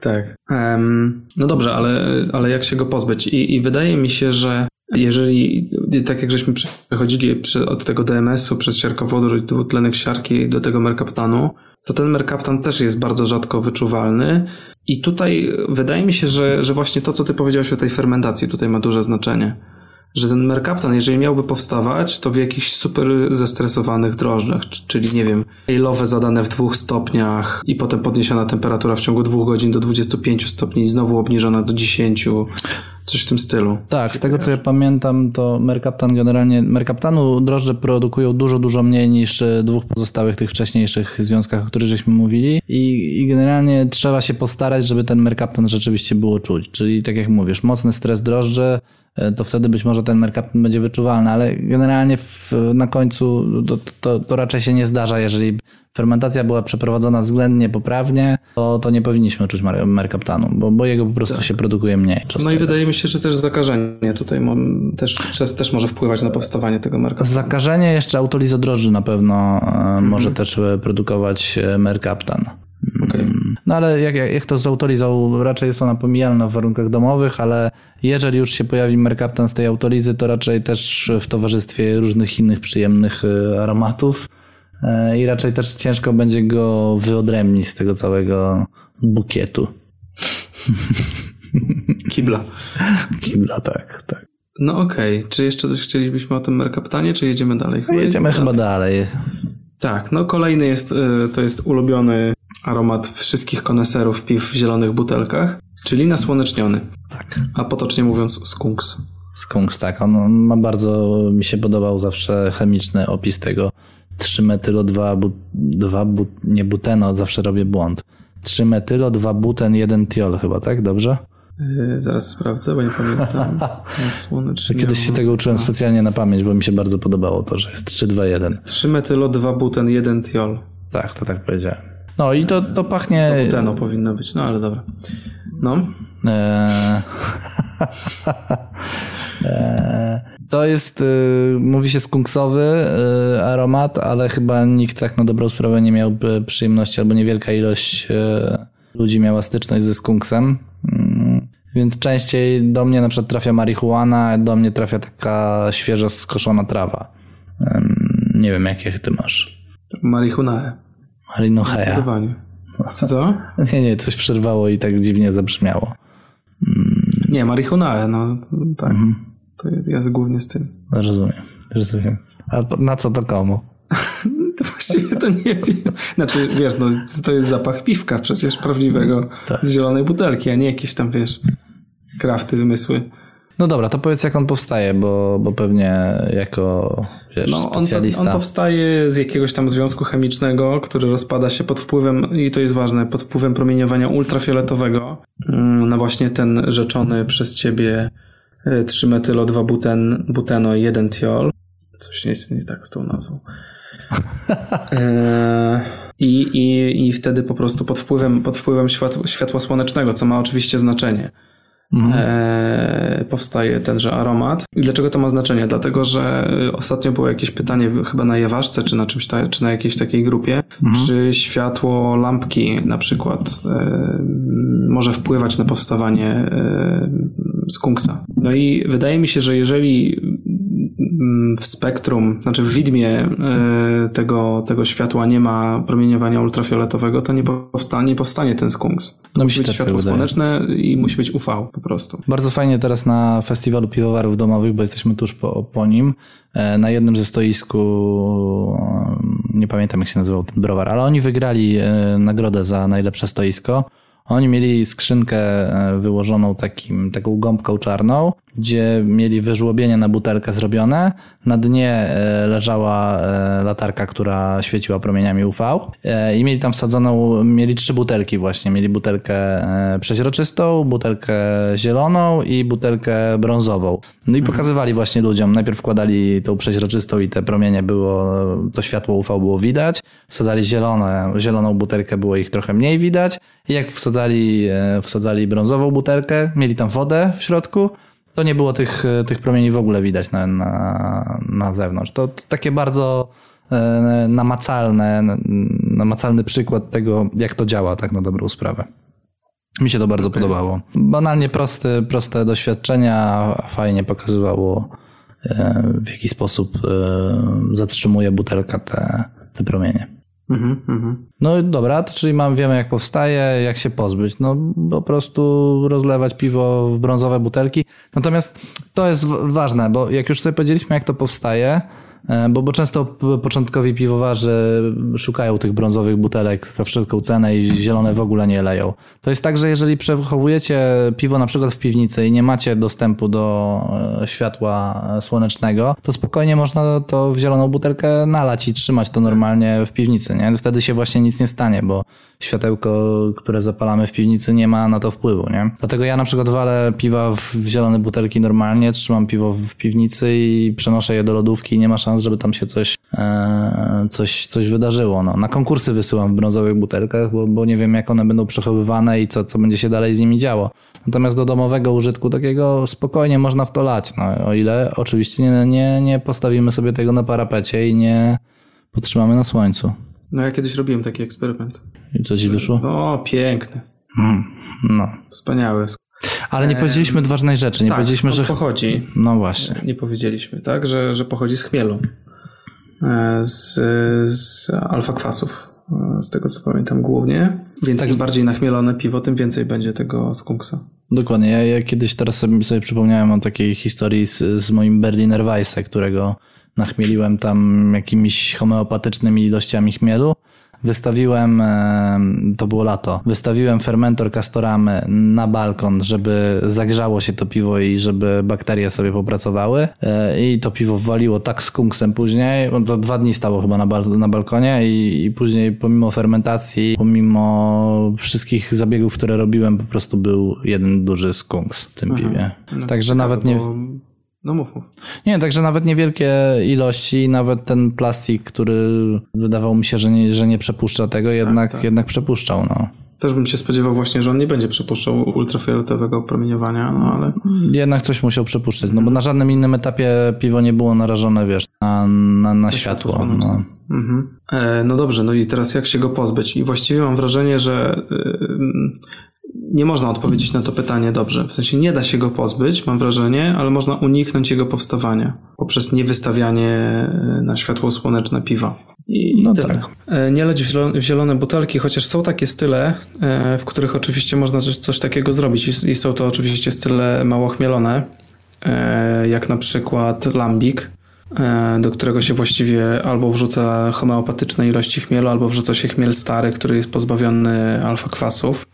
Tak. Um, no dobrze, ale, ale jak się go pozbyć? I, I wydaje mi się, że jeżeli, tak jak żeśmy przechodzili od tego DMS-u przez siarkowodór i dwutlenek siarki do tego merkaptanu, to ten merkaptan też jest bardzo rzadko wyczuwalny. I tutaj wydaje mi się, że, że właśnie to, co ty powiedziałeś o tej fermentacji, tutaj ma duże znaczenie. Że ten merkaptan, jeżeli miałby powstawać, to w jakichś super zestresowanych drożdżach, czyli nie wiem, ale'owe zadane w dwóch stopniach i potem podniesiona temperatura w ciągu dwóch godzin do 25 stopni i znowu obniżona do 10, coś w tym stylu. Tak, z tego co ja pamiętam, to Mercaptan generalnie, Mercaptanu drożdże produkują dużo, dużo mniej niż e, dwóch pozostałych tych wcześniejszych związkach, o których żeśmy mówili i, i generalnie trzeba się postarać, żeby ten Mercaptan rzeczywiście było czuć, czyli tak jak mówisz, mocny stres drożdże, to wtedy być może ten merkaptan będzie wyczuwalny, ale generalnie w, na końcu to, to, to raczej się nie zdarza, jeżeli fermentacja była przeprowadzona względnie poprawnie, to, to nie powinniśmy czuć mer- merkaptanu, bo, bo jego po prostu się produkuje mniej. No i czystego. wydaje mi się, że też zakażenie tutaj też, też może wpływać na powstawanie tego merkaptanu. Zakażenie jeszcze autolizodrożdży na pewno e, może też e, produkować e, merkaptan. No ale jak, jak, jak to z autolizą, raczej jest ona pomijalna w warunkach domowych, ale jeżeli już się pojawi merkaptan z tej autolizy, to raczej też w towarzystwie różnych innych przyjemnych e, aromatów e, i raczej też ciężko będzie go wyodrębnić z tego całego bukietu. Kibla. Kibla, tak, tak. No okej, czy jeszcze coś chcielibyśmy o tym merkaptanie, czy jedziemy dalej? Chyba Jedziemy chyba dalej. Tak, no kolejny jest, y, to jest ulubiony aromat wszystkich koneserów piw w zielonych butelkach, czyli nasłoneczniony, Tak. a potocznie mówiąc skunks. Skunks, tak. On, on ma bardzo, mi się podobał zawsze chemiczny opis tego 3-metylo 2, bu, 2 bu, nie buteno, zawsze robię błąd. 3-metylo 2 buten 1 tiol chyba, tak? Dobrze? Yy, zaraz sprawdzę, bo nie pamiętam. Nasłoneczniony. Kiedyś się tego uczyłem specjalnie na pamięć, bo mi się bardzo podobało to, że jest 3, 2, 1. 3 metylo 2 buten 1 tiol. Tak, to tak powiedziałem. No i to, to pachnie... Buteno powinno być, no ale dobra. No, Eee, eee, to jest, y, mówi się skunksowy y, aromat, ale chyba nikt tak na dobrą sprawę nie miał przyjemności, albo niewielka ilość y, ludzi miała styczność ze skunksem. Mm, Więc częściej do mnie na przykład trafia marihuana, a do mnie trafia taka świeżo skoszona trawa. Nie wiem, jakie ty masz. Marihunae. Marinohea. Zdecydowanie. Co to? Nie, nie, coś przerwało i tak dziwnie zabrzmiało. Nie, marihunae, no tak. To jest, ja głównie z tym. Rozumiem, rozumiem. A na co to komu? To właściwie to nie wiem. Znaczy, wiesz, no, to jest zapach piwka przecież prawdziwego z zielonej butelki, a nie jakieś tam, wiesz, krafty, wymysły. No dobra, to powiedz jak on powstaje, bo, bo pewnie jako wiesz, No, on, specjalista. on powstaje z jakiegoś tam związku chemicznego, który rozpada się pod wpływem, i to jest ważne, pod wpływem promieniowania ultrafioletowego mm, na właśnie ten rzeczony przez ciebie 3-metylo-2-buten, buteno 1 tiol. Coś jest nie tak z tą nazwą. E, I, i, I wtedy po prostu pod wpływem, pod wpływem światła, światła słonecznego, co ma oczywiście znaczenie, e, powstaje tenże aromat. I dlaczego to ma znaczenie? Dlatego, że ostatnio było jakieś pytanie chyba na Jaważce, czy na czymś, ta, czy na jakiejś takiej grupie, czy światło lampki na przykład e, może wpływać na powstawanie e, skunksa. No i wydaje mi się, że jeżeli w spektrum, znaczy w widmie e, tego, tego światła nie ma promieniowania ultrafioletowego, to nie powstanie, nie powstanie ten skunks. To No musi być tak światło wydaje. słoneczne i musi być UV po prostu. Bardzo fajnie teraz na festiwalu piwowarów domowych, bo jesteśmy tuż po, po nim. e, Na jednym ze stoisku, e, nie pamiętam jak się nazywał ten browar, ale oni wygrali nagrodę za najlepsze stoisko. Oni mieli skrzynkę e, wyłożoną takim, taką gąbką czarną, gdzie mieli wyżłobienie na butelkę zrobione. Na dnie e, leżała e, latarka, która świeciła promieniami UV i mieli tam wsadzoną, mieli trzy butelki właśnie. Mieli butelkę przeźroczystą, butelkę zieloną i butelkę brązową. No i pokazywali właśnie ludziom. Najpierw wkładali tą przeźroczystą i te promienie było, to światło UV było widać. Wsadzali zielone, zieloną butelkę, było ich trochę mniej widać. Jak wsadzali, e, wsadzali brązową butelkę, mieli tam wodę w środku, to nie było tych, e, tych promieni w ogóle widać na, na, na zewnątrz. To, to takie bardzo e, namacalne, namacalny przykład tego, jak to działa tak na dobrą sprawę. Mi się to bardzo podobało. Banalnie proste, proste doświadczenia, fajnie pokazywało w jaki sposób zatrzymuje butelka te, te promienie. Mhm, mhm. No dobra, to czyli mam, wiemy jak powstaje, jak się pozbyć. No po prostu rozlewać piwo w brązowe butelki. Natomiast to jest ważne, bo jak już sobie powiedzieliśmy jak to powstaje, bo, bo często początkowi piwowarze szukają tych brązowych butelek za wszelką cenę i zielone w ogóle nie leją. To jest tak, że jeżeli przechowujecie piwo na przykład w piwnicy i nie macie dostępu do e, światła słonecznego, to spokojnie można to w zieloną butelkę nalać i trzymać to normalnie w piwnicy. Nie? Wtedy się właśnie nic nie stanie, bo światełko, które zapalamy w piwnicy nie ma na to wpływu. Nie? Dlatego ja na przykład walę piwa w zielone butelki normalnie, trzymam piwo w piwnicy i przenoszę je do lodówki nie ma szans, żeby tam się coś, e, coś, coś wydarzyło. No. Na konkursy wysyłam w brązowych butelkach, bo, bo nie wiem jak one będą przechowywane i co, co będzie się dalej z nimi działo. Natomiast do domowego użytku takiego spokojnie można w to lać, no, o ile oczywiście nie, nie, nie postawimy sobie tego na parapecie i nie potrzymamy na słońcu. No ja kiedyś robiłem taki eksperyment. I co ci wyszło? O, piękny. No. Wspaniały. Ale nie powiedzieliśmy ważnej rzeczy, nie tak, powiedzieliśmy, że... pochodzi. No właśnie. Nie powiedzieliśmy, tak? Że, że pochodzi z chmielu. E, Z, z alfa-kwasów. e, Z tego co pamiętam głównie. Więc Tak. im bardziej nachmielone piwo, tym więcej będzie tego skunksa. Dokładnie. Ja, ja kiedyś teraz sobie, sobie przypomniałem o takiej historii z, z moim Berliner Weisse, którego nachmieliłem tam jakimiś homeopatycznymi ilościami chmielu. Wystawiłem, e, to było lato, wystawiłem fermentor Castoramy na balkon, żeby zagrzało się to piwo i żeby bakterie sobie popracowały. E, I to piwo waliło tak z kunksem później, bo to dwa dni stało chyba na, bal, na balkonie i, i później pomimo fermentacji, pomimo wszystkich zabiegów, które robiłem, po prostu był jeden duży skunks w tym piwie. Także nawet nie... No mów, mów. Nie, także nawet niewielkie ilości, nawet ten plastik, który wydawało mi się, że nie, że nie przepuszcza tego, jednak, tak. jednak przepuszczał. No. Też bym się spodziewał właśnie, że on nie będzie przepuszczał ultrafioletowego promieniowania, no ale Jednak coś musiał przepuszczać, no bo na żadnym innym etapie piwo nie było narażone, wiesz, na, na, na światło. słoneczne. No. Mhm. E, No dobrze, no i teraz jak się go pozbyć? I właściwie mam wrażenie, że y, nie można odpowiedzieć na to pytanie dobrze. W sensie nie da się go pozbyć, mam wrażenie, ale można uniknąć jego powstawania poprzez niewystawianie y, na światło słoneczne piwa. I No tyle. tak. E, Nie leć w zielone, butelki, chociaż są takie style, e, w których oczywiście można coś, coś takiego zrobić I- są to oczywiście style mało chmielone, e, jak na przykład lambik, e, do którego się właściwie albo wrzuca homeopatyczne ilości chmielu, albo wrzuca się chmiel stary, który jest pozbawiony alfa-kwasów.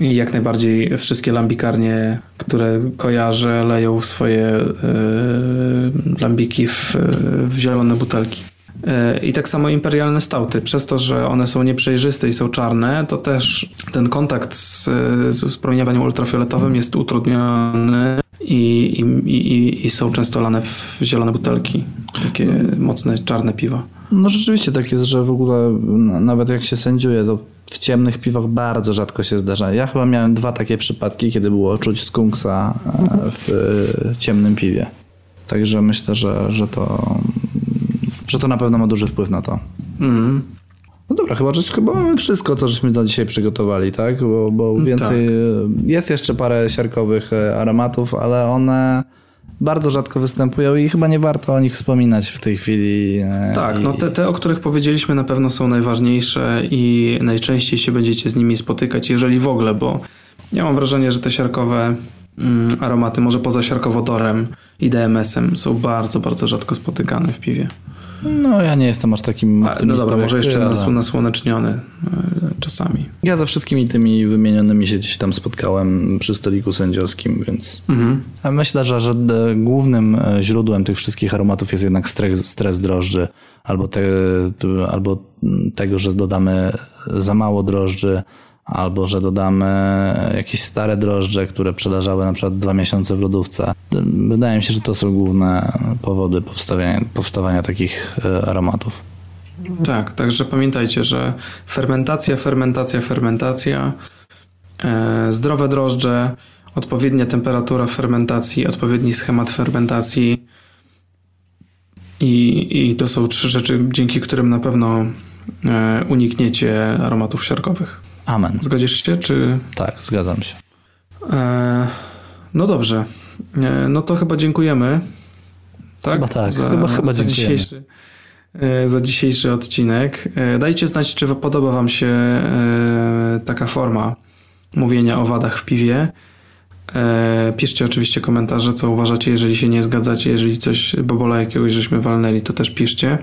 I jak najbardziej wszystkie lambikarnie, które kojarzę, leją swoje e, lambiki w, w zielone butelki. E, I tak samo imperialne stauty. Przez to, że one są nieprzejrzyste i są czarne, to też ten kontakt z, z, promieniowaniem ultrafioletowym jest utrudniony i, i, i, i są często lane w zielone butelki. Takie mocne, czarne piwa. no rzeczywiście tak jest, że w ogóle nawet jak się sędziuje, to w ciemnych piwach bardzo rzadko się zdarza. Ja chyba miałem dwa takie przypadki, kiedy było czuć skunksa e, w ciemnym piwie. Także myślę, że, że to że to na pewno ma duży wpływ na to. Mm. No dobra, chyba, że, chyba mamy wszystko, co żeśmy na dzisiaj przygotowali, tak? Bo, bo więcej. Jest jeszcze parę siarkowych e, aromatów, ale one bardzo rzadko występują i chyba nie warto o nich wspominać w tej chwili. e, Tak, no te, te, o których powiedzieliśmy, na pewno są najważniejsze i najczęściej się będziecie z nimi spotykać, jeżeli w ogóle, bo ja mam wrażenie, że te siarkowe mm, aromaty, może poza siarkowodorem i DMS-em, są bardzo, bardzo rzadko spotykane w piwie. No ja nie jestem aż takim A, no dobra, może ty, jeszcze ale nas, nasłoneczniony e, czasami. Ja ze wszystkimi tymi wymienionymi się gdzieś tam spotkałem przy stoliku sędziowskim, więc Mhm. Myślę, że, że e, głównym e, źródłem tych wszystkich aromatów jest jednak stres, stres drożdży, albo, te, albo mm, tego, że dodamy za mało drożdży, albo że dodamy jakieś stare drożdże, które przeleżały na przykład dwa miesiące w lodówce. Wydaje mi się, że to są główne powody powstawania, powstawania takich e, aromatów. Tak, także pamiętajcie, że fermentacja, fermentacja, fermentacja, e, zdrowe drożdże, odpowiednia temperatura fermentacji, odpowiedni schemat fermentacji i, i to są trzy rzeczy, dzięki którym na pewno e, unikniecie aromatów siarkowych. Amen. Zgodzisz się, czy... Tak, zgadzam się. E, no dobrze, e, no to chyba dziękujemy. Tak? Chyba tak, za, chyba- chyba za dziękujemy. dzisiejszy e, za dzisiejszy odcinek. E, dajcie znać, czy podoba Wam się e, taka forma mówienia o wadach w piwie. Piszcie oczywiście komentarze, co uważacie, jeżeli się nie zgadzacie, jeżeli coś bobola jakiegoś żeśmy walnęli, to też piszcie.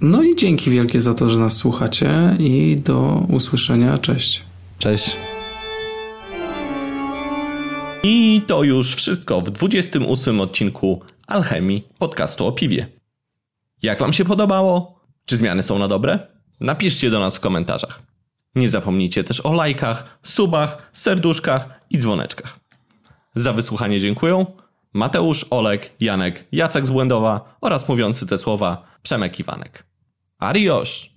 No i dzięki wielkie za to, że nas słuchacie i do usłyszenia. Cześć. Cześć. I to już wszystko w 28 odcinku Alchemii podcastu o piwie. Jak Wam się podobało? Czy zmiany są na dobre? Napiszcie do nas w komentarzach. Nie zapomnijcie też o lajkach, subach, serduszkach i dzwoneczkach. Za wysłuchanie dziękuję Mateusz, Olek, Janek, Jacek z Błędowa oraz mówiący te słowa Przemek Iwanek. Adiós.